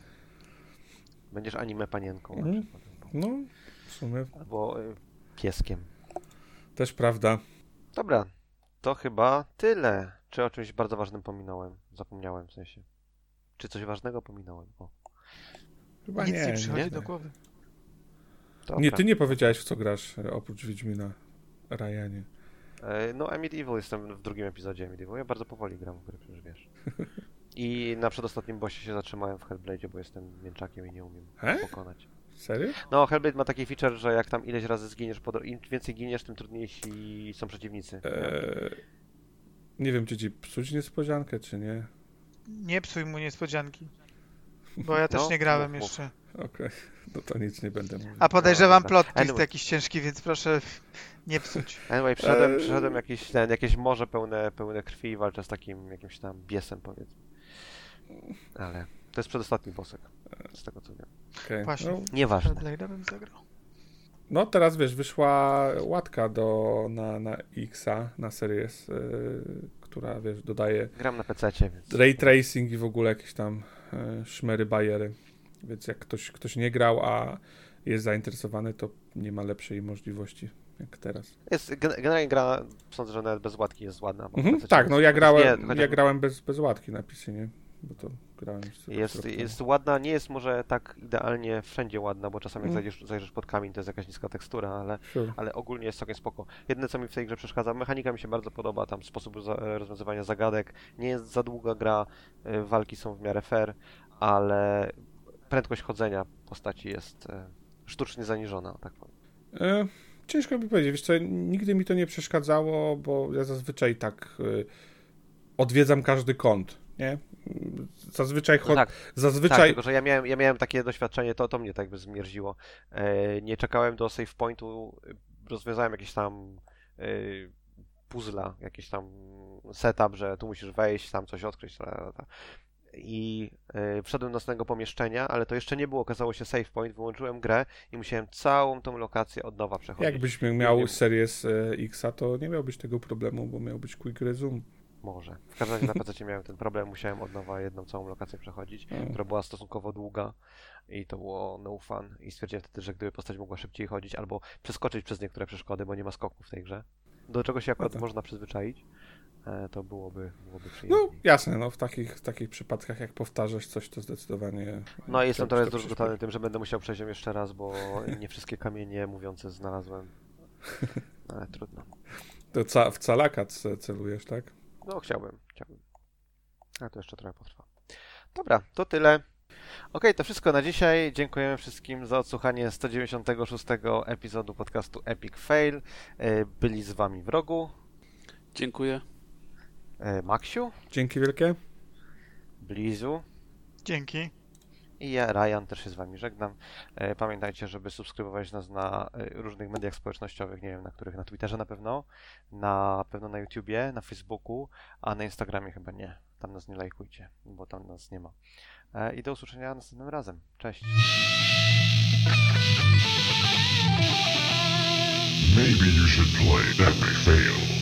[SPEAKER 1] Będziesz anime panienką przykład.
[SPEAKER 4] No, w sumie
[SPEAKER 1] Albo y, pieskiem.
[SPEAKER 4] też prawda.
[SPEAKER 1] Dobra, to chyba tyle. Czy o czymś bardzo ważnym pominąłem? Zapomniałem w sensie. Czy coś ważnego pominąłem? O,
[SPEAKER 4] Chyba
[SPEAKER 3] Nic
[SPEAKER 4] nie.
[SPEAKER 3] nie przychodzi
[SPEAKER 4] nie,
[SPEAKER 3] do głowy.
[SPEAKER 1] dobra.
[SPEAKER 4] nie, ty nie powiedziałeś w co grasz e, oprócz Wiedźmina, Ryanie.
[SPEAKER 1] E, No, Amityville jestem w drugim epizodzie Amityville. Ja bardzo powoli gram w gry, przecież wiesz. I na przedostatnim bossie się zatrzymałem w Hellblade'zie, bo jestem mięczakiem i nie umiem
[SPEAKER 4] He?
[SPEAKER 1] pokonać.
[SPEAKER 4] Serio?
[SPEAKER 1] No, Hellblade ma taki feature, że jak tam ileś razy zginiesz, po dro- im więcej giniesz, tym trudniejsi są przeciwnicy.
[SPEAKER 4] Eee, nie wiem, czy ci psuć niespodziankę, czy nie.
[SPEAKER 3] Nie psuj mu niespodzianki. Bo ja też
[SPEAKER 1] No,
[SPEAKER 3] nie grałem
[SPEAKER 1] mów, mów.
[SPEAKER 3] jeszcze.
[SPEAKER 4] Okej, no to nic nie będę mówił.
[SPEAKER 3] A podejrzewam
[SPEAKER 1] No,
[SPEAKER 3] plot twist
[SPEAKER 1] Anyway.
[SPEAKER 3] jakiś ciężki, więc proszę nie psuć.
[SPEAKER 1] Anyway, przyszedłem,
[SPEAKER 4] Eee.
[SPEAKER 1] przyszedłem jakieś, ten, jakieś morze pełne, pełne krwi i walczę z takim jakimś tam biesem, powiedzmy. Ale to jest przedostatni bossek, z tego co wiem.
[SPEAKER 4] Okej,
[SPEAKER 3] Właśnie.
[SPEAKER 4] No,
[SPEAKER 1] Nieważne.
[SPEAKER 3] Zagrał.
[SPEAKER 4] No teraz wiesz, wyszła łatka do, na, na Xa, na Series, yy, która wiesz, dodaje
[SPEAKER 1] Gram na PC, więc.
[SPEAKER 4] ray tracing i w ogóle jakieś tam yy, szmery bajery. Więc jak ktoś, ktoś nie grał, a jest zainteresowany, to nie ma lepszej możliwości jak teraz.
[SPEAKER 1] Jest, gen- generalnie gra, sądzę, że nawet bez łatki jest ładna. bo
[SPEAKER 4] Mhm, tak, no ja grałem,
[SPEAKER 1] nie,
[SPEAKER 4] ja grałem bez, bez łatki na PC, nie? Bo to grałem
[SPEAKER 1] Jest, jest ładna, nie jest może tak idealnie wszędzie ładna, bo czasami jak
[SPEAKER 4] Mm.
[SPEAKER 1] zajdziesz, zajrzysz pod kamień, to jest jakaś niska tekstura, ale,
[SPEAKER 4] Sure.
[SPEAKER 1] ale ogólnie jest całkiem spoko. Jedyne co mi w tej grze przeszkadza, mechanika mi się bardzo podoba, tam sposób rozwiązywania zagadek, nie jest za długa gra, y, walki są w miarę fair, ale prędkość chodzenia postaci jest e, sztucznie zaniżona, tak powiem.
[SPEAKER 4] E, ciężko mi powiedzieć, wiesz co, nigdy mi to nie przeszkadzało, bo ja zazwyczaj tak y, odwiedzam każdy kąt, nie? Zazwyczaj,
[SPEAKER 1] No
[SPEAKER 4] chod...
[SPEAKER 1] tak, tak,
[SPEAKER 4] zazwyczaj
[SPEAKER 1] tylko że ja miałem, ja miałem takie doświadczenie, to, to mnie tak by zmierziło. E, nie czekałem do save pointu, rozwiązałem jakieś tam y, puzzla, jakiś tam setup, że tu musisz wejść, tam coś odkryć. Ta, ta. I y, wszedłem do następnego pomieszczenia, ale to jeszcze nie było, okazało się save point, wyłączyłem grę i musiałem całą tą lokację od nowa przechodzić.
[SPEAKER 4] jakbyś miał. Series e, X, to nie miałbyś tego problemu, bo miał być quick resume.
[SPEAKER 1] Może. W każdym razie na PC miałem ten problem, musiałem od nowa jedną całą lokację przechodzić.
[SPEAKER 4] Mm.
[SPEAKER 1] która była stosunkowo długa i to było no fun. I stwierdziłem wtedy, że gdyby postać mogła szybciej chodzić albo przeskoczyć przez niektóre przeszkody, bo nie ma skoków w tej grze, do czego się akurat
[SPEAKER 4] No tak.
[SPEAKER 1] można przyzwyczaić, e, to byłoby, byłoby
[SPEAKER 4] No
[SPEAKER 1] przyjemniej.
[SPEAKER 4] jasne, no w takich, takich przypadkach jak powtarzasz coś, to zdecydowanie...
[SPEAKER 1] No i jestem
[SPEAKER 4] to
[SPEAKER 1] zdruzgotany tym, że będę musiał przejść jeszcze raz, bo nie wszystkie kamienie mówiące znalazłem. Ale trudno.
[SPEAKER 4] To ca- w calaka ce- celujesz, tak?
[SPEAKER 1] No chciałbym, chciałbym. Ale to jeszcze trochę potrwa. Dobra, to tyle. Okej, to wszystko na dzisiaj. Dziękujemy wszystkim za odsłuchanie 196 epizodu podcastu Epic Fail. E, Byli z wami w rogu
[SPEAKER 2] Dziękuję.
[SPEAKER 1] e, Maksiu,
[SPEAKER 4] Dzięki wielkie.
[SPEAKER 1] Blizu
[SPEAKER 3] Dzięki.
[SPEAKER 1] I ja, Ryan, też się z wami żegnam. E, Pamiętajcie, żeby subskrybować nas na e, różnych mediach społecznościowych, nie wiem na których, na Twitterze na pewno, na pewno na YouTubie, na Facebooku, a na Instagramie chyba nie. Tam nas nie lajkujcie, bo tam nas nie ma. E, I do usłyszenia następnym razem. Cześć.
[SPEAKER 5] Maybe you should play Fail.